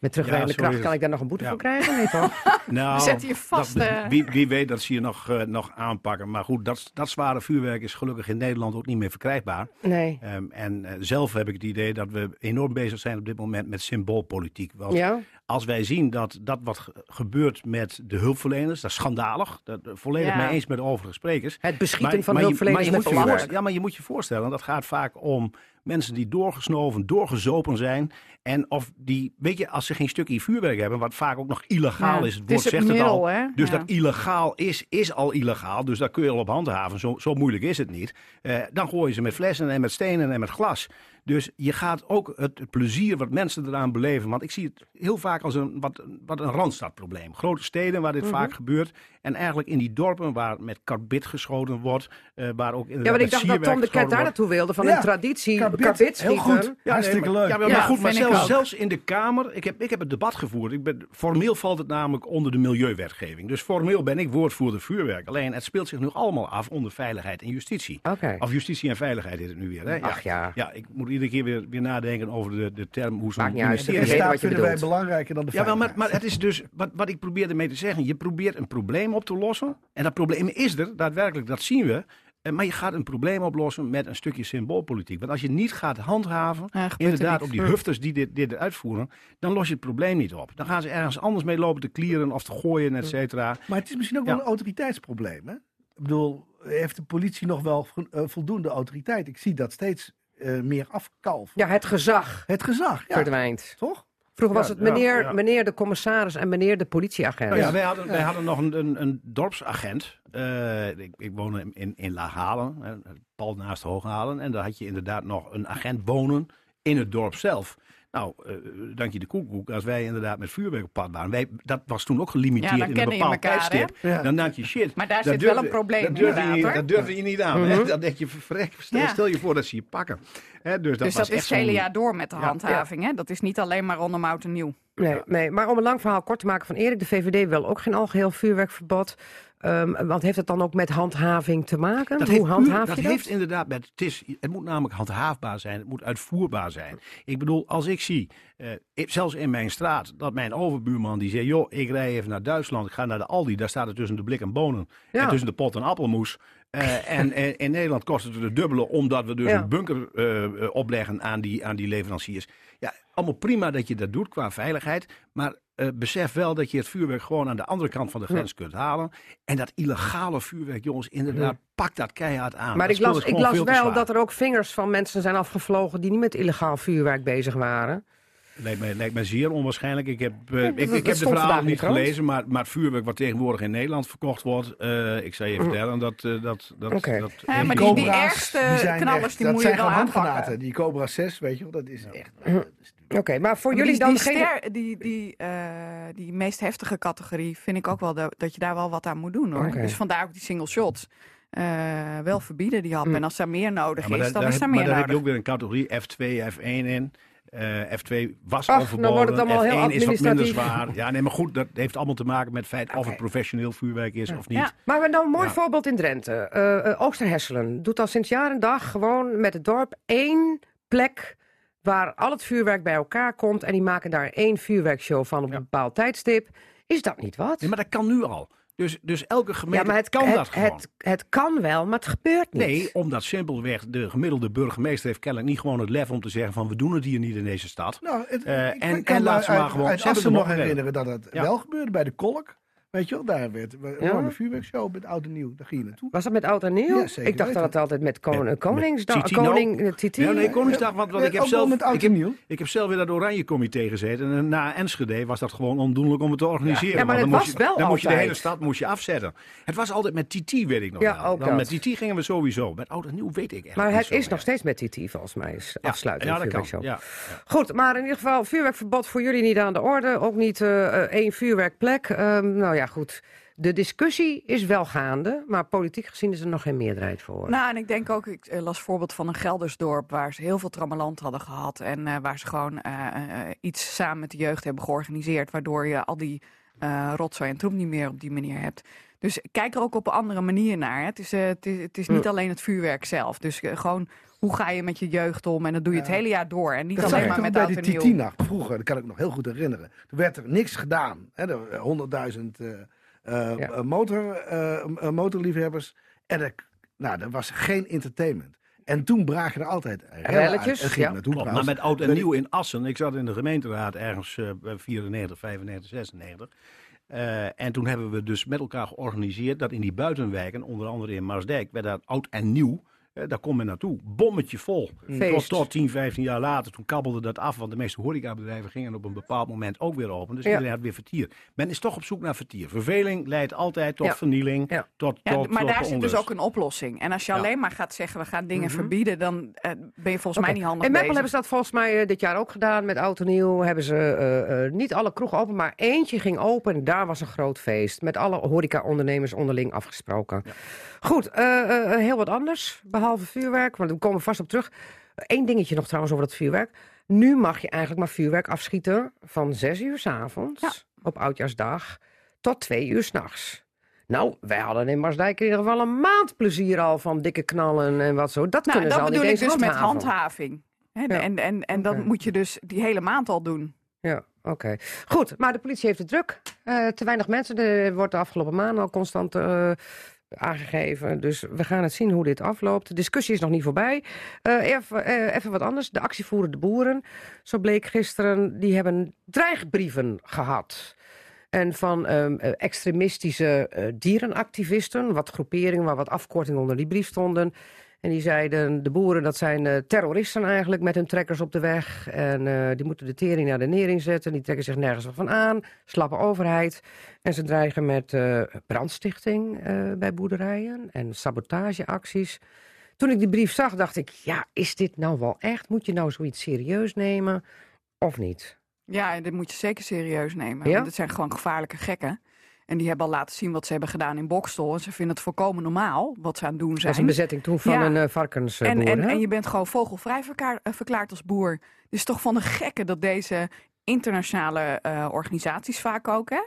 [SPEAKER 1] Met terugwerkende
[SPEAKER 8] Ja,
[SPEAKER 1] kracht kan ik daar nog een boete
[SPEAKER 8] Ja.
[SPEAKER 1] voor krijgen? Nee toch?
[SPEAKER 8] Nou,
[SPEAKER 7] We zetten je vast,
[SPEAKER 8] dat-
[SPEAKER 7] eh.
[SPEAKER 8] wie, wie weet dat ze je nog, eh, nog aanpakken. Maar goed, dat, dat zware vuurwerk is gelukkig in Nederland ook niet meer verkrijgbaar.
[SPEAKER 1] Nee.
[SPEAKER 8] Ehm, en eh, zelf heb ik het idee dat we enorm bezig zijn op dit moment met symboolpolitiek. Want
[SPEAKER 1] Ja?
[SPEAKER 8] Als wij zien dat dat wat ge- gebeurt met de hulpverleners, dat is schandalig. Dat, eh, volledig
[SPEAKER 7] Ja.
[SPEAKER 8] mee eens met de overige sprekers.
[SPEAKER 1] Het beschieten
[SPEAKER 8] Maar-
[SPEAKER 1] van
[SPEAKER 8] maar je-
[SPEAKER 1] hulpverleners
[SPEAKER 8] maar je
[SPEAKER 1] met
[SPEAKER 8] moet je
[SPEAKER 1] vuurwerk.
[SPEAKER 8] voorst- Ja, maar je moet je voorstellen, dat gaat vaak om mensen die doorgesnoven, doorgezopen zijn. En of die, weet je, als ze geen stukje vuurwerk hebben, wat vaak ook nog illegaal
[SPEAKER 7] Ja,
[SPEAKER 8] is. Het
[SPEAKER 7] het
[SPEAKER 8] woord
[SPEAKER 7] is het
[SPEAKER 8] zegt het al.
[SPEAKER 7] middel, hè?
[SPEAKER 8] Dus
[SPEAKER 7] Ja.
[SPEAKER 8] dat illegaal is, is al illegaal. Dus daar kun je al op handhaven. Zo, zo moeilijk is het niet. Eh, dan gooien ze met flessen en met stenen en met glas. Dus je gaat ook het, het plezier wat mensen eraan beleven. Want ik zie het heel vaak als een, wat, wat een randstadprobleem. Grote steden waar dit
[SPEAKER 1] Mhm.
[SPEAKER 8] vaak gebeurt. En eigenlijk in die dorpen waar met karbit geschoten wordt. eh, waar ook
[SPEAKER 1] Ja, maar ik dacht dat Tom de Ket daar
[SPEAKER 8] naartoe
[SPEAKER 1] wilde van
[SPEAKER 6] Ja,
[SPEAKER 1] een traditie.
[SPEAKER 6] karbit,
[SPEAKER 1] Karbit
[SPEAKER 6] heel goed. Hartstikke
[SPEAKER 8] maar,
[SPEAKER 6] leuk.
[SPEAKER 8] Ja, maar,
[SPEAKER 7] Ja,
[SPEAKER 8] maar goed, maar zelfs, in de Kamer, ik heb, ik heb het debat gevoerd. Ik ben, formeel valt het namelijk onder de milieuwetgeving. Dus formeel ben ik woordvoerder vuurwerk. Alleen het speelt zich nu allemaal af onder veiligheid en justitie.
[SPEAKER 1] Oké.
[SPEAKER 8] Of justitie en veiligheid is het nu weer. Hè?
[SPEAKER 1] Ach ja.
[SPEAKER 8] Ja, ik moet iedere keer weer, weer nadenken over de, de term hoe zo'n
[SPEAKER 1] uit,
[SPEAKER 8] ministerie...
[SPEAKER 6] Staat
[SPEAKER 1] wat je
[SPEAKER 6] vinden wij
[SPEAKER 1] bedoelt.
[SPEAKER 6] belangrijker dan de
[SPEAKER 8] Ja, wel, maar, maar het is dus, wat, wat ik probeer ermee te zeggen, je probeert een probleem op te lossen. En dat probleem is er, daadwerkelijk, dat zien we. Eh, Maar je gaat een probleem oplossen met een stukje symboolpolitiek. Want als je niet gaat handhaven,
[SPEAKER 7] Ja, er
[SPEAKER 8] inderdaad op die hufters die dit, dit uitvoeren, dan los je het probleem niet op. Dan gaan ze ergens anders mee lopen te klieren of te gooien, et cetera.
[SPEAKER 6] Maar het is misschien ook wel een autoriteitsprobleem. Hè? Ik bedoel, heeft de politie nog wel eh, voldoende autoriteit? Ik zie dat steeds meer afkalven.
[SPEAKER 1] Ja, het gezag
[SPEAKER 6] Het gezag, ja.
[SPEAKER 1] verdwijnt.
[SPEAKER 6] toch?
[SPEAKER 1] Vroeger was het meneer, meneer de commissaris en meneer de politieagent.
[SPEAKER 8] Nou ja, wij hadden, wij hadden nog een, een, een dorpsagent. Eh, ik, ik woonde in, in Laaghalen, pal naast Hooghalen. En daar had je inderdaad nog een agent wonen in het dorp zelf. Nou, eh, dank je de koekoek, als wij inderdaad met vuurwerk op pad waren. Wij, dat was toen ook gelimiteerd
[SPEAKER 7] Ja,
[SPEAKER 8] in een bepaald tijdstip.
[SPEAKER 6] Ja.
[SPEAKER 8] Dan dacht je shit.
[SPEAKER 7] Maar daar
[SPEAKER 8] dat
[SPEAKER 7] zit
[SPEAKER 8] durfde-
[SPEAKER 7] wel een probleem
[SPEAKER 8] dat durfde, je, niet- dat durfde je niet aan. hè.
[SPEAKER 1] Mhm.
[SPEAKER 8] Dan denk je, verrek, stel, je voor dat ze je pakken. Hè, dus dat
[SPEAKER 7] dus
[SPEAKER 8] was
[SPEAKER 7] dat is
[SPEAKER 8] echt
[SPEAKER 7] het hele jaar door met de
[SPEAKER 8] Ja.
[SPEAKER 7] handhaving. Hè? Dat is niet alleen maar rondom oud en nieuw.
[SPEAKER 1] Nee, nee, maar om een lang verhaal kort te maken van Erik, de VVD wil ook geen algeheel vuurwerkverbod. Ehm, want heeft het dan ook met handhaving te maken?
[SPEAKER 8] Dat
[SPEAKER 1] Hoe
[SPEAKER 8] heeft,
[SPEAKER 1] handhaaf
[SPEAKER 8] dat
[SPEAKER 1] je dat?
[SPEAKER 8] heeft inderdaad met. Het, is, het moet namelijk handhaafbaar zijn, het moet uitvoerbaar zijn. Ik bedoel, als ik zie, eh, ik- zelfs in mijn straat, dat mijn overbuurman die zegt: joh, ik rij even naar Duitsland, ik ga naar de Aldi, daar staat het tussen de blik en bonen
[SPEAKER 1] Ja.
[SPEAKER 8] en tussen de pot en appelmoes. Eh, en eh, in Nederland kost het het dubbele, omdat we dus
[SPEAKER 1] Ja.
[SPEAKER 8] een bunker eh, opleggen aan die, aan die leveranciers. Ja, allemaal prima dat je dat doet qua veiligheid. Maar besef wel dat je het vuurwerk gewoon aan de andere kant van de grens kunt halen. En dat illegale vuurwerk, jongens, inderdaad, pak dat keihard aan.
[SPEAKER 1] Maar
[SPEAKER 8] Dat
[SPEAKER 1] ik las, ik las wel dat er ook vingers van mensen zijn afgevlogen die niet met illegaal vuurwerk bezig waren.
[SPEAKER 8] Lijkt mij, lijkt mij zeer onwaarschijnlijk. Ik heb, eh, ik, heb de
[SPEAKER 1] de
[SPEAKER 8] niet gelezen, maar, maar het vuurwerk wat tegenwoordig in Nederland verkocht wordt, eh, ik zal je vertellen dat... eh, dat, dat,
[SPEAKER 1] Oké.
[SPEAKER 8] dat
[SPEAKER 7] Ja, maar
[SPEAKER 8] die-
[SPEAKER 7] die- ergste knallers,
[SPEAKER 6] echt-
[SPEAKER 7] die
[SPEAKER 6] dat
[SPEAKER 7] moet je
[SPEAKER 6] zijn
[SPEAKER 7] wel aanpakken.
[SPEAKER 6] Die Cobra 6, weet je wel, dat is echt...
[SPEAKER 1] Oké, maar voor
[SPEAKER 7] Maar
[SPEAKER 1] jullie
[SPEAKER 7] die,
[SPEAKER 1] dan
[SPEAKER 7] die,
[SPEAKER 1] geen...
[SPEAKER 7] ster- die, die, eh, die meest heftige categorie vind ik ook wel dat, dat je daar wel wat aan moet doen hoor.
[SPEAKER 1] Oké.
[SPEAKER 7] Dus vandaar ook die single shots. eh, wel verbieden die hap.
[SPEAKER 1] Hm.
[SPEAKER 7] En als er meer nodig
[SPEAKER 8] Ja, maar
[SPEAKER 7] is,
[SPEAKER 8] daar-
[SPEAKER 7] dan
[SPEAKER 8] daar
[SPEAKER 7] is
[SPEAKER 8] heb-
[SPEAKER 7] er
[SPEAKER 8] Maar
[SPEAKER 7] meer
[SPEAKER 8] daar heb je
[SPEAKER 7] nodig.
[SPEAKER 8] ook weer een categorie F2, F1 in. Eh, F2 was
[SPEAKER 1] Ach,
[SPEAKER 8] al
[SPEAKER 1] dan
[SPEAKER 8] verboden.
[SPEAKER 1] wordt het allemaal heel
[SPEAKER 8] F1 is wat minder zwaar. Ja, nee, maar goed, dat heeft allemaal te maken met het feit of het professioneel vuurwerk is of niet.
[SPEAKER 7] Ja.
[SPEAKER 1] Maar we nou een mooi
[SPEAKER 8] Ja.
[SPEAKER 1] voorbeeld in Drenthe. Eh, Oosterhesselen doet al sinds jaar en dag gewoon met het dorp één plek waar al het vuurwerk bij elkaar komt. En die maken daar één vuurwerkshow van op een bepaald tijdstip. Is dat niet wat?
[SPEAKER 8] Nee, maar dat kan nu al. Dus, dus elke gemeente
[SPEAKER 1] ja, maar het
[SPEAKER 8] kan
[SPEAKER 1] het,
[SPEAKER 8] dat gewoon.
[SPEAKER 1] Het, het kan wel, maar het gebeurt niet.
[SPEAKER 8] Nee, omdat simpelweg de gemiddelde burgemeester heeft kennelijk niet gewoon het lef om te zeggen van we doen het hier niet in deze stad.
[SPEAKER 6] Nou, het,
[SPEAKER 8] Eh,
[SPEAKER 6] ik
[SPEAKER 8] en-
[SPEAKER 6] kan
[SPEAKER 8] en
[SPEAKER 6] me
[SPEAKER 8] laat ze
[SPEAKER 6] uit,
[SPEAKER 8] maar gewoon-
[SPEAKER 6] uit
[SPEAKER 8] ze
[SPEAKER 6] nog herinneren dat het
[SPEAKER 8] Ja.
[SPEAKER 6] wel gebeurde bij de Kolk. Weet je wel, daar werd een
[SPEAKER 1] Ja?
[SPEAKER 6] vuurwerkshow met oud en nieuw. Daar ging je naartoe.
[SPEAKER 1] Was dat met oud en nieuw?
[SPEAKER 6] Ja, zeker
[SPEAKER 1] ik dacht dat het altijd met kon,
[SPEAKER 8] Met-
[SPEAKER 1] Koningsdag...
[SPEAKER 8] met
[SPEAKER 1] Koning, Titi.
[SPEAKER 8] Ja, nee, Koningsdag, want, want ik, heb zelf,
[SPEAKER 6] met oud
[SPEAKER 8] ik,
[SPEAKER 6] en
[SPEAKER 8] heb,
[SPEAKER 6] nieuw.
[SPEAKER 8] ik heb zelf weer dat Oranje Comité gezeten. En na Enschede was dat gewoon ondoenlijk om het te organiseren.
[SPEAKER 1] Ja, maar het
[SPEAKER 8] dan moest
[SPEAKER 1] was
[SPEAKER 8] je,
[SPEAKER 1] wel
[SPEAKER 8] Dan moest je de hele stad moest je afzetten. Het was altijd met Titi, weet ik nog
[SPEAKER 1] Ja,
[SPEAKER 8] wel.
[SPEAKER 1] ook
[SPEAKER 8] Dan met Titi gingen we sowieso. Met oud en nieuw weet ik echt
[SPEAKER 1] Maar het is nog steeds met Titi, volgens mij. Is
[SPEAKER 8] Ja,
[SPEAKER 1] afsluiting
[SPEAKER 8] Ja, dat kan.
[SPEAKER 1] Goed, maar in ieder geval vuurwerkverbod voor jullie niet aan de orde. Ook niet eh, eh, één vuurwerkplek. Ehm, nou ja, goed. De discussie is wel gaande, maar politiek gezien is er nog geen meerderheid voor.
[SPEAKER 7] Nou, en ik denk ook, ik eh, las voorbeeld van een Geldersdorp waar ze heel veel trammeland hadden gehad. En eh, waar ze gewoon eh, iets samen met de jeugd hebben georganiseerd. Waardoor je al die rotzooi en troep niet meer op die manier hebt. Dus kijk er ook op een andere manier naar. Hè. Het is, het is, het is niet
[SPEAKER 1] Ja.
[SPEAKER 7] alleen het vuurwerk zelf. Dus gewoon, hoe ga je met je jeugd om? En dat doe je het hele jaar door. En niet
[SPEAKER 6] Dat
[SPEAKER 7] alleen maar met
[SPEAKER 6] bij
[SPEAKER 7] oud en nieuw.
[SPEAKER 6] Vroeger, dat kan ik nog heel goed herinneren. Toen werd er niks gedaan. Hè, er waren 100.000 eh, eh,
[SPEAKER 1] Ja.
[SPEAKER 6] eh, motor, eh, eh, motorliefhebbers. En er, nou, er was geen entertainment. En toen braken er altijd.
[SPEAKER 1] Relletjes, ja.
[SPEAKER 8] Klopt, maar met oud en nieuw in Assen. Ik zat in de gemeenteraad ergens eh, bij 94, 95, 96. Eh, en toen hebben we dus met elkaar georganiseerd dat in die buitenwijken, onder andere in Marsdijk, werd dat oud en nieuw. Eh, daar kom je naartoe. Bommetje vol. Tot, tot 10, 15 jaar later, toen kabbelde dat af. Want de meeste horecabedrijven gingen op een bepaald moment ook weer open. Dus
[SPEAKER 1] Ja.
[SPEAKER 8] iedereen had weer vertier. Men is toch op zoek naar vertier. Verveling leidt altijd tot
[SPEAKER 1] Ja.
[SPEAKER 8] vernieling.
[SPEAKER 1] Ja.
[SPEAKER 8] Tot,
[SPEAKER 7] Ja,
[SPEAKER 8] tot,
[SPEAKER 7] maar
[SPEAKER 8] tot
[SPEAKER 7] daar zit dus ook een oplossing. En als je
[SPEAKER 8] Ja.
[SPEAKER 7] alleen maar gaat zeggen, we gaan dingen
[SPEAKER 1] Mhm.
[SPEAKER 7] verbieden, dan eh, ben je volgens mij niet handig
[SPEAKER 1] In Meppel hebben ze dat volgens mij eh, dit jaar ook gedaan met Oud en Nieuw. Hebben ze eh, eh, niet alle kroegen open, maar eentje ging open. En daar was een groot feest. Met alle horeca-ondernemers onderling afgesproken. Goed, eh, eh, heel wat anders. Behalve vuurwerk, want we komen vast op terug. Eén dingetje nog trouwens over dat vuurwerk. Nu mag je eigenlijk maar vuurwerk afschieten van zes uur s avonds
[SPEAKER 7] Ja.
[SPEAKER 1] op Oudjaarsdag tot twee uur s'nachts. Nou, wij hadden in Marsdijk in ieder geval een maand plezier al van dikke knallen en wat zo. Dat
[SPEAKER 7] Nou,
[SPEAKER 1] kunnen
[SPEAKER 7] dat
[SPEAKER 1] ze al
[SPEAKER 7] bedoel
[SPEAKER 1] niet
[SPEAKER 7] ik
[SPEAKER 1] eens
[SPEAKER 7] dus met
[SPEAKER 1] handhaven.
[SPEAKER 7] handhaving. Hè,
[SPEAKER 1] Ja.
[SPEAKER 7] En, en, en dat moet je dus die hele maand al doen.
[SPEAKER 1] Ja, oké. Goed, maar de politie heeft het druk. Eh, te weinig mensen. Er wordt de afgelopen maanden al constant eh, aangegeven. Dus we gaan het zien hoe dit afloopt. De discussie is nog niet voorbij. Eh, even, eh, even wat anders. De actievoerende boeren, zo bleek gisteren, die hebben dreigbrieven gehad. En van ehm, eh, extremistische dierenactivisten, wat groeperingen waar wat afkortingen onder die brief stonden. En die zeiden, de boeren dat zijn eh, terroristen eigenlijk met hun trekkers op de weg. En eh, die moeten de tering naar de nering zetten. Die trekken zich nergens van aan. Slappe overheid. En ze dreigen met eh, brandstichting bij boerderijen en sabotageacties. Toen ik die brief zag, dacht ik, ja, is dit nou wel echt? Moet je nou zoiets serieus nemen of niet?
[SPEAKER 7] Ja, en dit moet je zeker serieus nemen.
[SPEAKER 1] Ja?
[SPEAKER 7] Want het zijn gewoon gevaarlijke gekken. En die hebben al laten zien wat ze hebben gedaan in Bokstel. En ze vinden het volkomen normaal wat ze aan het doen
[SPEAKER 1] Dat
[SPEAKER 7] zijn.
[SPEAKER 1] was een bezetting toen van
[SPEAKER 7] Ja.
[SPEAKER 1] een uh, varkensboer.
[SPEAKER 7] en, en,
[SPEAKER 1] hè?
[SPEAKER 7] en je bent gewoon vogelvrij eh, verklaard als boer. Het is toch van de gekken dat deze internationale eh, organisaties vaak ook, hè?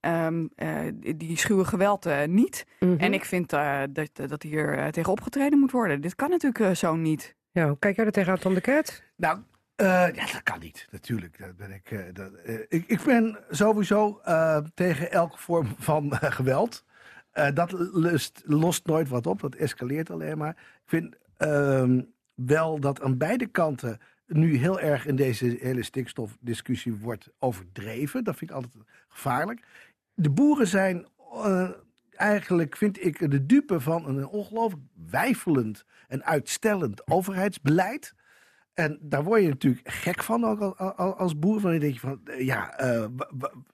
[SPEAKER 7] ehm, eh, die- die schuwe geweld eh, niet.
[SPEAKER 1] Mhm.
[SPEAKER 7] En ik vind eh, dat, dat hier eh, tegen opgetreden moet worden. Dit kan natuurlijk eh, zo niet.
[SPEAKER 1] Ja, kijk jij er tegenaan, Tom de Ket?
[SPEAKER 6] Nou, eh, ja, dat kan niet, natuurlijk. Dat ben ik, eh, dat, eh, ik, ik ben sowieso tegen elke vorm van geweld. Dat lost nooit wat op, dat escaleert alleen maar. Ik vind ehm, wel dat aan beide kanten nu heel erg in deze hele stikstofdiscussie wordt overdreven. Dat vind ik altijd gevaarlijk. De boeren zijn eigenlijk, vind ik, de dupe van een ongelooflijk wijfelend en uitstellend overheidsbeleid. En daar word je natuurlijk gek van ook al- al- als boer. Van je denk je van, eh, ja, eh,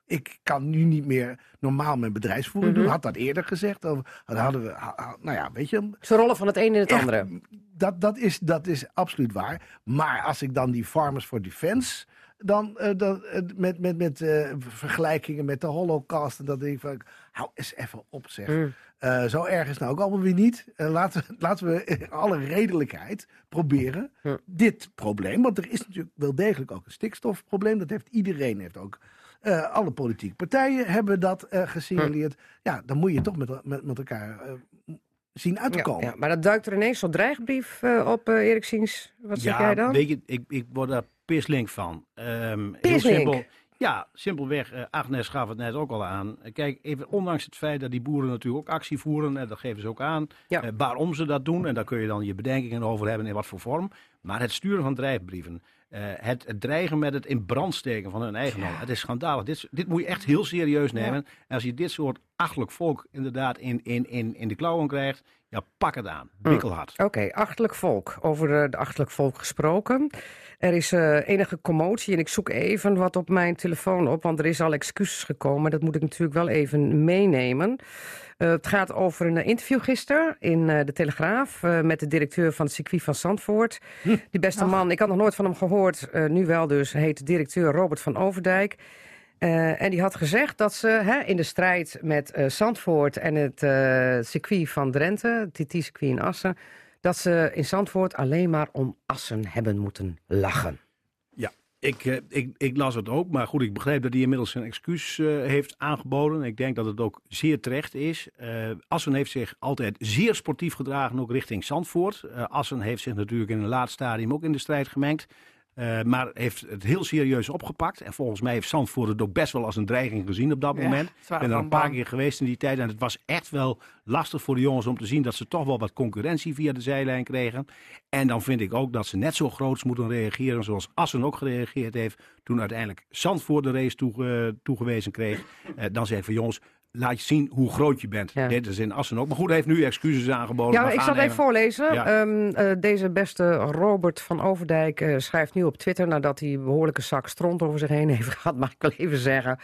[SPEAKER 6] ik kan nu niet meer normaal mijn bedrijfsvoering doen.
[SPEAKER 1] Mhm.
[SPEAKER 6] Had dat eerder gezegd. Of dan hadden we, nou ja, weet je.
[SPEAKER 1] Ze rollen van het een in het
[SPEAKER 6] echt,
[SPEAKER 1] andere.
[SPEAKER 6] Dat, dat, is, dat is absoluut waar. Maar als ik dan die Farmers for Defense dan, eh, dan met, met, met vergelijkingen met de Holocaust. En dat denk ik van, hou eens even op zeg.
[SPEAKER 1] Mm.
[SPEAKER 6] Eh, zo erg is het nou ook allemaal weer niet. Eh, laten, we- laten we in alle redelijkheid proberen
[SPEAKER 1] Ja.
[SPEAKER 6] dit probleem. Want er is natuurlijk wel degelijk ook een stikstofprobleem. Dat heeft iedereen, heeft ook. eh, alle politieke partijen hebben dat eh, gesignaleerd. Ja, dan moet je toch met, met, met elkaar eh, zien uit te
[SPEAKER 1] Ja,
[SPEAKER 6] komen.
[SPEAKER 1] ja, maar dat duikt er ineens zo'n dreigbrief eh, op, eh Erik Siens. Wat zeg jij dan?
[SPEAKER 8] weet je, ik, ik word daar pislink van. Ehm heel simpel. Ja, simpelweg. eh, Agnes gaf het net ook al aan. Kijk, even ondanks het feit dat die boeren natuurlijk ook actie voeren, en dat geven ze ook aan,
[SPEAKER 1] Ja.
[SPEAKER 8] eh, waarom ze dat doen, en daar kun je dan je bedenkingen over hebben in wat voor vorm. Maar het sturen van dreigbrieven, eh, het, het dreigen met het in brand steken van hun eigendom, het is schandalig. Dit, dit moet je echt heel serieus nemen. En als je dit soort achtelijk volk inderdaad in, in, in, in de klauwen krijgt, ja, pak het aan. Bikkelhard.
[SPEAKER 1] Oké, achterlijk volk. Over eh, de achterlijk volk gesproken. Er is eh, enige commotie en ik zoek even wat op mijn telefoon op, want er is al excuses gekomen. Dat moet ik natuurlijk wel even meenemen. Eh, het gaat over een eh, interview gisteren in eh, de Telegraaf met de directeur van het circuit van Zandvoort. Die beste man, ik had nog nooit van hem gehoord, eh, nu wel dus, heet directeur Robert van Overdijk. En die had gezegd dat ze hè, in de strijd met Zandvoort en het circuit van Drenthe, het TT-circuit in Assen, dat ze in Zandvoort alleen maar om Assen hebben moeten lachen.
[SPEAKER 8] Ik, eh, ik, ik las het ook, maar goed, ik begreep dat hij inmiddels zijn excuus eh, heeft aangeboden. Ik denk dat het ook zeer terecht is. Eh, Assen heeft zich altijd zeer sportief gedragen, ook richting Zandvoort. Assen heeft zich natuurlijk in een laat stadium ook in de strijd gemengd. Eh, maar heeft het heel serieus opgepakt. En volgens mij heeft Zandvoort het ook best wel als een dreiging gezien op dat
[SPEAKER 7] Ja,
[SPEAKER 8] moment. Ik ben er een paar keer geweest in die tijd. En het was echt wel lastig voor de jongens om te zien dat ze toch wel wat concurrentie via de zijlijn kregen. En dan vind ik ook dat ze net zo groots moeten reageren zoals Assen ook gereageerd heeft. Toen uiteindelijk Zandvoort de race toege- toegewezen kreeg. Eh, dan zei ik van jongens, laat je zien hoe groot je bent.
[SPEAKER 1] Ja.
[SPEAKER 8] Dit is in Assen ook. Maar goed, hij heeft nu excuses aangeboden.
[SPEAKER 1] Ja, ik zal het
[SPEAKER 8] even
[SPEAKER 1] voorlezen.
[SPEAKER 8] Ja.
[SPEAKER 1] Ehm, eh, deze beste Robert van Overdijk eh, schrijft nu op Twitter... nadat hij een behoorlijke zak stront over zich heen heeft gehad, mag ik wel even zeggen.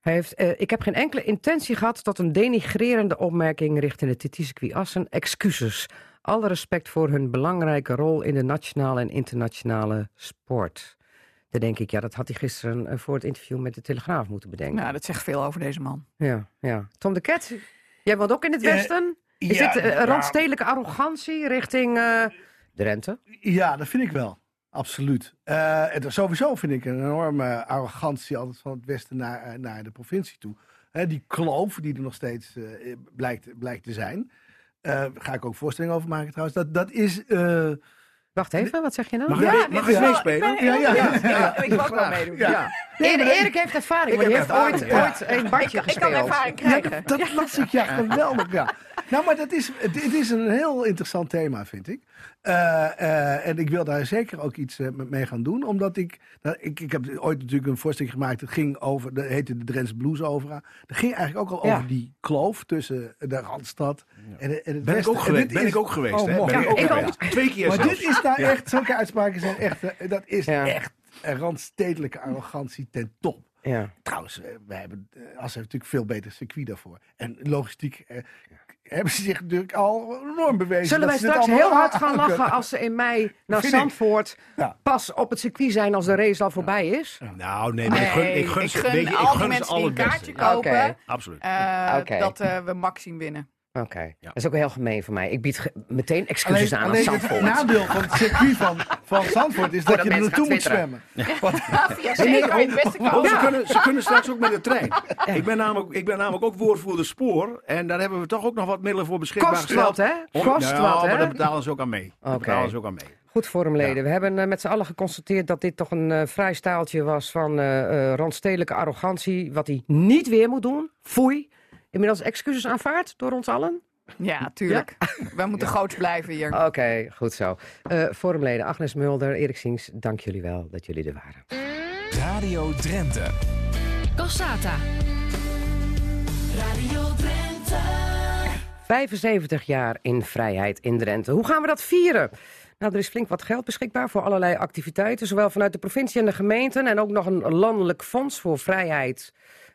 [SPEAKER 1] Hij heeft, eh, ik heb geen enkele intentie gehad tot een denigrerende opmerking... richting het TT-circuit Assen. Excuses. Alle respect voor hun belangrijke rol in de nationale en internationale sport. Dan denk ik, ja, dat had hij gisteren eh, voor het interview met de Telegraaf moeten bedenken.
[SPEAKER 7] Nou, dat zegt veel over deze man.
[SPEAKER 1] Ja, ja. Tom de Ket, jij woont ook in het
[SPEAKER 6] Ja,
[SPEAKER 1] Westen. Is
[SPEAKER 6] ja,
[SPEAKER 1] dit eh, randstedelijke arrogantie richting eh Drenthe?
[SPEAKER 6] Ja, dat vind ik wel. Absoluut. Eh, en sowieso vind ik een enorme arrogantie altijd van het westen naar, eh, naar de provincie toe. Hè, die kloof die er nog steeds eh, blijkt, blijkt te zijn. Eh ga ik ook voorstellingen over maken trouwens. Dat, dat is...
[SPEAKER 1] Wacht even, wat zeg je nou?
[SPEAKER 8] Mag
[SPEAKER 1] ja.
[SPEAKER 8] ik, mag ik
[SPEAKER 6] ja.
[SPEAKER 8] meespelen?
[SPEAKER 6] ja, ja, ja, ja.
[SPEAKER 7] ik wil ook wel meedoen.
[SPEAKER 6] Ja.
[SPEAKER 1] Erik, Erik heeft ervaring,
[SPEAKER 6] Ik
[SPEAKER 1] die
[SPEAKER 6] heb
[SPEAKER 1] heeft ooit, ooit een badje
[SPEAKER 7] Ik, ik kan
[SPEAKER 1] gespeeld.
[SPEAKER 7] ervaring krijgen.
[SPEAKER 6] dat, dat las ik, ja, geweldig, ja. Nou, maar dat is, het, het is een heel interessant thema, vind ik. Eh, eh, en ik wil daar zeker ook iets eh, mee gaan doen, omdat ik, nou, ik... Ik heb ooit natuurlijk een voorstelling gemaakt, dat ging over, dat heette de Drents Blues Opera. Dat ging eigenlijk ook al
[SPEAKER 1] Ja.
[SPEAKER 6] over die kloof tussen de Randstad en, en het
[SPEAKER 8] Ben ik ook geweest,
[SPEAKER 6] dit
[SPEAKER 8] ben
[SPEAKER 6] is-
[SPEAKER 8] ik ook geweest.
[SPEAKER 6] Oh,
[SPEAKER 8] hè?
[SPEAKER 6] mooi.
[SPEAKER 8] Ben ik ook
[SPEAKER 1] ik
[SPEAKER 8] geweest. Twee keer
[SPEAKER 6] Maar
[SPEAKER 8] zelfs.
[SPEAKER 6] dit is daar echt, zulke uitspraken zijn echt, dat is
[SPEAKER 1] Ja.
[SPEAKER 6] echt een randstedelijke arrogantie ten top.
[SPEAKER 1] Ja.
[SPEAKER 6] Trouwens, we hebben, Assen heeft natuurlijk veel beter circuit daarvoor. En logistiek eh, hebben ze zich natuurlijk al enorm bewezen.
[SPEAKER 1] Zullen wij straks heel hard
[SPEAKER 6] aan-
[SPEAKER 1] gaan
[SPEAKER 6] aan
[SPEAKER 1] lachen
[SPEAKER 6] kunnen.
[SPEAKER 1] als ze in mei naar
[SPEAKER 6] Vind.
[SPEAKER 1] Zandvoort
[SPEAKER 6] Ja.
[SPEAKER 1] pas op het circuit zijn als de race al voorbij is?
[SPEAKER 8] Nou, nee, maar ik gun, ik gun,
[SPEAKER 7] ik
[SPEAKER 8] ze-
[SPEAKER 7] gun
[SPEAKER 8] ik
[SPEAKER 7] al die
[SPEAKER 8] gun ze
[SPEAKER 7] mensen
[SPEAKER 8] al
[SPEAKER 7] die een
[SPEAKER 8] beste.
[SPEAKER 7] kaartje kopen.
[SPEAKER 8] Absoluut.
[SPEAKER 7] eh, dat eh, we Max zien winnen.
[SPEAKER 1] Oké, dat is ook heel gemeen van mij. Ik bied meteen excuses aan aan
[SPEAKER 6] alleen het
[SPEAKER 1] Zandvoort.
[SPEAKER 6] nadeel van het circuit van, van Zandvoort is dat
[SPEAKER 1] dat
[SPEAKER 6] je er naartoe moet zwemmen. Want,
[SPEAKER 7] Ja, zeker, het
[SPEAKER 8] Want ze, kunnen, ze kunnen straks ook met de trein. Ik ben, namelijk, ik ben namelijk ook woordvoerder spoor. En daar hebben we toch ook nog wat middelen voor beschikbaar
[SPEAKER 1] Kost
[SPEAKER 8] gesteld.
[SPEAKER 1] wat, hè?
[SPEAKER 8] Om-
[SPEAKER 1] Kost
[SPEAKER 8] ja,
[SPEAKER 1] wat, hè?
[SPEAKER 8] maar daar betalen ze ook aan mee. Daar betalen ze ook aan mee.
[SPEAKER 1] Goed forumleden. We hebben eh, met z'n allen geconstateerd dat dit toch een eh, vrij staaltje was van eh eh, randstedelijke arrogantie. Wat hij niet weer moet doen. Foei. Inmiddels excuses aanvaard door ons allen.
[SPEAKER 7] Ja, tuurlijk. Wij moeten groots blijven hier.
[SPEAKER 1] Oké, goed zo. Eh forumleden Agnes Mulder, Erik Siens, dank jullie wel dat jullie er waren.
[SPEAKER 2] Radio Drenthe.
[SPEAKER 3] Cassata.
[SPEAKER 9] Radio Drenthe.
[SPEAKER 1] 75 jaar in vrijheid in Drenthe. Hoe gaan we dat vieren? Nou, er is flink wat geld beschikbaar voor allerlei activiteiten. Zowel vanuit de provincie en de gemeenten. En ook nog een landelijk fonds voor vrijheid.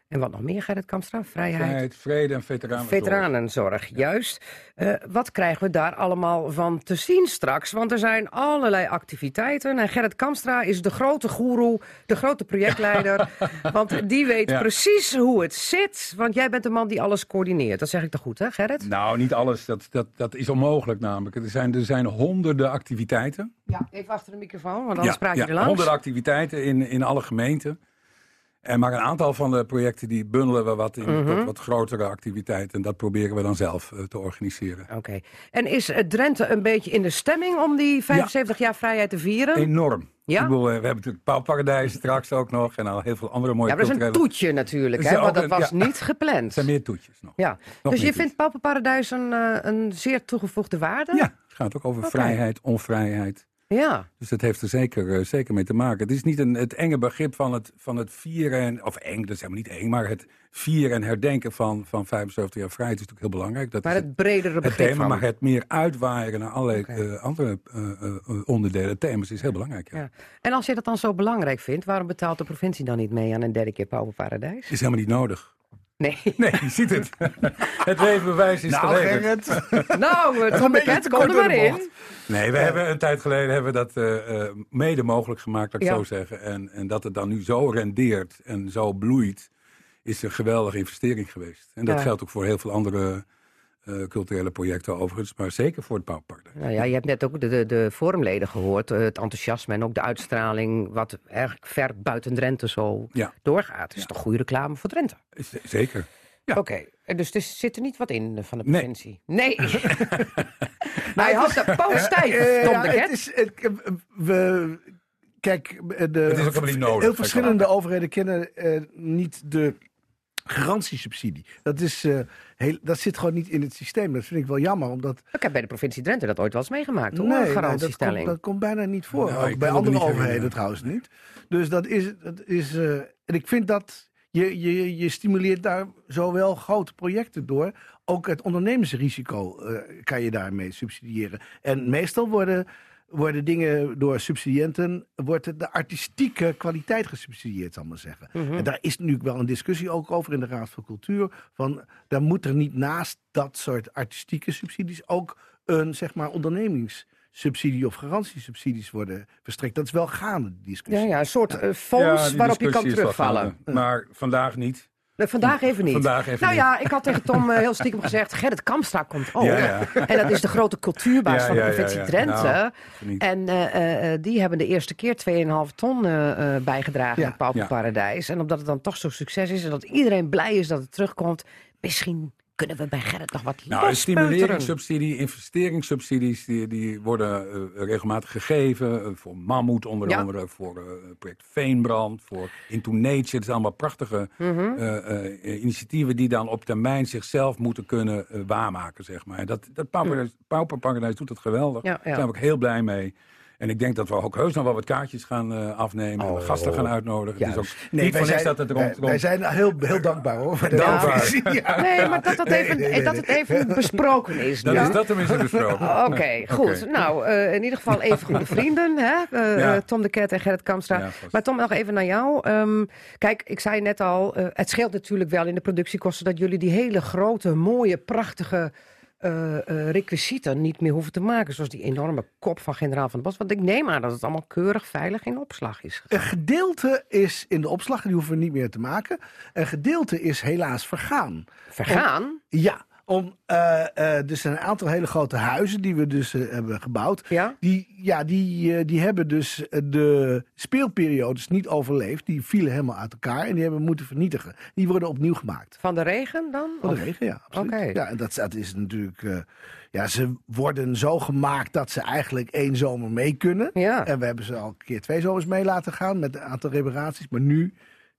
[SPEAKER 1] En wat nog meer, Gerrit Kamstra? Vrijheid.
[SPEAKER 10] Vrijheid, vrede en veteranenzorg.
[SPEAKER 1] Veteranenzorg, juist. Eh, wat krijgen we daar allemaal van te zien straks? Want er zijn allerlei activiteiten. En Gerrit Kamstra is de grote goeroe, de grote projectleider. want die weet
[SPEAKER 10] Ja.
[SPEAKER 1] precies hoe het zit. Want jij bent de man die alles coördineert. Dat zeg ik toch goed, hè Gerrit?
[SPEAKER 10] Nou, niet alles. Dat, dat, dat is onmogelijk namelijk. Er zijn, er zijn honderden activiteiten.
[SPEAKER 1] Ja, even achter de microfoon, want anders praat je er langs.
[SPEAKER 10] honderden activiteiten in, in alle gemeenten. En maar een aantal van de projecten die bundelen we wat in
[SPEAKER 1] Mhm.
[SPEAKER 10] wat, wat grotere activiteiten. En dat proberen we dan zelf eh, te organiseren.
[SPEAKER 1] Oké. En is eh, Drenthe een beetje in de stemming om die 75 jaar vrijheid te vieren?
[SPEAKER 10] Enorm.
[SPEAKER 1] Ja?
[SPEAKER 10] Ik bedoel, eh, we hebben natuurlijk Pauwparadijs straks ook nog. En al heel veel andere mooie
[SPEAKER 1] ja, maar dat is een toetje natuurlijk, hè? Want
[SPEAKER 10] ook
[SPEAKER 1] dat
[SPEAKER 10] een-
[SPEAKER 1] was
[SPEAKER 10] ja.
[SPEAKER 1] niet gepland.
[SPEAKER 10] Er zijn meer toetjes nog.
[SPEAKER 1] Ja.
[SPEAKER 10] Nog
[SPEAKER 1] Dus je vindt Pauperparadijs een, een zeer toegevoegde waarde?
[SPEAKER 10] Ja, het gaat ook over vrijheid, onvrijheid.
[SPEAKER 1] Ja.
[SPEAKER 10] Dus dat heeft er zeker, eh, zeker mee te maken. Het is niet een, het enge begrip van het, van het vieren, en, of eng, dat is helemaal niet eng, maar het vieren en herdenken van, van 75 jaar vrijheid is natuurlijk heel belangrijk. Dat
[SPEAKER 1] Maar het bredere
[SPEAKER 10] het
[SPEAKER 1] begrip
[SPEAKER 10] thema,
[SPEAKER 1] van.
[SPEAKER 10] maar het meer uitwaaien naar allerlei eh, andere eh, onderdelen, thema's, is heel belangrijk. Ja.
[SPEAKER 1] Ja. En als je dat dan zo belangrijk vindt, waarom betaalt de provincie dan niet mee aan een derde keer Pauperparadijs?
[SPEAKER 10] Is helemaal niet nodig.
[SPEAKER 1] Nee.
[SPEAKER 10] Nee, je ziet het. het levenbewijs is
[SPEAKER 6] nou,
[SPEAKER 10] geleverd.
[SPEAKER 6] Gerrit.
[SPEAKER 1] nou,
[SPEAKER 6] beetje
[SPEAKER 1] Ket,
[SPEAKER 6] te
[SPEAKER 1] kom er maar in.
[SPEAKER 10] Nee, we hebben een tijd geleden hebben we dat eh, eh, mede mogelijk gemaakt, laat ik
[SPEAKER 1] Ja.
[SPEAKER 10] zo zeggen. En, en dat het dan nu zo rendeert en zo bloeit, is een geweldige investering geweest. En dat
[SPEAKER 1] Ja.
[SPEAKER 10] geldt ook voor heel veel andere eh, culturele projecten overigens, maar zeker voor het Pauwpark.
[SPEAKER 1] Nou ja, je hebt net ook de, de, de forumleden gehoord. eh, Het enthousiasme en ook de uitstraling, wat eigenlijk ver buiten Drenthe zo
[SPEAKER 10] Ja.
[SPEAKER 1] doorgaat. Het is
[SPEAKER 10] Ja.
[SPEAKER 1] toch goede reclame voor Drenthe?
[SPEAKER 10] Z- Zeker. Ja.
[SPEAKER 1] Oké, dus er zit er niet wat in eh, van de
[SPEAKER 10] Nee.
[SPEAKER 1] provincie? Nee. Hij had de poot stijf,
[SPEAKER 6] ja,
[SPEAKER 1] de
[SPEAKER 6] het
[SPEAKER 1] Ket.
[SPEAKER 6] is, het- we, kijk, de,
[SPEAKER 10] Het is ook helemaal niet nodig.
[SPEAKER 6] heel verschillende overheden kennen eh, niet de garantiesubsidie. Dat, is, eh, heel, dat zit gewoon niet in het systeem. Dat vind ik wel jammer, omdat...
[SPEAKER 1] Ik heb bij de provincie Drenthe dat ooit wel eens meegemaakt, hoor.
[SPEAKER 6] nee,
[SPEAKER 1] een
[SPEAKER 6] nee, dat,
[SPEAKER 1] garantiestelling.
[SPEAKER 6] komt, dat komt bijna niet voor.
[SPEAKER 10] Nou,
[SPEAKER 6] Ook bij andere
[SPEAKER 10] niet
[SPEAKER 6] overheden trouwens niet. Dus dat is... Dat is eh, en ik vind dat... Je, je, je stimuleert daar zowel grote projecten door. Ook het ondernemingsrisico eh, kan je daarmee subsidiëren. En meestal worden, worden dingen door subsidiënten... wordt het de artistieke kwaliteit gesubsidieerd, zal ik maar zeggen.
[SPEAKER 1] Mhm.
[SPEAKER 6] En daar is nu wel een discussie ook over in de Raad van Cultuur. Van, daar moet er niet naast dat soort artistieke subsidies... ook een, zeg maar, ondernemingssubsidie of garantiesubsidies worden verstrekt. Dat is wel gaande, die discussie.
[SPEAKER 1] Ja, ja, een soort eh,
[SPEAKER 10] Ja,
[SPEAKER 1] fonds waarop je kan terugvallen.
[SPEAKER 10] gaande. Maar vandaag niet.
[SPEAKER 1] Nee, vandaag even niet.
[SPEAKER 10] Vandaag even
[SPEAKER 1] nou
[SPEAKER 10] niet.
[SPEAKER 1] ja, ik had tegen Tom eh, heel stiekem gezegd... Gerrit Kamstra komt ook.
[SPEAKER 10] Ja, ja.
[SPEAKER 1] En dat is de grote cultuurbaas
[SPEAKER 10] Ja,
[SPEAKER 1] van de provincie. Drenthe.
[SPEAKER 10] Nou.
[SPEAKER 1] En eh, eh, die hebben de eerste keer 2,5 ton bijgedragen aan Pauperparadijs. En omdat het dan toch zo'n succes is en dat iedereen blij is dat het terugkomt... misschien kunnen we bij Gerrit nog wat
[SPEAKER 10] Nou, stimuleringssubsidie, investeringssubsidies, die, die worden eh, regelmatig gegeven. eh, voor Mammoet onder
[SPEAKER 1] Ja.
[SPEAKER 10] andere, voor eh, het project Veenbrand, voor Into Nature. Het zijn allemaal prachtige
[SPEAKER 1] Mhm.
[SPEAKER 10] initiatieven die dan op termijn zichzelf moeten kunnen waarmaken, zeg maar. En Dat, dat Pauper- Pauperparadijs doet het geweldig.
[SPEAKER 1] Ja, ja.
[SPEAKER 10] Daar zijn we ook heel blij mee. En ik denk dat we ook heus nog wel wat kaartjes gaan eh, afnemen. en
[SPEAKER 1] Oh,
[SPEAKER 10] gasten gaan uitnodigen. Het is
[SPEAKER 1] juist.
[SPEAKER 10] ook niet voor niks dat het
[SPEAKER 6] wij,
[SPEAKER 10] rond...
[SPEAKER 6] wij
[SPEAKER 10] rond-
[SPEAKER 6] zijn heel, heel dankbaar hoor. Voor de
[SPEAKER 10] Dankbaar.
[SPEAKER 6] Ja.
[SPEAKER 1] Nee, maar dat, dat,
[SPEAKER 6] Nee,
[SPEAKER 1] even,
[SPEAKER 6] nee, nee,
[SPEAKER 1] dat
[SPEAKER 6] nee.
[SPEAKER 1] het even besproken is
[SPEAKER 10] Dan is dat tenminste besproken.
[SPEAKER 1] Oké, goed. Nou, eh, in ieder geval even goede vrienden, hè? Eh,
[SPEAKER 10] Ja.
[SPEAKER 1] Tom de Ket en Gerrit Kamstra.
[SPEAKER 10] Ja,
[SPEAKER 1] maar Tom, nog even naar jou. Ehm, kijk, ik zei net al, eh, het scheelt natuurlijk wel in de productiekosten... dat jullie die hele grote, mooie, prachtige eh eh, requisieten niet meer hoeven te maken. Zoals die enorme kop van generaal van de Bos. Want ik neem aan dat het allemaal keurig veilig in opslag is gegaan.
[SPEAKER 6] Een gedeelte is in de opslag, die hoeven we niet meer te maken. Een gedeelte is helaas vergaan.
[SPEAKER 1] Vergaan?
[SPEAKER 6] Ja, Om, eh, eh, dus een aantal hele grote huizen die we dus eh, hebben gebouwd.
[SPEAKER 1] Ja?
[SPEAKER 6] Die, ja, die, die hebben dus de speelperiodes niet overleefd. Die vielen helemaal uit elkaar en die hebben we moeten vernietigen. Die worden opnieuw gemaakt.
[SPEAKER 1] Van de regen dan?
[SPEAKER 6] Van de regen, ja. Absoluut.
[SPEAKER 1] Oké.
[SPEAKER 6] Ja, en dat, dat is natuurlijk. ja, ze worden zo gemaakt dat ze eigenlijk één zomer mee kunnen.
[SPEAKER 1] Ja.
[SPEAKER 6] En we hebben ze al een keer twee zomers mee laten gaan met een aantal reparaties. Maar nu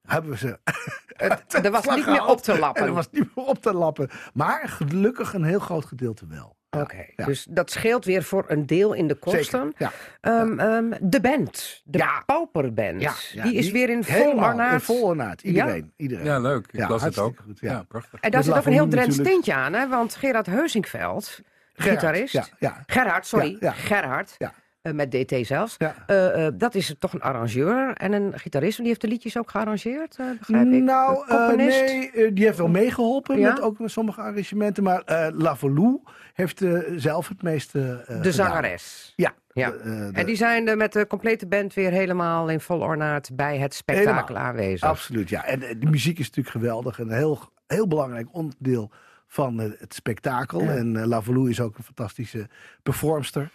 [SPEAKER 6] hebben we ze.
[SPEAKER 1] Het, er was niet meer op te
[SPEAKER 6] En er
[SPEAKER 1] lappen.
[SPEAKER 6] was niet meer op te lappen. Maar gelukkig een heel groot gedeelte wel. Ja,
[SPEAKER 1] Oké,
[SPEAKER 6] ja.
[SPEAKER 1] dus dat scheelt weer voor een deel in de kosten.
[SPEAKER 6] Zeker, ja.
[SPEAKER 1] Ehm, ehm, de band, de
[SPEAKER 6] Ja.
[SPEAKER 1] Pauperband,
[SPEAKER 6] Ja, ja,
[SPEAKER 1] die is weer in vol ornaat.
[SPEAKER 6] In vol ornaat. Iedereen. iedereen.
[SPEAKER 10] Ja, leuk. Ik
[SPEAKER 6] Ja,
[SPEAKER 10] las het ook.
[SPEAKER 6] goed, ja.
[SPEAKER 10] ja. prachtig.
[SPEAKER 1] En daar zit ook een heel Drents tintje aan, hè? want Gerard Heusinkveld,
[SPEAKER 6] Gerard,
[SPEAKER 1] gitarist,
[SPEAKER 6] Ja, ja.
[SPEAKER 1] Gerhard, sorry,
[SPEAKER 6] Ja, ja.
[SPEAKER 1] Gerhard,
[SPEAKER 6] Ja.
[SPEAKER 1] Eh, met DT zelfs.
[SPEAKER 6] Ja.
[SPEAKER 1] Eh, eh, dat is toch een arrangeur en een gitarist, en die heeft de liedjes ook gearrangeerd, begrijp ik?
[SPEAKER 6] Nou, nee, die heeft wel meegeholpen
[SPEAKER 1] Ja?
[SPEAKER 6] met ook met sommige arrangementen. Maar Lavalou heeft zelf het meeste
[SPEAKER 1] de zangeres.
[SPEAKER 6] Ja.
[SPEAKER 1] Ja.
[SPEAKER 6] de- de-
[SPEAKER 1] En die zijn met de complete band weer helemaal in vol ornaat bij het spektakel
[SPEAKER 6] Helemaal.
[SPEAKER 1] aanwezig.
[SPEAKER 6] Absoluut, ja. En de muziek is natuurlijk geweldig. En een heel, heel belangrijk onderdeel van het spektakel.
[SPEAKER 1] Ja.
[SPEAKER 6] En Lavalou is ook een fantastische performster.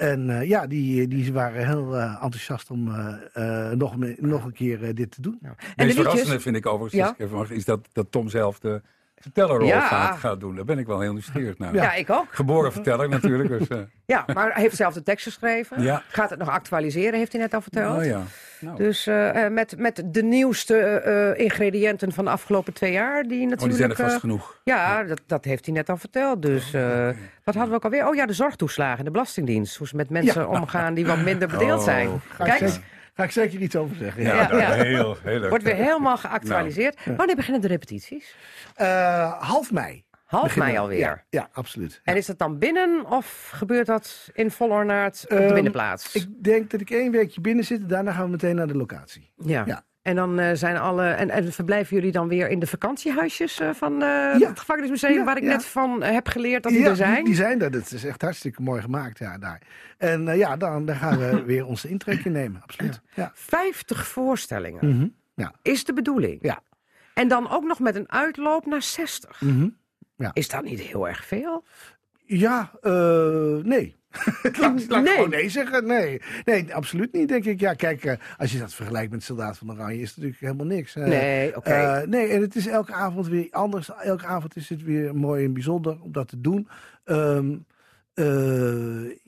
[SPEAKER 6] En eh, ja, die, die waren heel eh, enthousiast om eh, eh, nog, nog een keer dit te doen.
[SPEAKER 1] En de
[SPEAKER 10] Het verrassende vind ik overigens,
[SPEAKER 1] Ja.
[SPEAKER 10] is dat, dat Tom zelf de vertellerrol
[SPEAKER 1] Ja.
[SPEAKER 10] gaat, gaat doen. Daar ben ik wel heel nieuwsgierig naar.
[SPEAKER 1] ja. ik ook.
[SPEAKER 10] Geboren verteller natuurlijk. Dus, eh,
[SPEAKER 1] Ja, maar hij heeft zelf de tekst geschreven.
[SPEAKER 10] Ja.
[SPEAKER 1] Gaat het nog actualiseren, heeft hij net al verteld.
[SPEAKER 10] oh ja. Nou,
[SPEAKER 1] Dus eh, eh, met, met de nieuwste eh, ingrediënten van de afgelopen twee jaar. Die
[SPEAKER 10] oh,
[SPEAKER 1] natuurlijk.
[SPEAKER 10] die zijn er vast genoeg.
[SPEAKER 1] ja, dat, dat heeft hij net al verteld. Dus eh, wat hadden we ook alweer? Oh ja, de zorgtoeslagen, de Belastingdienst. Hoe ze met mensen omgaan die wat minder bedeeld
[SPEAKER 10] Oh,
[SPEAKER 1] zijn. Kijk,
[SPEAKER 6] ga ik zeker iets over zeggen.
[SPEAKER 10] Ja,
[SPEAKER 6] Ja.
[SPEAKER 1] Ja, ja.
[SPEAKER 10] heel, heel leuk.
[SPEAKER 1] wordt weer helemaal geactualiseerd. Wanneer beginnen de repetities?
[SPEAKER 6] Eh, half mei.
[SPEAKER 1] Half
[SPEAKER 6] beginnen
[SPEAKER 1] mei
[SPEAKER 6] we.
[SPEAKER 1] alweer.
[SPEAKER 6] Ja, ja absoluut.
[SPEAKER 1] En is dat dan binnen of gebeurt dat in vol ornaat op de
[SPEAKER 6] Ehm,
[SPEAKER 1] binnenplaats?
[SPEAKER 6] Ik denk dat ik één weekje binnen zit. Daarna gaan we meteen naar de locatie.
[SPEAKER 1] Ja.
[SPEAKER 6] Ja.
[SPEAKER 1] En dan eh, zijn alle. En, en verblijven jullie dan weer in de vakantiehuisjes eh, van eh,
[SPEAKER 6] Ja.
[SPEAKER 1] het gevangenismuseum,
[SPEAKER 6] Ja,
[SPEAKER 1] waar ik
[SPEAKER 6] ja.
[SPEAKER 1] net van heb geleerd dat die
[SPEAKER 6] ja,
[SPEAKER 1] er zijn?
[SPEAKER 6] Die, die zijn er. Dat is echt hartstikke mooi gemaakt ja, daar. En ja, dan, dan gaan we weer onze intrekje nemen. Absoluut. Ja.
[SPEAKER 1] 50 voorstellingen
[SPEAKER 6] Mhm. ja.
[SPEAKER 1] is de bedoeling.
[SPEAKER 6] Ja.
[SPEAKER 1] En dan ook nog met een uitloop naar 60.
[SPEAKER 6] Mhm.
[SPEAKER 1] Is dat niet heel erg veel?
[SPEAKER 6] Ja, nee. laat,
[SPEAKER 1] Nee.
[SPEAKER 6] gewoon nee zeggen. Nee. nee, absoluut niet, denk ik. Ja, kijk, eh, als je dat vergelijkt met Soldaat van Oranje, is het natuurlijk helemaal niks. Eh,
[SPEAKER 1] nee, oké.
[SPEAKER 6] eh, nee, en het is elke avond weer anders. Elke avond is het weer mooi en bijzonder om dat te doen. Ehm, eh,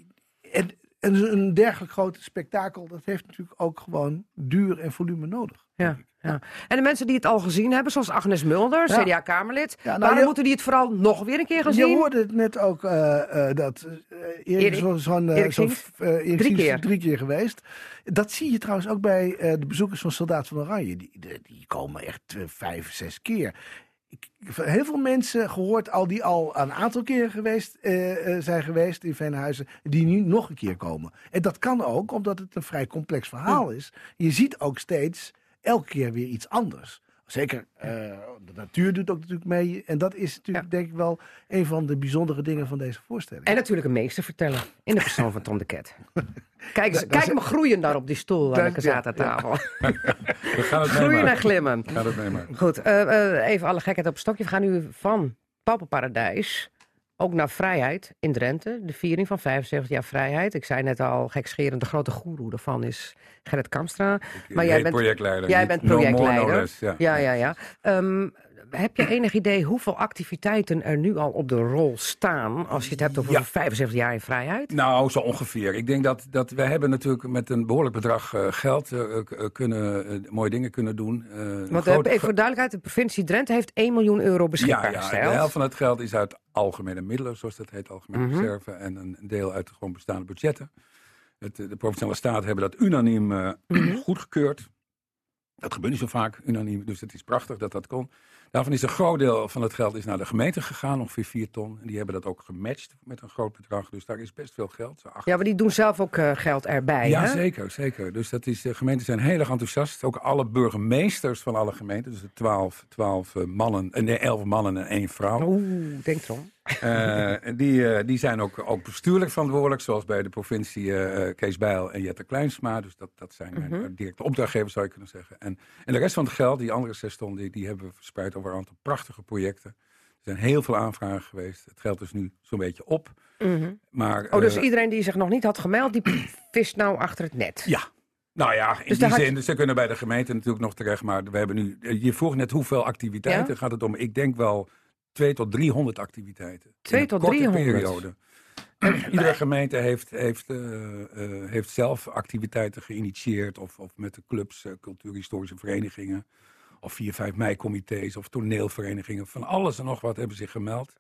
[SPEAKER 6] en, en een dergelijk groot spektakel, dat heeft natuurlijk ook gewoon duur en volume nodig.
[SPEAKER 1] ja, ja. En de mensen die het al gezien hebben, zoals Agnes Mulder,
[SPEAKER 6] Ja.
[SPEAKER 1] CDA-Kamerlid,
[SPEAKER 6] Ja, nou,
[SPEAKER 1] waarom
[SPEAKER 6] je-
[SPEAKER 1] moeten die het vooral nog weer een keer gaan
[SPEAKER 6] Je
[SPEAKER 1] zien?
[SPEAKER 6] hoorde het net ook uh, uh, dat uh, Erik, zo, zo'n,
[SPEAKER 1] Erik
[SPEAKER 6] zo, Erik
[SPEAKER 1] Drie keer.
[SPEAKER 6] drie keer geweest. Dat zie je trouwens ook bij de bezoekers van Soldaat van Oranje. Die, die, die komen echt vijf, zes keer. Ik heb van heel veel mensen gehoord al die al een aantal keren geweest, uh, zijn geweest in Veenhuizen, die nu nog een keer komen. En dat kan ook omdat het een vrij complex verhaal is. Je ziet ook steeds elke keer weer iets anders. Zeker, uh, de natuur doet ook natuurlijk mee. En dat is natuurlijk denk ik wel een van de bijzondere dingen van deze voorstelling.
[SPEAKER 1] En natuurlijk een meester vertellen in de persoon van Tom de Ket. Kijk, kijk
[SPEAKER 6] dat-
[SPEAKER 1] me groeien daar op die stoel aan de
[SPEAKER 6] Dat- ja,
[SPEAKER 1] Casata-tafel.
[SPEAKER 10] We gaan het
[SPEAKER 1] Groeien en glimmen.
[SPEAKER 10] We gaan het meemaken.
[SPEAKER 1] Goed, eh, eh, even alle gekheid op een stokje. We gaan nu van Pauperparadijs ook naar Vrijheid in Drenthe. De viering van 75 jaar Vrijheid. Ik zei net al, gekscherend, de grote goeroe daarvan is Gerrit Kamstra. Maar jij bent,
[SPEAKER 10] projectleider.
[SPEAKER 1] jij bent
[SPEAKER 10] no more, no
[SPEAKER 1] projectleider.
[SPEAKER 10] less, ja.
[SPEAKER 1] ja, ja, ja. Ehm, heb je enig idee hoeveel activiteiten er nu al op de rol staan... als je het hebt over
[SPEAKER 10] Ja.
[SPEAKER 1] 75 jaar in Vrijheid?
[SPEAKER 10] Nou, zo ongeveer. Ik denk dat, dat wij hebben natuurlijk met een behoorlijk bedrag eh, geld eh, eh, kunnen, mooie dingen kunnen doen.
[SPEAKER 1] Want
[SPEAKER 10] groot-
[SPEAKER 1] even voor duidelijkheid, de provincie Drenthe heeft 1 miljoen euro beschikbaar
[SPEAKER 10] ja, ja,
[SPEAKER 1] gesteld.
[SPEAKER 10] de helft van het geld is uit algemene middelen, zoals dat heet, algemene
[SPEAKER 1] Mhm.
[SPEAKER 10] reserve. En een deel uit de gewoon bestaande budgetten. Het, de provinciale staten hebben dat unaniem
[SPEAKER 1] Mhm.
[SPEAKER 10] goedgekeurd. Dat gebeurt niet zo vaak, unaniem, dus het is prachtig dat dat kon. Daarvan is een groot deel van het geld is naar de gemeente gegaan, ongeveer 4 ton. En die hebben dat ook gematcht met een groot bedrag, dus daar is best veel geld. zo acht
[SPEAKER 1] Ja, maar die doen zelf ook eh, geld erbij,
[SPEAKER 10] ja,
[SPEAKER 1] hè?
[SPEAKER 10] zeker, zeker. Dus dat is, de gemeenten zijn heel erg enthousiast. Ook alle burgemeesters van alle gemeenten, dus de twaalf, twaalf eh, mannen, eh, nee, elf mannen en één vrouw.
[SPEAKER 1] Oeh, denk erom.
[SPEAKER 10] Eh, die, eh, die zijn ook, ook bestuurlijk verantwoordelijk, zoals bij de provincie eh, Kees Bijl en Jette Kleinsma. Dus dat, dat zijn mijn
[SPEAKER 1] Mhm.
[SPEAKER 10] directe opdrachtgevers, zou je kunnen zeggen. En, en de rest van het geld, die andere zes ton, die, die hebben we verspreid over een aantal prachtige projecten. zijn heel veel aanvragen geweest. Het geld is nu zo'n beetje op.
[SPEAKER 1] Mhm.
[SPEAKER 10] Maar,
[SPEAKER 1] Oh, dus iedereen die zich nog niet had gemeld, die vist nou achter het net.
[SPEAKER 10] Ja. Nou ja, in
[SPEAKER 1] Dus
[SPEAKER 10] die zin, ze kunnen bij de gemeente natuurlijk nog terecht. Maar we hebben nu, je vroeg net hoeveel activiteiten
[SPEAKER 1] Ja?
[SPEAKER 10] gaat het om. Ik denk wel 2 tot 300 activiteiten. In
[SPEAKER 1] 2
[SPEAKER 10] een
[SPEAKER 1] tot
[SPEAKER 10] korte
[SPEAKER 1] 300.
[SPEAKER 10] periode. Iedere gemeente heeft, heeft, eh, eh, heeft zelf activiteiten geïnitieerd. Of, of met de clubs, eh, cultuurhistorische verenigingen. Of 4, 5 mei-comité's of toneelverenigingen. Van alles en nog wat hebben zich gemeld.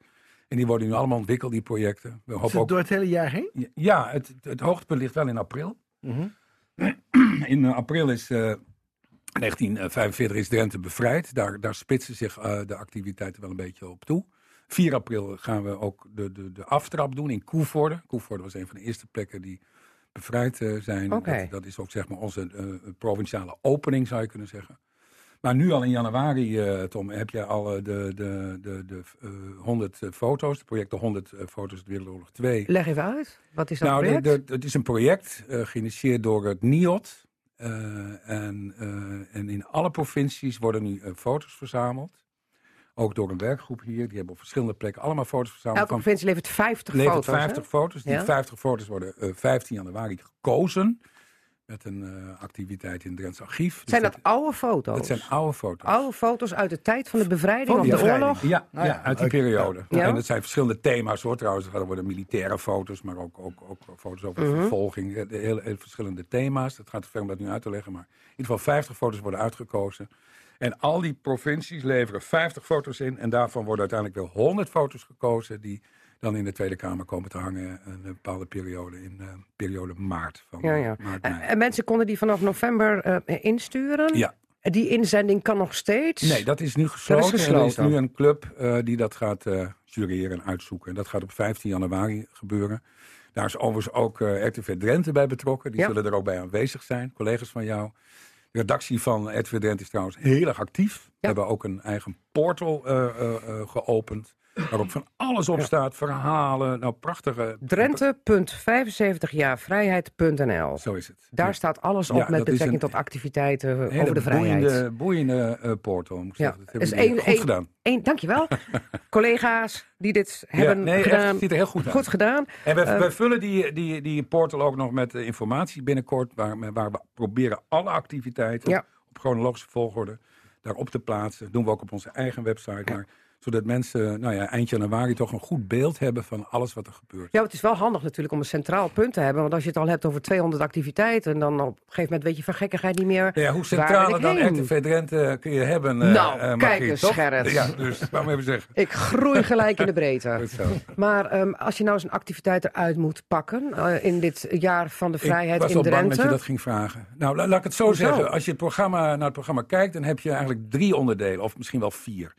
[SPEAKER 10] En die worden nu allemaal ontwikkeld, die projecten. We
[SPEAKER 6] Is
[SPEAKER 10] hopen
[SPEAKER 6] het
[SPEAKER 10] ook,
[SPEAKER 6] door het hele jaar heen?
[SPEAKER 10] ja, het, het hoogtepunt ligt wel in april.
[SPEAKER 6] Mhm.
[SPEAKER 10] In april is eh, 1945 is Drenthe bevrijd. Daar, daar spitsen zich eh, de activiteiten wel een beetje op toe. 4 april gaan we ook de, de, de aftrap doen in Koevoorde. Koevoorde was een van de eerste plekken die bevrijd eh, zijn. Dat, dat is ook zeg maar onze eh, provinciale opening, zou je kunnen zeggen. Maar nu al in januari, Tom, heb je al de, de, de, de eh, 100 eh, foto's. Het project de 100 eh, foto's uit Wereldoorlog 2.
[SPEAKER 1] Leg even uit. Wat is dat
[SPEAKER 10] Nou,
[SPEAKER 1] project?
[SPEAKER 10] de- de- het is een project geïnitieerd door het NIOT. Eh, en, eh, en in alle provincies worden nu eh, foto's verzameld. Ook door een werkgroep hier. Die hebben op verschillende plekken allemaal foto's verzameld.
[SPEAKER 1] Elke provincie levert 50
[SPEAKER 10] levert
[SPEAKER 1] foto's. hè?
[SPEAKER 10] 50 foto's. Die
[SPEAKER 1] Ja.
[SPEAKER 10] 50 foto's worden eh, 15 januari gekozen. Met een eh, activiteit in het Drents archief. Dus
[SPEAKER 1] Zijn dat oude foto's?
[SPEAKER 10] dat zijn oude foto's.
[SPEAKER 1] oude foto's uit de tijd van de bevrijding
[SPEAKER 6] Van
[SPEAKER 1] de oorlog?
[SPEAKER 10] Ja,
[SPEAKER 6] Nou
[SPEAKER 10] ja,
[SPEAKER 6] ja,
[SPEAKER 10] uit die periode.
[SPEAKER 1] Ja.
[SPEAKER 10] En het zijn verschillende thema's hoor trouwens. Er worden militaire foto's, maar ook, ook, ook foto's over
[SPEAKER 1] Mhm.
[SPEAKER 10] vervolging. De hele, hele verschillende thema's. Het gaat te ver om dat nu uit te leggen. Maar in ieder geval 50 foto's worden uitgekozen. En al die provincies leveren 50 foto's in. En daarvan worden uiteindelijk weer 100 foto's gekozen. Die dan in de Tweede Kamer komen te hangen. Een bepaalde periode in eh, periode maart. Van,
[SPEAKER 1] Ja, ja.
[SPEAKER 10] eh, maart,
[SPEAKER 1] En,
[SPEAKER 10] mei.
[SPEAKER 1] en mensen konden die vanaf november eh, insturen?
[SPEAKER 10] Ja.
[SPEAKER 1] Die inzending kan nog steeds?
[SPEAKER 10] Nee, dat is nu gesloten.
[SPEAKER 1] Dat is
[SPEAKER 10] En er is nu een club eh, die dat gaat eh jureren en uitzoeken. En dat gaat op 15 januari gebeuren. Daar is overigens ook eh, RTV Drenthe bij betrokken. Die
[SPEAKER 1] Ja.
[SPEAKER 10] zullen er ook bij aanwezig zijn, collega's van jou. De redactie van RTV Drenthe is trouwens heel erg actief. We hebben ook een eigen portal eh, eh, eh, geopend. Waarop van alles op staat. Verhalen, nou prachtige...
[SPEAKER 1] Drenthe.75jaarvrijheid.nl
[SPEAKER 10] Zo is het.
[SPEAKER 1] Daar staat alles op met betrekking
[SPEAKER 10] een
[SPEAKER 1] tot activiteiten
[SPEAKER 10] Een
[SPEAKER 1] over de vrijheid.
[SPEAKER 10] boeiende, boeiende eh, portal. Moet ik
[SPEAKER 1] Ja,
[SPEAKER 10] zeggen. Dat hebben
[SPEAKER 1] één-
[SPEAKER 10] goed gedaan.
[SPEAKER 1] Eén, dankjewel. Collega's die dit hebben
[SPEAKER 10] nee,
[SPEAKER 1] gedaan.
[SPEAKER 10] het ziet er heel goed uit.
[SPEAKER 1] Goed gedaan.
[SPEAKER 10] En wij,
[SPEAKER 1] Eh,
[SPEAKER 10] vullen die, die, die portal ook nog met eh, informatie binnenkort. Waar, waar we proberen alle activiteiten op chronologische volgorde daarop te plaatsen. Dat doen we ook op onze eigen website. Maar, zodat mensen nou ja, eind januari toch een goed beeld hebben van alles wat er gebeurt.
[SPEAKER 1] Ja, het is wel handig natuurlijk om een centraal punt te hebben. Want als je het al hebt over 200 activiteiten... dan op een gegeven moment weet je van gekkigheid niet meer...
[SPEAKER 10] Ja, hoe
[SPEAKER 1] ik
[SPEAKER 10] dan
[SPEAKER 1] heen?
[SPEAKER 10] RTV Drenthe kun je hebben? eh,
[SPEAKER 1] Nou,
[SPEAKER 10] eh,
[SPEAKER 1] kijk eens,
[SPEAKER 10] toch?
[SPEAKER 1] Gerrit.
[SPEAKER 10] Ja, dus waarom even zeggen.
[SPEAKER 1] Ik groei gelijk in de breedte. Maar ehm, als je nou eens een activiteit eruit moet pakken... eh, in dit jaar van de vrijheid
[SPEAKER 10] ik was
[SPEAKER 1] in
[SPEAKER 10] al bang dat
[SPEAKER 1] Drenthe...
[SPEAKER 10] je dat ging vragen. Nou, la- laat ik het zo
[SPEAKER 1] Hoezo?
[SPEAKER 10] zeggen. Als je het programma, naar het programma kijkt, dan heb je eigenlijk drie onderdelen, of misschien wel vier.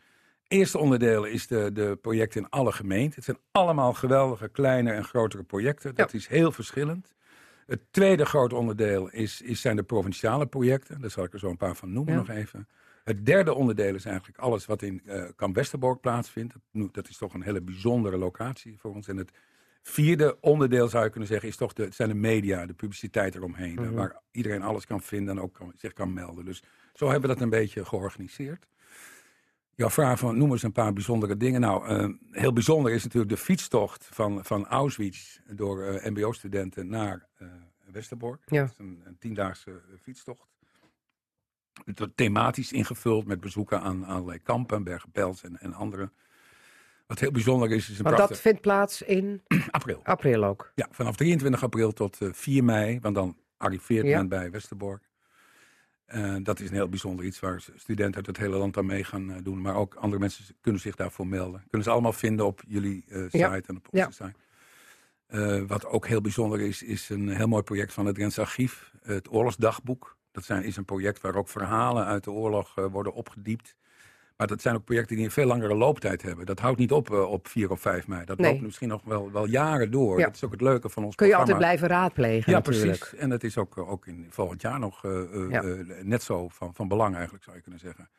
[SPEAKER 10] Eerste onderdeel is de, de projecten in alle gemeenten. Het zijn allemaal geweldige kleine en grotere projecten. Dat is heel verschillend. Het tweede grote onderdeel is, is, zijn de provinciale projecten. Daar zal ik er zo een paar van noemen
[SPEAKER 1] Ja.
[SPEAKER 10] nog even. Het derde onderdeel is eigenlijk alles wat in eh Kamp Westerbork plaatsvindt. Dat, dat is toch een hele bijzondere locatie voor ons. En het vierde onderdeel zou je kunnen zeggen is toch de, zijn de media, de publiciteit eromheen.
[SPEAKER 1] Mhm.
[SPEAKER 10] Waar iedereen alles kan vinden en ook kan, zich kan melden. Dus zo hebben we dat een beetje georganiseerd. Jouw vraag van noem eens een paar bijzondere dingen. Nou, eh, heel bijzonder is natuurlijk de fietstocht van, van Auschwitz door eh, MBO-studenten naar eh, Westerbork.
[SPEAKER 1] Ja.
[SPEAKER 10] Dat is een, een tiendaagse fietstocht. Het wordt thematisch ingevuld met bezoeken aan allerlei kampen, Bergen-Pels en, en andere. Wat heel bijzonder is, is een
[SPEAKER 1] Want dat vindt plaats in
[SPEAKER 10] April.
[SPEAKER 1] april ook.
[SPEAKER 10] Ja, vanaf 23 april tot eh, 4 mei, want dan arriveert
[SPEAKER 1] Ja.
[SPEAKER 10] men bij Westerbork. Eh, dat is een heel bijzonder iets waar studenten uit het hele land aan mee gaan eh, doen. Maar ook andere mensen kunnen zich daarvoor melden. Kunnen ze allemaal vinden op jullie eh, site
[SPEAKER 1] Ja.
[SPEAKER 10] en op onze
[SPEAKER 1] Ja.
[SPEAKER 10] site. Wat ook heel bijzonder is, is een heel mooi project van het Drents Archief. Het Oorlogsdagboek. Dat zijn, is een project waar ook verhalen uit de oorlog worden opgediept. Maar dat zijn ook projecten die een veel langere looptijd hebben. Dat houdt niet op eh, op 4 of 5 mei. Dat
[SPEAKER 1] Nee.
[SPEAKER 10] loopt misschien nog wel, wel jaren door.
[SPEAKER 1] Ja.
[SPEAKER 10] Dat is ook het leuke van ons
[SPEAKER 1] Kun je altijd blijven raadplegen
[SPEAKER 10] Ja,
[SPEAKER 1] natuurlijk.
[SPEAKER 10] precies. En dat is ook, eh, ook in volgend jaar nog
[SPEAKER 1] Ja.
[SPEAKER 10] eh, net zo van, van belang eigenlijk, zou je kunnen zeggen.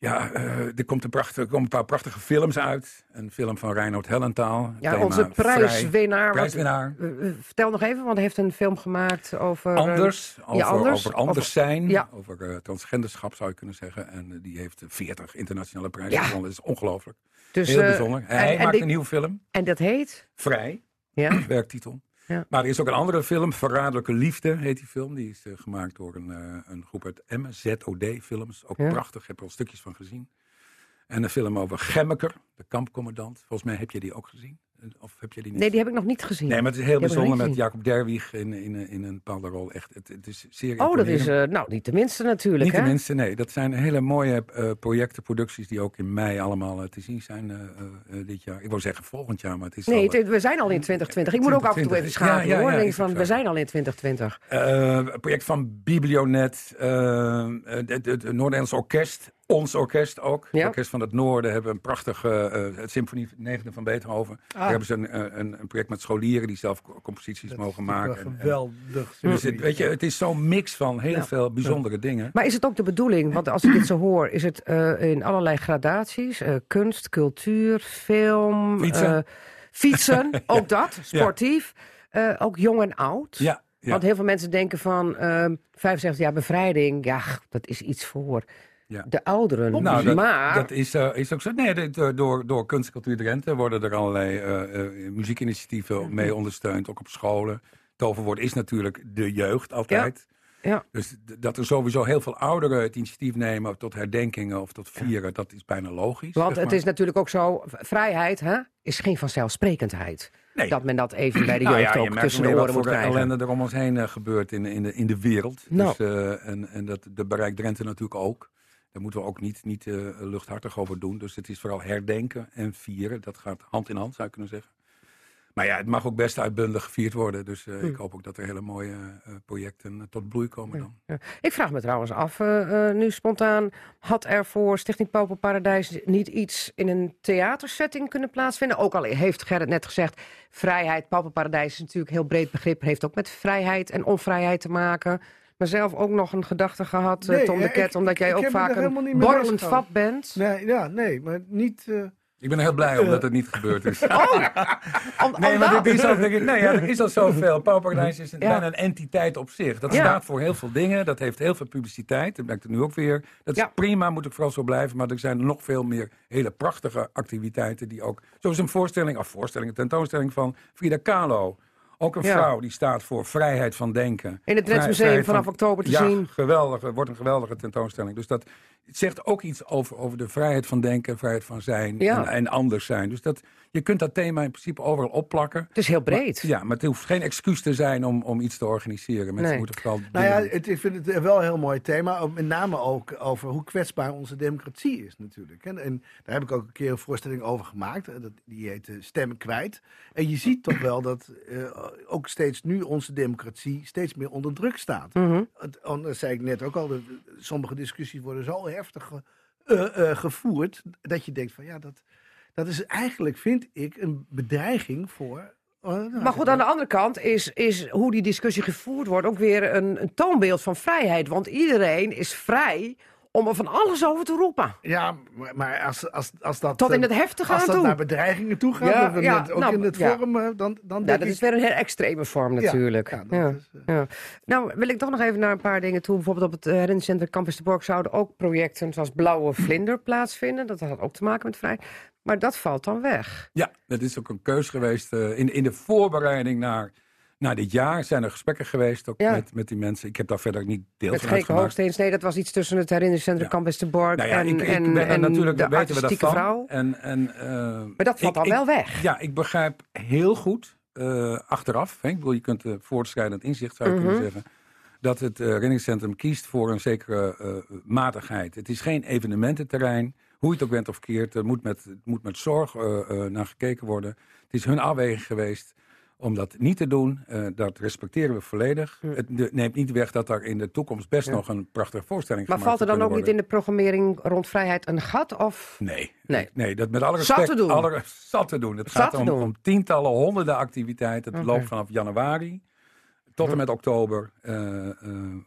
[SPEAKER 10] Ja, eh, er, komt een prachtige, er komen een paar prachtige films uit. Een film van Reinoud Hellentaal.
[SPEAKER 1] Ja, onze prijswinnaar. wat-
[SPEAKER 10] Prijswinnaar.
[SPEAKER 1] vertel nog even, want hij heeft een film gemaakt over... eh,
[SPEAKER 10] Anders, over,
[SPEAKER 1] anders?
[SPEAKER 10] over anders zijn,
[SPEAKER 1] ja.
[SPEAKER 10] over eh, transgenderschap zou je kunnen zeggen. En die heeft 40 internationale prijzen
[SPEAKER 1] Ja.
[SPEAKER 10] gewonnen. Dat is ongelooflijk.
[SPEAKER 1] dus,
[SPEAKER 10] Heel bijzonder.
[SPEAKER 1] en-
[SPEAKER 10] Hij
[SPEAKER 1] en
[SPEAKER 10] maakt
[SPEAKER 1] die-
[SPEAKER 10] een nieuwe film,
[SPEAKER 1] En dat heet?
[SPEAKER 10] Vrij,
[SPEAKER 1] Ja.
[SPEAKER 10] werktitel.
[SPEAKER 1] Ja.
[SPEAKER 10] Maar er is ook een andere film, Verraderlijke Liefde heet die film. Die is eh, gemaakt door een, eh, een groep uit Emmen, ZOD Films. Ook
[SPEAKER 1] Ja.
[SPEAKER 10] prachtig, heb er al stukjes van gezien. En een film over Gemmeker, de kampcommandant. Volgens mij heb je die ook gezien. Eh, Of heb je die niet
[SPEAKER 1] Nee, die heb ik nog niet gezien.
[SPEAKER 10] Nee, maar het is heel
[SPEAKER 1] Die
[SPEAKER 10] bijzonder met. Jacob Derwig in, in, in een bepaalde rol. Echt, het, het is zeer
[SPEAKER 1] Oh, dat is eh, nou niet de minste natuurlijk,
[SPEAKER 10] Niet
[SPEAKER 1] hè?
[SPEAKER 10] de minste, nee. Dat zijn hele mooie eh, projecten, producties die ook in mei allemaal eh, te zien zijn eh, eh, eh, dit jaar. Ik wou zeggen volgend jaar, maar het is
[SPEAKER 1] Nee,
[SPEAKER 10] al, eh,
[SPEAKER 1] het- we zijn al in 2020. Ik moet ook af en toe even
[SPEAKER 10] 2020.
[SPEAKER 1] schakelen,
[SPEAKER 10] Ja, ja,
[SPEAKER 1] hoor.
[SPEAKER 10] ja,
[SPEAKER 1] Denk
[SPEAKER 10] is
[SPEAKER 1] van, we zijn al in 2020.
[SPEAKER 10] Eh, een project van Biblionet, eh, het, het, het Noord-Nederlands Orkest, ons orkest ook.
[SPEAKER 1] Ja.
[SPEAKER 10] Het Orkest van het Noorden hebben een prachtige eh, het Symfonie 9 van Beethoven. Daar hebben ze een, eh, een, een project met scholieren die zelf co- composities mogen maken. En- en-
[SPEAKER 6] Geweldig.
[SPEAKER 10] dus het, weet je, het is zo'n mix van heel
[SPEAKER 1] Ja.
[SPEAKER 10] veel bijzondere dingen.
[SPEAKER 1] Maar is het ook de bedoeling, want als ik dit zo hoor, is het eh, in allerlei gradaties, kunst, cultuur, film,
[SPEAKER 10] Fietsen.
[SPEAKER 1] fietsen, ook dat, sportief, ook jong en oud.
[SPEAKER 10] Ja.
[SPEAKER 1] Want heel veel mensen denken van ehm 75 jaar bevrijding, ja, dat is iets voor
[SPEAKER 10] Ja.
[SPEAKER 1] de ouderen.
[SPEAKER 10] Nou, dat,
[SPEAKER 1] maar
[SPEAKER 10] dat is, eh, is ook zo. Nee, dit, eh, door, door Kunst Cultuur Drenthe worden er allerlei eh, muziekinitiatieven mee ondersteund, ook op scholen. Toverwoord is natuurlijk de jeugd altijd.
[SPEAKER 1] Ja.
[SPEAKER 10] Dus dat er sowieso heel veel ouderen het initiatief nemen tot herdenkingen of tot vieren, dat is bijna logisch.
[SPEAKER 1] Want
[SPEAKER 10] zeg
[SPEAKER 1] het is natuurlijk ook zo, vrijheid hè, is geen vanzelfsprekendheid.
[SPEAKER 10] Nee.
[SPEAKER 1] Dat men dat even bij de
[SPEAKER 10] Nou
[SPEAKER 1] jeugd
[SPEAKER 10] ja,
[SPEAKER 1] ook tussen de oren
[SPEAKER 10] wat
[SPEAKER 1] moet
[SPEAKER 10] voor
[SPEAKER 1] krijgen.
[SPEAKER 10] ellende er om ons heen gebeurt in, in, de, in de wereld.
[SPEAKER 1] Nou.
[SPEAKER 10] Dus, eh, en en dat, dat bereikt Drenthe natuurlijk ook. Daar moeten we ook niet, niet eh, luchthartig over doen. Dus het is vooral herdenken en vieren. Dat gaat hand in hand, zou je kunnen zeggen. Maar ja, het mag ook best uitbundig gevierd worden. Dus eh,
[SPEAKER 1] Hm.
[SPEAKER 10] ik hoop ook dat er hele mooie eh, projecten tot bloei komen dan.
[SPEAKER 1] Ja. Ik vraag me trouwens af, nu spontaan, had er voor Stichting Popel Paradijs niet iets in een theatersetting kunnen plaatsvinden? Ook al heeft Gerrit net gezegd, vrijheid, Popel Paradijs is natuurlijk een heel breed begrip, heeft ook met vrijheid en onvrijheid te maken. Maar zelf ook nog een gedachte gehad, eh,
[SPEAKER 6] Nee,
[SPEAKER 1] Tom de
[SPEAKER 6] eh,
[SPEAKER 1] Ket,
[SPEAKER 6] ik-
[SPEAKER 1] omdat jij
[SPEAKER 6] ik
[SPEAKER 1] ook vaak
[SPEAKER 6] er
[SPEAKER 1] een borrelend vat bent.
[SPEAKER 6] Nee, ja, nee, maar niet... eh,
[SPEAKER 10] Ik ben heel blij omdat het niet gebeurd is.
[SPEAKER 1] Oh, om,
[SPEAKER 10] Nee, maar
[SPEAKER 1] omdat-
[SPEAKER 10] dit is al, denk ik, nee, ja, er is al zoveel. Pauwparadijs is een,
[SPEAKER 1] Ja.
[SPEAKER 10] bijna een entiteit op zich. Dat
[SPEAKER 1] Ja.
[SPEAKER 10] staat voor heel veel dingen. Dat heeft heel veel publiciteit. Dat blijkt het nu ook weer. Dat is
[SPEAKER 1] Ja.
[SPEAKER 10] prima, moet ik vooral zo blijven. Maar er zijn nog veel meer hele prachtige activiteiten die ook... Zoals een voorstelling, of voorstelling, een tentoonstelling van Frida Kahlo. Ook een
[SPEAKER 1] Ja.
[SPEAKER 10] vrouw die staat voor vrijheid van denken.
[SPEAKER 1] in het Drents
[SPEAKER 10] Vrij-
[SPEAKER 1] Museum
[SPEAKER 10] vrijheid
[SPEAKER 1] vanaf
[SPEAKER 10] van-
[SPEAKER 1] oktober te
[SPEAKER 10] ja,
[SPEAKER 1] zien.
[SPEAKER 10] geweldige, wordt een geweldige tentoonstelling. Dus dat zegt ook iets over, over de vrijheid van denken, vrijheid van zijn
[SPEAKER 1] Ja.
[SPEAKER 10] en, en anders zijn. Dus dat, je kunt dat thema in principe overal opplakken.
[SPEAKER 1] Het is heel breed.
[SPEAKER 10] Maar, ja, maar het hoeft geen excuus te zijn om, om iets te organiseren. Mensen
[SPEAKER 1] Nee.
[SPEAKER 10] moeten vooral
[SPEAKER 6] Nou ja, het, ik vind het wel een heel mooi thema. Met name ook over hoe kwetsbaar onze democratie is natuurlijk. En, en daar heb ik ook een keer een voorstelling over gemaakt. Eh, dat- Die heet eh, Stemmen kwijt. En je ziet toch wel dat eh, ook steeds nu onze democratie steeds meer onder druk staat. Het- oh, Dat zei ik net ook al. de- sommige discussies worden zo heftig ge- eh, eh, gevoerd. Dat je denkt van ja, dat, dat is eigenlijk, vind ik, een bedreiging voor... oh, nou,
[SPEAKER 1] Maar goed, aan de andere kant is, is hoe die discussie gevoerd wordt ook weer een, een toonbeeld van vrijheid. Want iedereen is vrij om er van alles over te roepen.
[SPEAKER 6] Ja, maar, als, als, als dat...
[SPEAKER 1] Tot in
[SPEAKER 6] eh,
[SPEAKER 1] het heftige
[SPEAKER 6] Als dat
[SPEAKER 1] toe.
[SPEAKER 6] naar bedreigingen toe gaat,
[SPEAKER 1] Ja,
[SPEAKER 6] het- ook
[SPEAKER 1] nou,
[SPEAKER 6] in het
[SPEAKER 1] ja.
[SPEAKER 6] vorm, eh, dan, dan
[SPEAKER 1] Ja,
[SPEAKER 6] denk
[SPEAKER 1] dat
[SPEAKER 6] ik...
[SPEAKER 1] is weer een heel extreme vorm natuurlijk.
[SPEAKER 6] Ja, is, eh.
[SPEAKER 1] Nou, wil ik toch nog even naar een paar dingen toe. Bijvoorbeeld op het herinneringscentrum Campus de Borg zouden ook projecten zoals Blauwe Vlinder plaatsvinden. Dat had ook te maken met vrijheid. Maar dat valt dan weg.
[SPEAKER 10] Ja, dat is ook een keus geweest. eh, in, in de voorbereiding naar, naar dit jaar zijn er gesprekken geweest ook
[SPEAKER 1] Ja.
[SPEAKER 10] met, met die mensen. Ik heb daar verder niet deel van uitgemaakt.
[SPEAKER 1] Hoogsteens. Nee, dat was iets tussen het herinneringscentrum
[SPEAKER 10] Ja.
[SPEAKER 1] Campus de Borg
[SPEAKER 10] Nou ja,
[SPEAKER 1] en,
[SPEAKER 10] ik, ik
[SPEAKER 1] en,
[SPEAKER 10] ben
[SPEAKER 1] en
[SPEAKER 10] natuurlijk
[SPEAKER 1] de
[SPEAKER 10] weten we daarvan.
[SPEAKER 1] vrouw.
[SPEAKER 10] En, en, eh,
[SPEAKER 1] Maar dat valt
[SPEAKER 10] ik-
[SPEAKER 1] dan wel weg.
[SPEAKER 10] Ja, ik begrijp heel goed eh, achteraf. Hè, ik bedoel, je kunt voortschrijdend inzicht zou je
[SPEAKER 1] Mhm.
[SPEAKER 10] kunnen zeggen. Dat het herinneringscentrum kiest voor een zekere matigheid. Het is geen evenemententerrein. Hoe je het ook bent of keert, er moet met, moet met zorg uh, naar gekeken worden. Het is hun afweging geweest om dat niet te doen. Uh, dat respecteren we volledig.
[SPEAKER 1] Hm.
[SPEAKER 10] Het neemt niet weg dat er in de toekomst best
[SPEAKER 1] Ja.
[SPEAKER 10] nog een prachtige voorstelling
[SPEAKER 1] Maar
[SPEAKER 10] gemaakt
[SPEAKER 1] valt er dan ook niet in de programmering rond vrijheid een gat? Of...
[SPEAKER 10] Nee,
[SPEAKER 1] Nee.
[SPEAKER 10] nee. dat met alle
[SPEAKER 1] Zat
[SPEAKER 10] respect.
[SPEAKER 1] te doen.
[SPEAKER 10] Alle, zat te doen. Het
[SPEAKER 1] Zat
[SPEAKER 10] gaat om, om tientallen, honderden activiteiten. Het loopt vanaf januari. Tot en met oktober. eh, eh,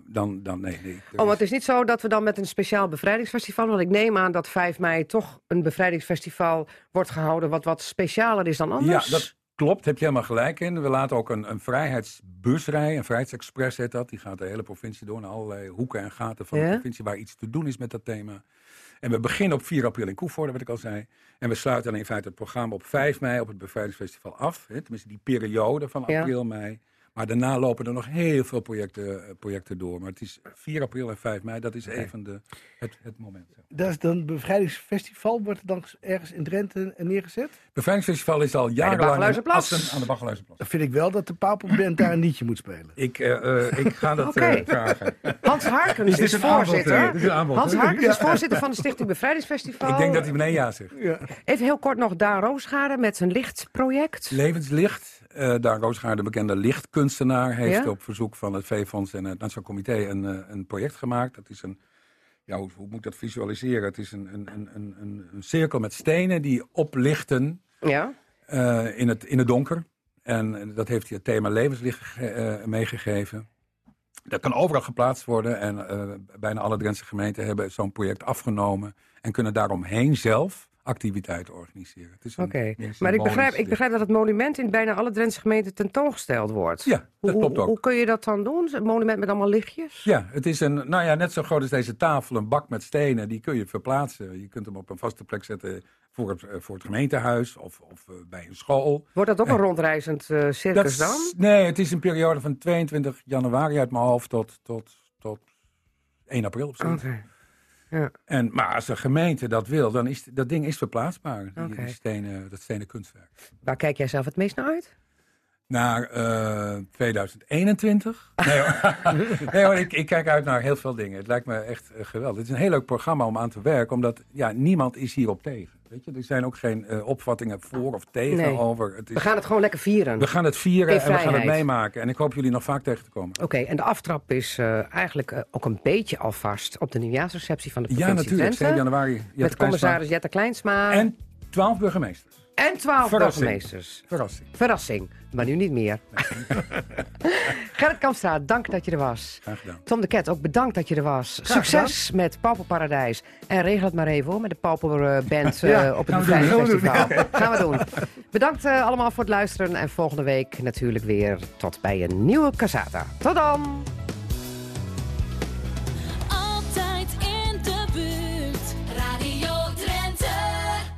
[SPEAKER 10] dan, dan, nee, nee.
[SPEAKER 1] Oh, maar het is niet zo dat we dan met een speciaal bevrijdingsfestival... want ik neem aan dat 5 mei toch een bevrijdingsfestival wordt gehouden... wat wat specialer is dan
[SPEAKER 10] Ja,
[SPEAKER 1] anders.
[SPEAKER 10] dat klopt. Heb je helemaal gelijk in. We laten ook een, een vrijheidsbus rijden. Een vrijheidsexpress heet dat. Die gaat de hele provincie door naar allerlei hoeken en gaten van
[SPEAKER 1] Ja?
[SPEAKER 10] de provincie waar iets te doen is met dat thema. En we beginnen op 4 april in Koevoorde, wat ik al zei. En we sluiten dan in feite het programma op 5 mei op het bevrijdingsfestival af. Hè? Tenminste, die periode van
[SPEAKER 1] Ja.
[SPEAKER 10] april, mei. Maar daarna lopen er nog heel veel projecten, eh, projecten door. Maar het is 4 april en 5 mei, dat is even de, het, het moment.
[SPEAKER 6] Dat is dan het bevrijdingsfestival, wordt het dan ergens in Drenthe neergezet?
[SPEAKER 10] Bevrijdingsfestival is al jarenlang in
[SPEAKER 1] Baggeluizenplas.
[SPEAKER 10] Assen aan de Baggeluizenplas.
[SPEAKER 6] Dan vind ik wel dat de Papelband daar een liedje moet spelen.
[SPEAKER 10] Ik, eh, eh, ik ga dat eh, vragen.
[SPEAKER 1] Hans Harkens
[SPEAKER 10] Is aanbod,
[SPEAKER 1] voorzitter.
[SPEAKER 10] is aanbod,
[SPEAKER 1] Hans
[SPEAKER 10] hè?
[SPEAKER 1] Harkens is voorzitter van de Stichting Bevrijdingsfestival.
[SPEAKER 10] Ik denk dat hij meneer ja zegt.
[SPEAKER 1] Even heel kort nog Daan Roosgaarden met zijn lichtproject.
[SPEAKER 10] Levenslicht. eh daar Roosgaard, de lichtkunstenaar, heeft
[SPEAKER 1] Ja?
[SPEAKER 10] op verzoek van het V-Fonds en het Nationaal Comité een, eh, een project gemaakt. Dat is een, ja, hoe, hoe moet ik dat visualiseren? Het is een, een, een, een, een, cirkel met stenen die oplichten
[SPEAKER 1] Ja.
[SPEAKER 10] eh, in, het, in het donker. En dat heeft hij het thema levenslicht eh, meegegeven. Dat kan overal geplaatst worden en bijna alle Drentse gemeenten hebben zo'n project afgenomen en kunnen daaromheen zelf activiteiten organiseren.
[SPEAKER 1] Oké, maar ik begrijp, ik begrijp dat het monument in bijna alle Drentse gemeenten tentoongesteld wordt.
[SPEAKER 10] Ja, dat
[SPEAKER 1] hoe,
[SPEAKER 10] klopt ook.
[SPEAKER 1] Hoe kun je dat dan doen? Een monument met allemaal lichtjes?
[SPEAKER 10] Ja, het is een, nou ja, net zo groot als deze tafel, een bak met stenen, die kun je verplaatsen. Je kunt hem op een vaste plek zetten voor het, eh, voor het gemeentehuis of, of eh, bij een school.
[SPEAKER 1] Wordt dat ook een rondreizend eh, circus dan?
[SPEAKER 10] Nee, het is een periode van 22 januari uit mijn hoofd tot, tot, tot 1 april of zo. En, maar als de gemeente dat wil, dan is dat ding is verplaatsbaar. Die stenen, dat stenen kunstwerk.
[SPEAKER 1] Waar kijk jij zelf het meest naar uit?
[SPEAKER 10] Naar eh, 2021. Nee hoor, nee, hoor ik, ik kijk uit naar heel veel dingen. Het lijkt me echt eh, geweldig. Het is een heel leuk programma om aan te werken, omdat ja, niemand is hierop tegen. Weet je? Er zijn ook geen eh, opvattingen voor of tegen
[SPEAKER 1] Nee.
[SPEAKER 10] over. Het is,
[SPEAKER 1] We gaan het gewoon lekker vieren.
[SPEAKER 10] we gaan het vieren en we gaan het meemaken. En ik hoop jullie nog vaak tegen te komen.
[SPEAKER 1] Oké, en de aftrap is eigenlijk ook een beetje alvast op de nieuwjaarsreceptie van de
[SPEAKER 10] Ja,
[SPEAKER 1] provincie
[SPEAKER 10] natuurlijk. 7
[SPEAKER 1] Drenthe.
[SPEAKER 10] januari. Jette
[SPEAKER 1] met commissaris Jette Kleinsma.
[SPEAKER 10] En 12 burgemeesters.
[SPEAKER 1] En 12
[SPEAKER 10] Verrassing.
[SPEAKER 1] burgemeesters.
[SPEAKER 10] Verrassing.
[SPEAKER 1] Verrassing, maar nu niet meer. Gerrit Kamstra, dank dat je er was.
[SPEAKER 10] Graag gedaan.
[SPEAKER 1] Tom de Ket, ook bedankt dat je er was. Succes met Pauperparadijs. En regel het maar even hoor, met de Pauperband eh op het
[SPEAKER 10] we doen.
[SPEAKER 1] Bevrijdingsfestival. Gaan we doen. Bedankt eh, allemaal voor het luisteren. En volgende week natuurlijk weer tot bij een nieuwe Casata. Tot dan!